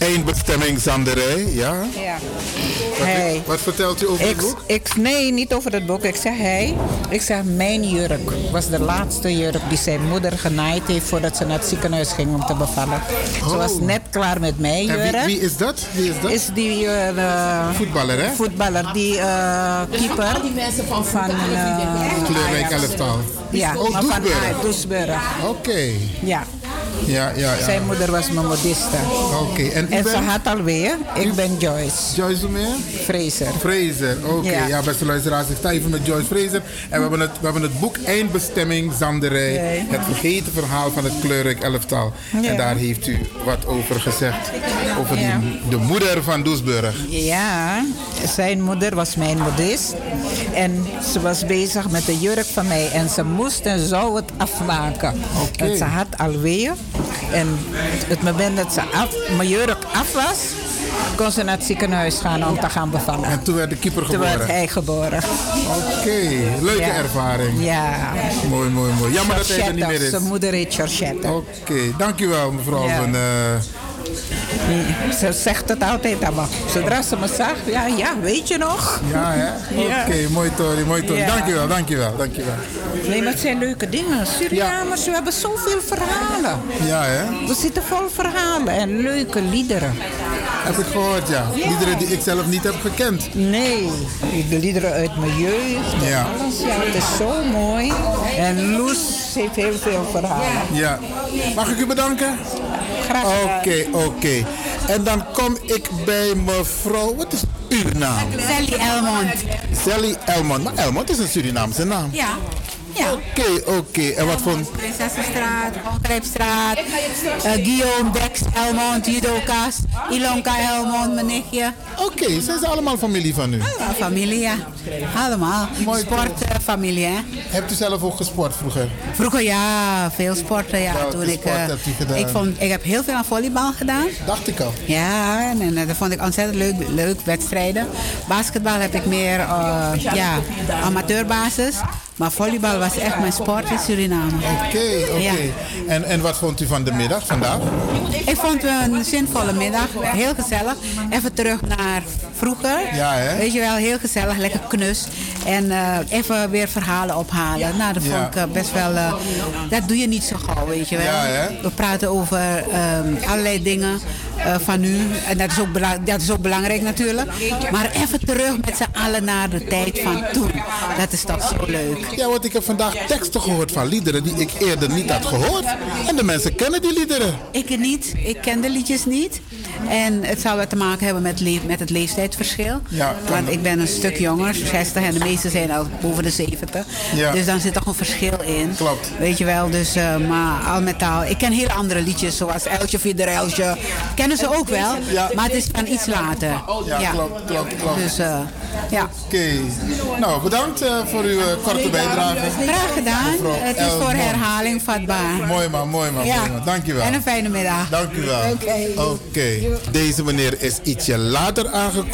Speaker 1: Eindbestemming Zanderij, ja.
Speaker 36: Ja.
Speaker 1: Wat,
Speaker 36: Hij.
Speaker 1: wat vertelt u over het boek?
Speaker 36: ik, nee, niet over het boek. Ik zeg hij. Ik zeg mijn jurk was de laatste jurk die zijn moeder genaaid heeft voordat ze naar het ziekenhuis ging om te bevallen. Ze was net klaar met mijn
Speaker 1: En
Speaker 36: jurk.
Speaker 1: wie, wie is dat? Wie is dat?
Speaker 36: Is die eh,
Speaker 1: Voetballer, hè?
Speaker 36: voetballer, die eh, keeper
Speaker 27: die mensen van
Speaker 36: van eh,
Speaker 1: Kleurrijk
Speaker 36: Ajax.
Speaker 1: elftal.
Speaker 36: Ja,
Speaker 1: Oh, Doesburg. Oké.
Speaker 36: Ja.
Speaker 1: Ja, ja, ja.
Speaker 36: Zijn moeder was mijn modiste.
Speaker 1: Oké, en
Speaker 36: ze had alweer. Ik ben Joyce.
Speaker 1: Joyce meer?
Speaker 36: Fraser.
Speaker 1: Fraser, oké.
Speaker 36: Ja.
Speaker 1: Ja. beste luisteraars, ik sta even met Joyce Fraser. En we hebben het, we hebben het boek Eindbestemming Zanderij.
Speaker 36: Nee.
Speaker 1: Het vergeten verhaal van het kleurrijk elftal.
Speaker 36: Ja.
Speaker 1: En daar heeft u wat over gezegd. Over die, de moeder van Doesburg.
Speaker 36: Ja, zijn moeder was mijn modist. En ze was bezig met de jurk van mij. En ze moest en zou het afmaken.
Speaker 1: Oké.
Speaker 36: En ze had alweer. En het moment dat ze af, mijn jurk af was, kon ze naar het ziekenhuis gaan om te gaan bevallen.
Speaker 1: En toen werd de keeper
Speaker 36: Toen werd
Speaker 1: geboren.
Speaker 36: hij geboren.
Speaker 1: Oké, leuke
Speaker 36: Ja.
Speaker 1: ervaring.
Speaker 36: Ja.
Speaker 1: Mooi, mooi, mooi. Jammer dat hij er niet meer is.
Speaker 36: Zijn moeder heet Georgette.
Speaker 1: Oké, dankjewel mevrouw.
Speaker 36: Ja.
Speaker 1: Van, eh,
Speaker 36: Ze zegt het altijd allemaal. Zodra ze me zag, ja, ja, weet je nog?
Speaker 1: ja, hè? Oké, mooi Tori, mooi Tori. Dankjewel, dankjewel, dankjewel.
Speaker 36: Nee, maar het zijn leuke dingen. Surinamers, we hebben zoveel verhalen.
Speaker 1: Ja, hè?
Speaker 36: We zitten vol verhalen en leuke liederen.
Speaker 1: Heb ik gehoord, ja. Liederen die ik zelf niet heb gekend.
Speaker 36: Nee, de liederen uit mijn jeugd. en
Speaker 1: Ja.
Speaker 36: Alles, ja, het is zo mooi. En Loes heeft heel veel verhalen.
Speaker 1: Ja. Mag ik u bedanken?
Speaker 36: Graag
Speaker 1: Oké, oké. En dan kom ik bij mevrouw. Wat is uw naam?
Speaker 37: Sally Elmond.
Speaker 1: Sally Elmond. Maar Elmond is een Surinaamse naam.
Speaker 37: Ja. Ja.
Speaker 1: Oké, oké. En wat voor...
Speaker 37: Prinsessenstraat, Ongrijpstraat, eh, Guillaume Bex, Elmond, Judoka's, Ilonka Elmond, mijn nichtje.
Speaker 1: Oké, zijn ze allemaal familie van u?
Speaker 37: Ja, familie, ja. Allemaal. Sportfamilie, hè.
Speaker 1: Hebt u zelf ook gesport vroeger?
Speaker 37: Vroeger ja, veel sporten, ja.
Speaker 1: Welke
Speaker 37: Toen ik, eh, ik, vond, ik heb heel veel aan volleybal gedaan.
Speaker 1: Dacht ik al.
Speaker 37: Ja, en, en dat vond ik ontzettend leuk, leuk wedstrijden. Basketbal heb ik meer eh, ja, amateurbasis. Maar volleybal was echt mijn sport in Suriname.
Speaker 1: Oké, oké.
Speaker 37: Ja.
Speaker 1: En, en wat vond u van de middag vandaag?
Speaker 37: Ik vond het een zinvolle middag. Heel gezellig. Even terug naar vroeger.
Speaker 1: Ja, hè?
Speaker 37: Weet je wel, heel gezellig, lekker knus. En eh, even weer verhalen ophalen. Nou, dat vond ik eh, best wel... eh, dat doe je niet zo gauw, weet je wel.
Speaker 1: Ja, hè?
Speaker 37: We praten over ehm, allerlei dingen van nu. En dat is, ook dat is ook belangrijk natuurlijk. Maar even terug met z'n allen naar de tijd van toen. Dat is toch zo leuk.
Speaker 1: Ja, want ik heb vandaag teksten gehoord van liederen die ik eerder niet had gehoord. En de mensen kennen die liederen.
Speaker 37: Ik niet. Ik ken de liedjes niet. En het zou wat te maken hebben met, met het leeftijdsverschil.
Speaker 1: Ja.
Speaker 37: Want ik ben een stuk jonger, 60 en de meesten zijn al boven de 70.
Speaker 1: Ja.
Speaker 37: Dus dan zit toch een verschil in.
Speaker 1: Klopt.
Speaker 37: Weet je wel, dus eh, maar al met al. Ik ken hele andere liedjes zoals Eltje Fiedereltje. Kennen ze ook wel,
Speaker 1: Ja.
Speaker 37: maar het is van iets later.
Speaker 1: Ja, klopt, klopt, klopt.
Speaker 37: Dus eh, ja.
Speaker 1: Oké. Nou, bedankt eh, voor uw korte bijdrage.
Speaker 37: Graag gedaan.
Speaker 1: Mevrouw
Speaker 37: Het is voor herhaling vatbaar.
Speaker 1: Mooi man, mooi man.
Speaker 37: Ja.
Speaker 1: mooi man. Dankjewel.
Speaker 37: En een fijne middag.
Speaker 1: Dank u wel.
Speaker 37: Oké.
Speaker 1: Oké. Deze meneer is ietsje later achter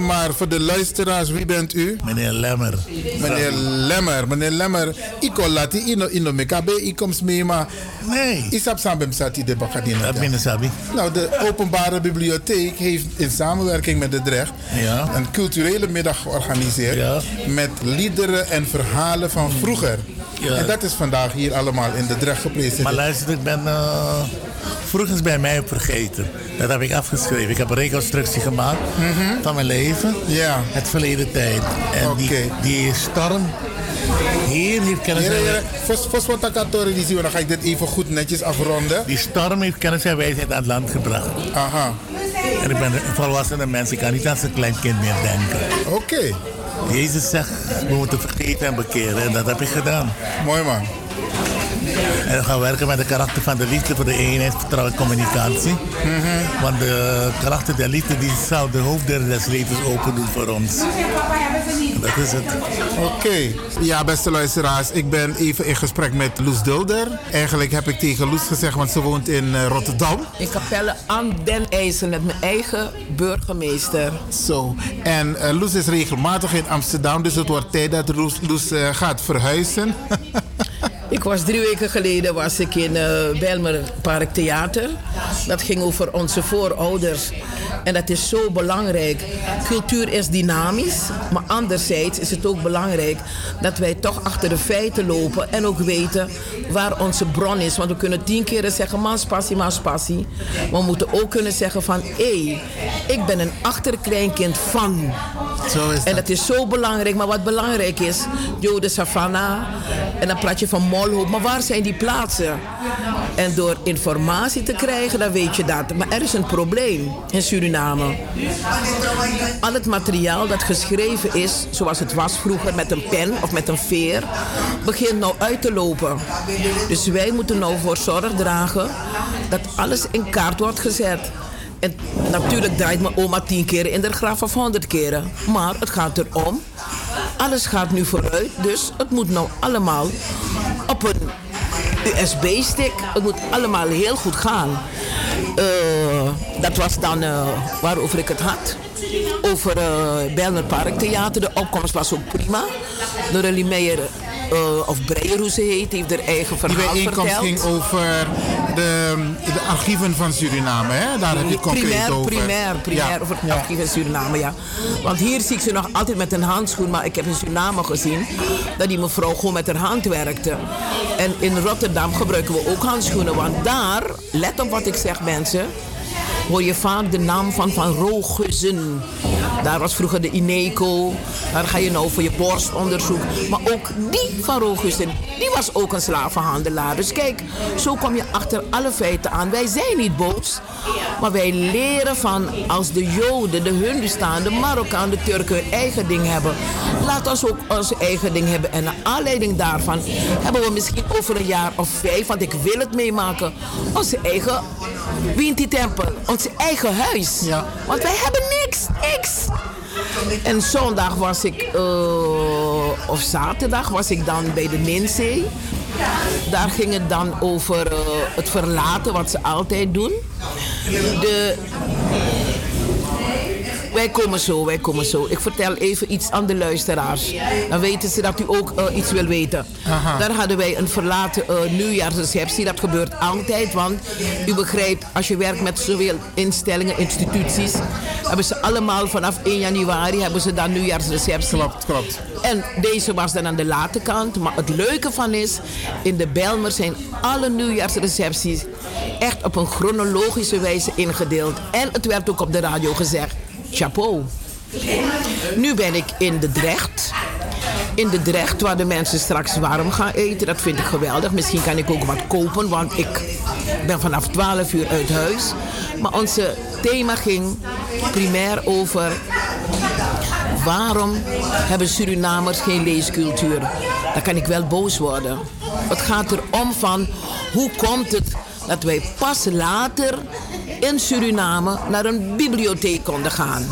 Speaker 1: maar voor de luisteraars, wie bent u?
Speaker 38: Meneer Lemmer.
Speaker 1: Meneer Lemmer, meneer Lemmer. Ik kon laten ino ino mekabe, ik kom mee, maar.
Speaker 38: Nee.
Speaker 1: Isap sambem sati de bakadina.
Speaker 38: Dat binnen Sabi.
Speaker 1: Nou, de openbare bibliotheek heeft in samenwerking met de Drecht
Speaker 38: Ja.
Speaker 1: een culturele middag georganiseerd
Speaker 38: Ja.
Speaker 1: met liederen en verhalen van vroeger.
Speaker 38: Ja.
Speaker 1: En dat is vandaag hier allemaal in de Drecht gepresenteerd.
Speaker 38: Maar luister, ik ben uh, vroeger bij mij vergeten. Dat heb ik afgeschreven. Ik heb een reconstructie gemaakt van mijn leven.
Speaker 1: Ja.
Speaker 38: Het verleden tijd. En die, die storm hier heeft kennis en
Speaker 1: wat ik had horen, die zien we, dan ga ik dit even goed netjes afronden.
Speaker 38: Die storm heeft kennis en wijsheid aan het land gebracht.
Speaker 1: Aha.
Speaker 38: En ik ben een volwassene mens. Ik kan niet als een klein kind meer denken.
Speaker 1: Oké.
Speaker 38: Jezus zegt, we moeten vergeten en bekeren. En dat heb ik gedaan.
Speaker 1: Mooi man.
Speaker 38: En we gaan werken met de karakter van de liefde voor de eenheid, vertrouwen en communicatie.
Speaker 1: Mhm.
Speaker 38: Want de karakter der liefde die zou de hoofddeur des levens open doen voor ons. Dat is het.
Speaker 1: Oké. Ja, beste luisteraars, ik ben even in gesprek met Loes Dulder. Eigenlijk heb ik tegen Loes gezegd, want ze woont in eh, Rotterdam.
Speaker 27: In Capelle aan den IJssel met mijn eigen burgemeester.
Speaker 1: Zo. En eh, Loes is regelmatig in Amsterdam, dus het wordt tijd dat Loes, Loes eh, gaat verhuizen. *laughs*
Speaker 27: Ik was drie weken geleden was ik in uh, Park Theater. Dat ging over onze voorouders. En dat is zo belangrijk. Cultuur is dynamisch, maar anderzijds is het ook belangrijk dat wij toch achter de feiten lopen en ook weten waar onze bron is. Want we kunnen tien keren zeggen, mas passie, mas passie. Maar we moeten ook kunnen zeggen van, hé, ik ben een achterkleinkind van.
Speaker 1: Zo is
Speaker 27: En dat is zo belangrijk. Maar wat belangrijk is, Jode Savannah. En dan praat je van Molhoop. Maar waar zijn die plaatsen? En door informatie te krijgen, dan weet je dat. Maar er is een probleem in Suriname. Al het materiaal dat geschreven is, zoals het was vroeger met een pen of met een veer, begint nou uit te lopen. Dus wij moeten nou voor zorg dragen dat alles in kaart wordt gezet. En natuurlijk draait mijn oma tien keer in de graf of honderd keren. Maar het gaat erom. Alles gaat nu vooruit. Dus het moet nou allemaal op een USB-stick. Het moet allemaal heel goed gaan. Eh, dat was dan eh, waarover ik het had. Over uh, Belmer Parktheater. De opkomst was ook prima. Noralie Meijer, uh, of Breyer hoe ze heet, heeft haar eigen
Speaker 1: Die
Speaker 27: verhaal
Speaker 1: bijeenkomst
Speaker 27: verteld.
Speaker 1: ging over de, de archieven van Suriname, hè? Daar heb je concreet
Speaker 27: primair,
Speaker 1: over.
Speaker 27: Primair, primair,
Speaker 1: Ja.
Speaker 27: over het archief in Suriname, ja. Want hier zie ik ze nog altijd met een handschoen, maar ik heb in Suriname gezien dat die mevrouw gewoon met haar hand werkte. En in Rotterdam gebruiken we ook handschoenen, want daar, let op wat ik zeg mensen, hoor je vaak de naam van Van Rooghuizen. Daar was vroeger de INECO. Daar ga je nou voor je borstonderzoek. Maar ook die Van Rooghuizen, die was ook een slavenhandelaar. Dus kijk, zo kom je achter alle feiten aan. Wij zijn niet boos. Maar wij leren van als de Joden, de Hindustan, de Marokkaan, de Turken hun eigen ding hebben. Laat ons ook onze eigen ding hebben. En naar aanleiding daarvan hebben we misschien over een jaar of vijf, want ik wil het meemaken, onze eigen Winti-tempel, ons eigen huis. Want wij hebben niks, niks. En zondag was ik, eh, of zaterdag was ik dan bij de Ninzee. Daar ging het dan over eh, het verlaten, wat ze altijd doen. De, wij komen zo, wij komen zo. Ik vertel even iets aan de luisteraars. Dan weten ze dat u ook eh, iets wil weten.
Speaker 1: Aha.
Speaker 27: Daar hadden wij een verlaten eh, nieuwjaarsreceptie. Dat gebeurt altijd, want u begrijpt, als je werkt met zoveel instellingen, instituties, hebben ze allemaal vanaf 1 januari hebben ze dan nieuwjaarsreceptie.
Speaker 1: Klopt, klopt.
Speaker 27: En deze was dan aan de late kant. Maar het leuke van is, in de Belmer zijn alle nieuwjaarsrecepties echt op een chronologische wijze ingedeeld. En het werd ook op de radio gezegd. Chapeau. Nu ben ik in de Drecht. In de Drecht, waar de mensen straks warm gaan eten. Dat vind ik geweldig. Misschien kan ik ook wat kopen, want ik ben vanaf 12 uur uit huis. Maar onze thema ging primair over waarom hebben Surinamers geen leescultuur? Dan kan ik wel boos worden. Het gaat erom van hoe komt het dat wij pas later in Suriname naar een bibliotheek konden gaan.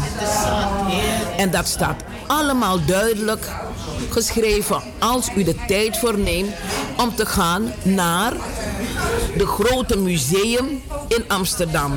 Speaker 27: En dat staat allemaal duidelijk geschreven als u de tijd voor neemt om te gaan naar de grote museum in Amsterdam.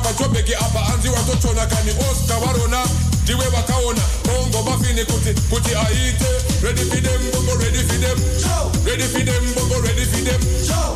Speaker 39: Pachobeki apa anzi watochona kani Oscar warona, ndiwe wakaona, bongo mafini kuti, kuti aite, ready for them, bongo ready for them, ready for them, bongo ready for them, Downtown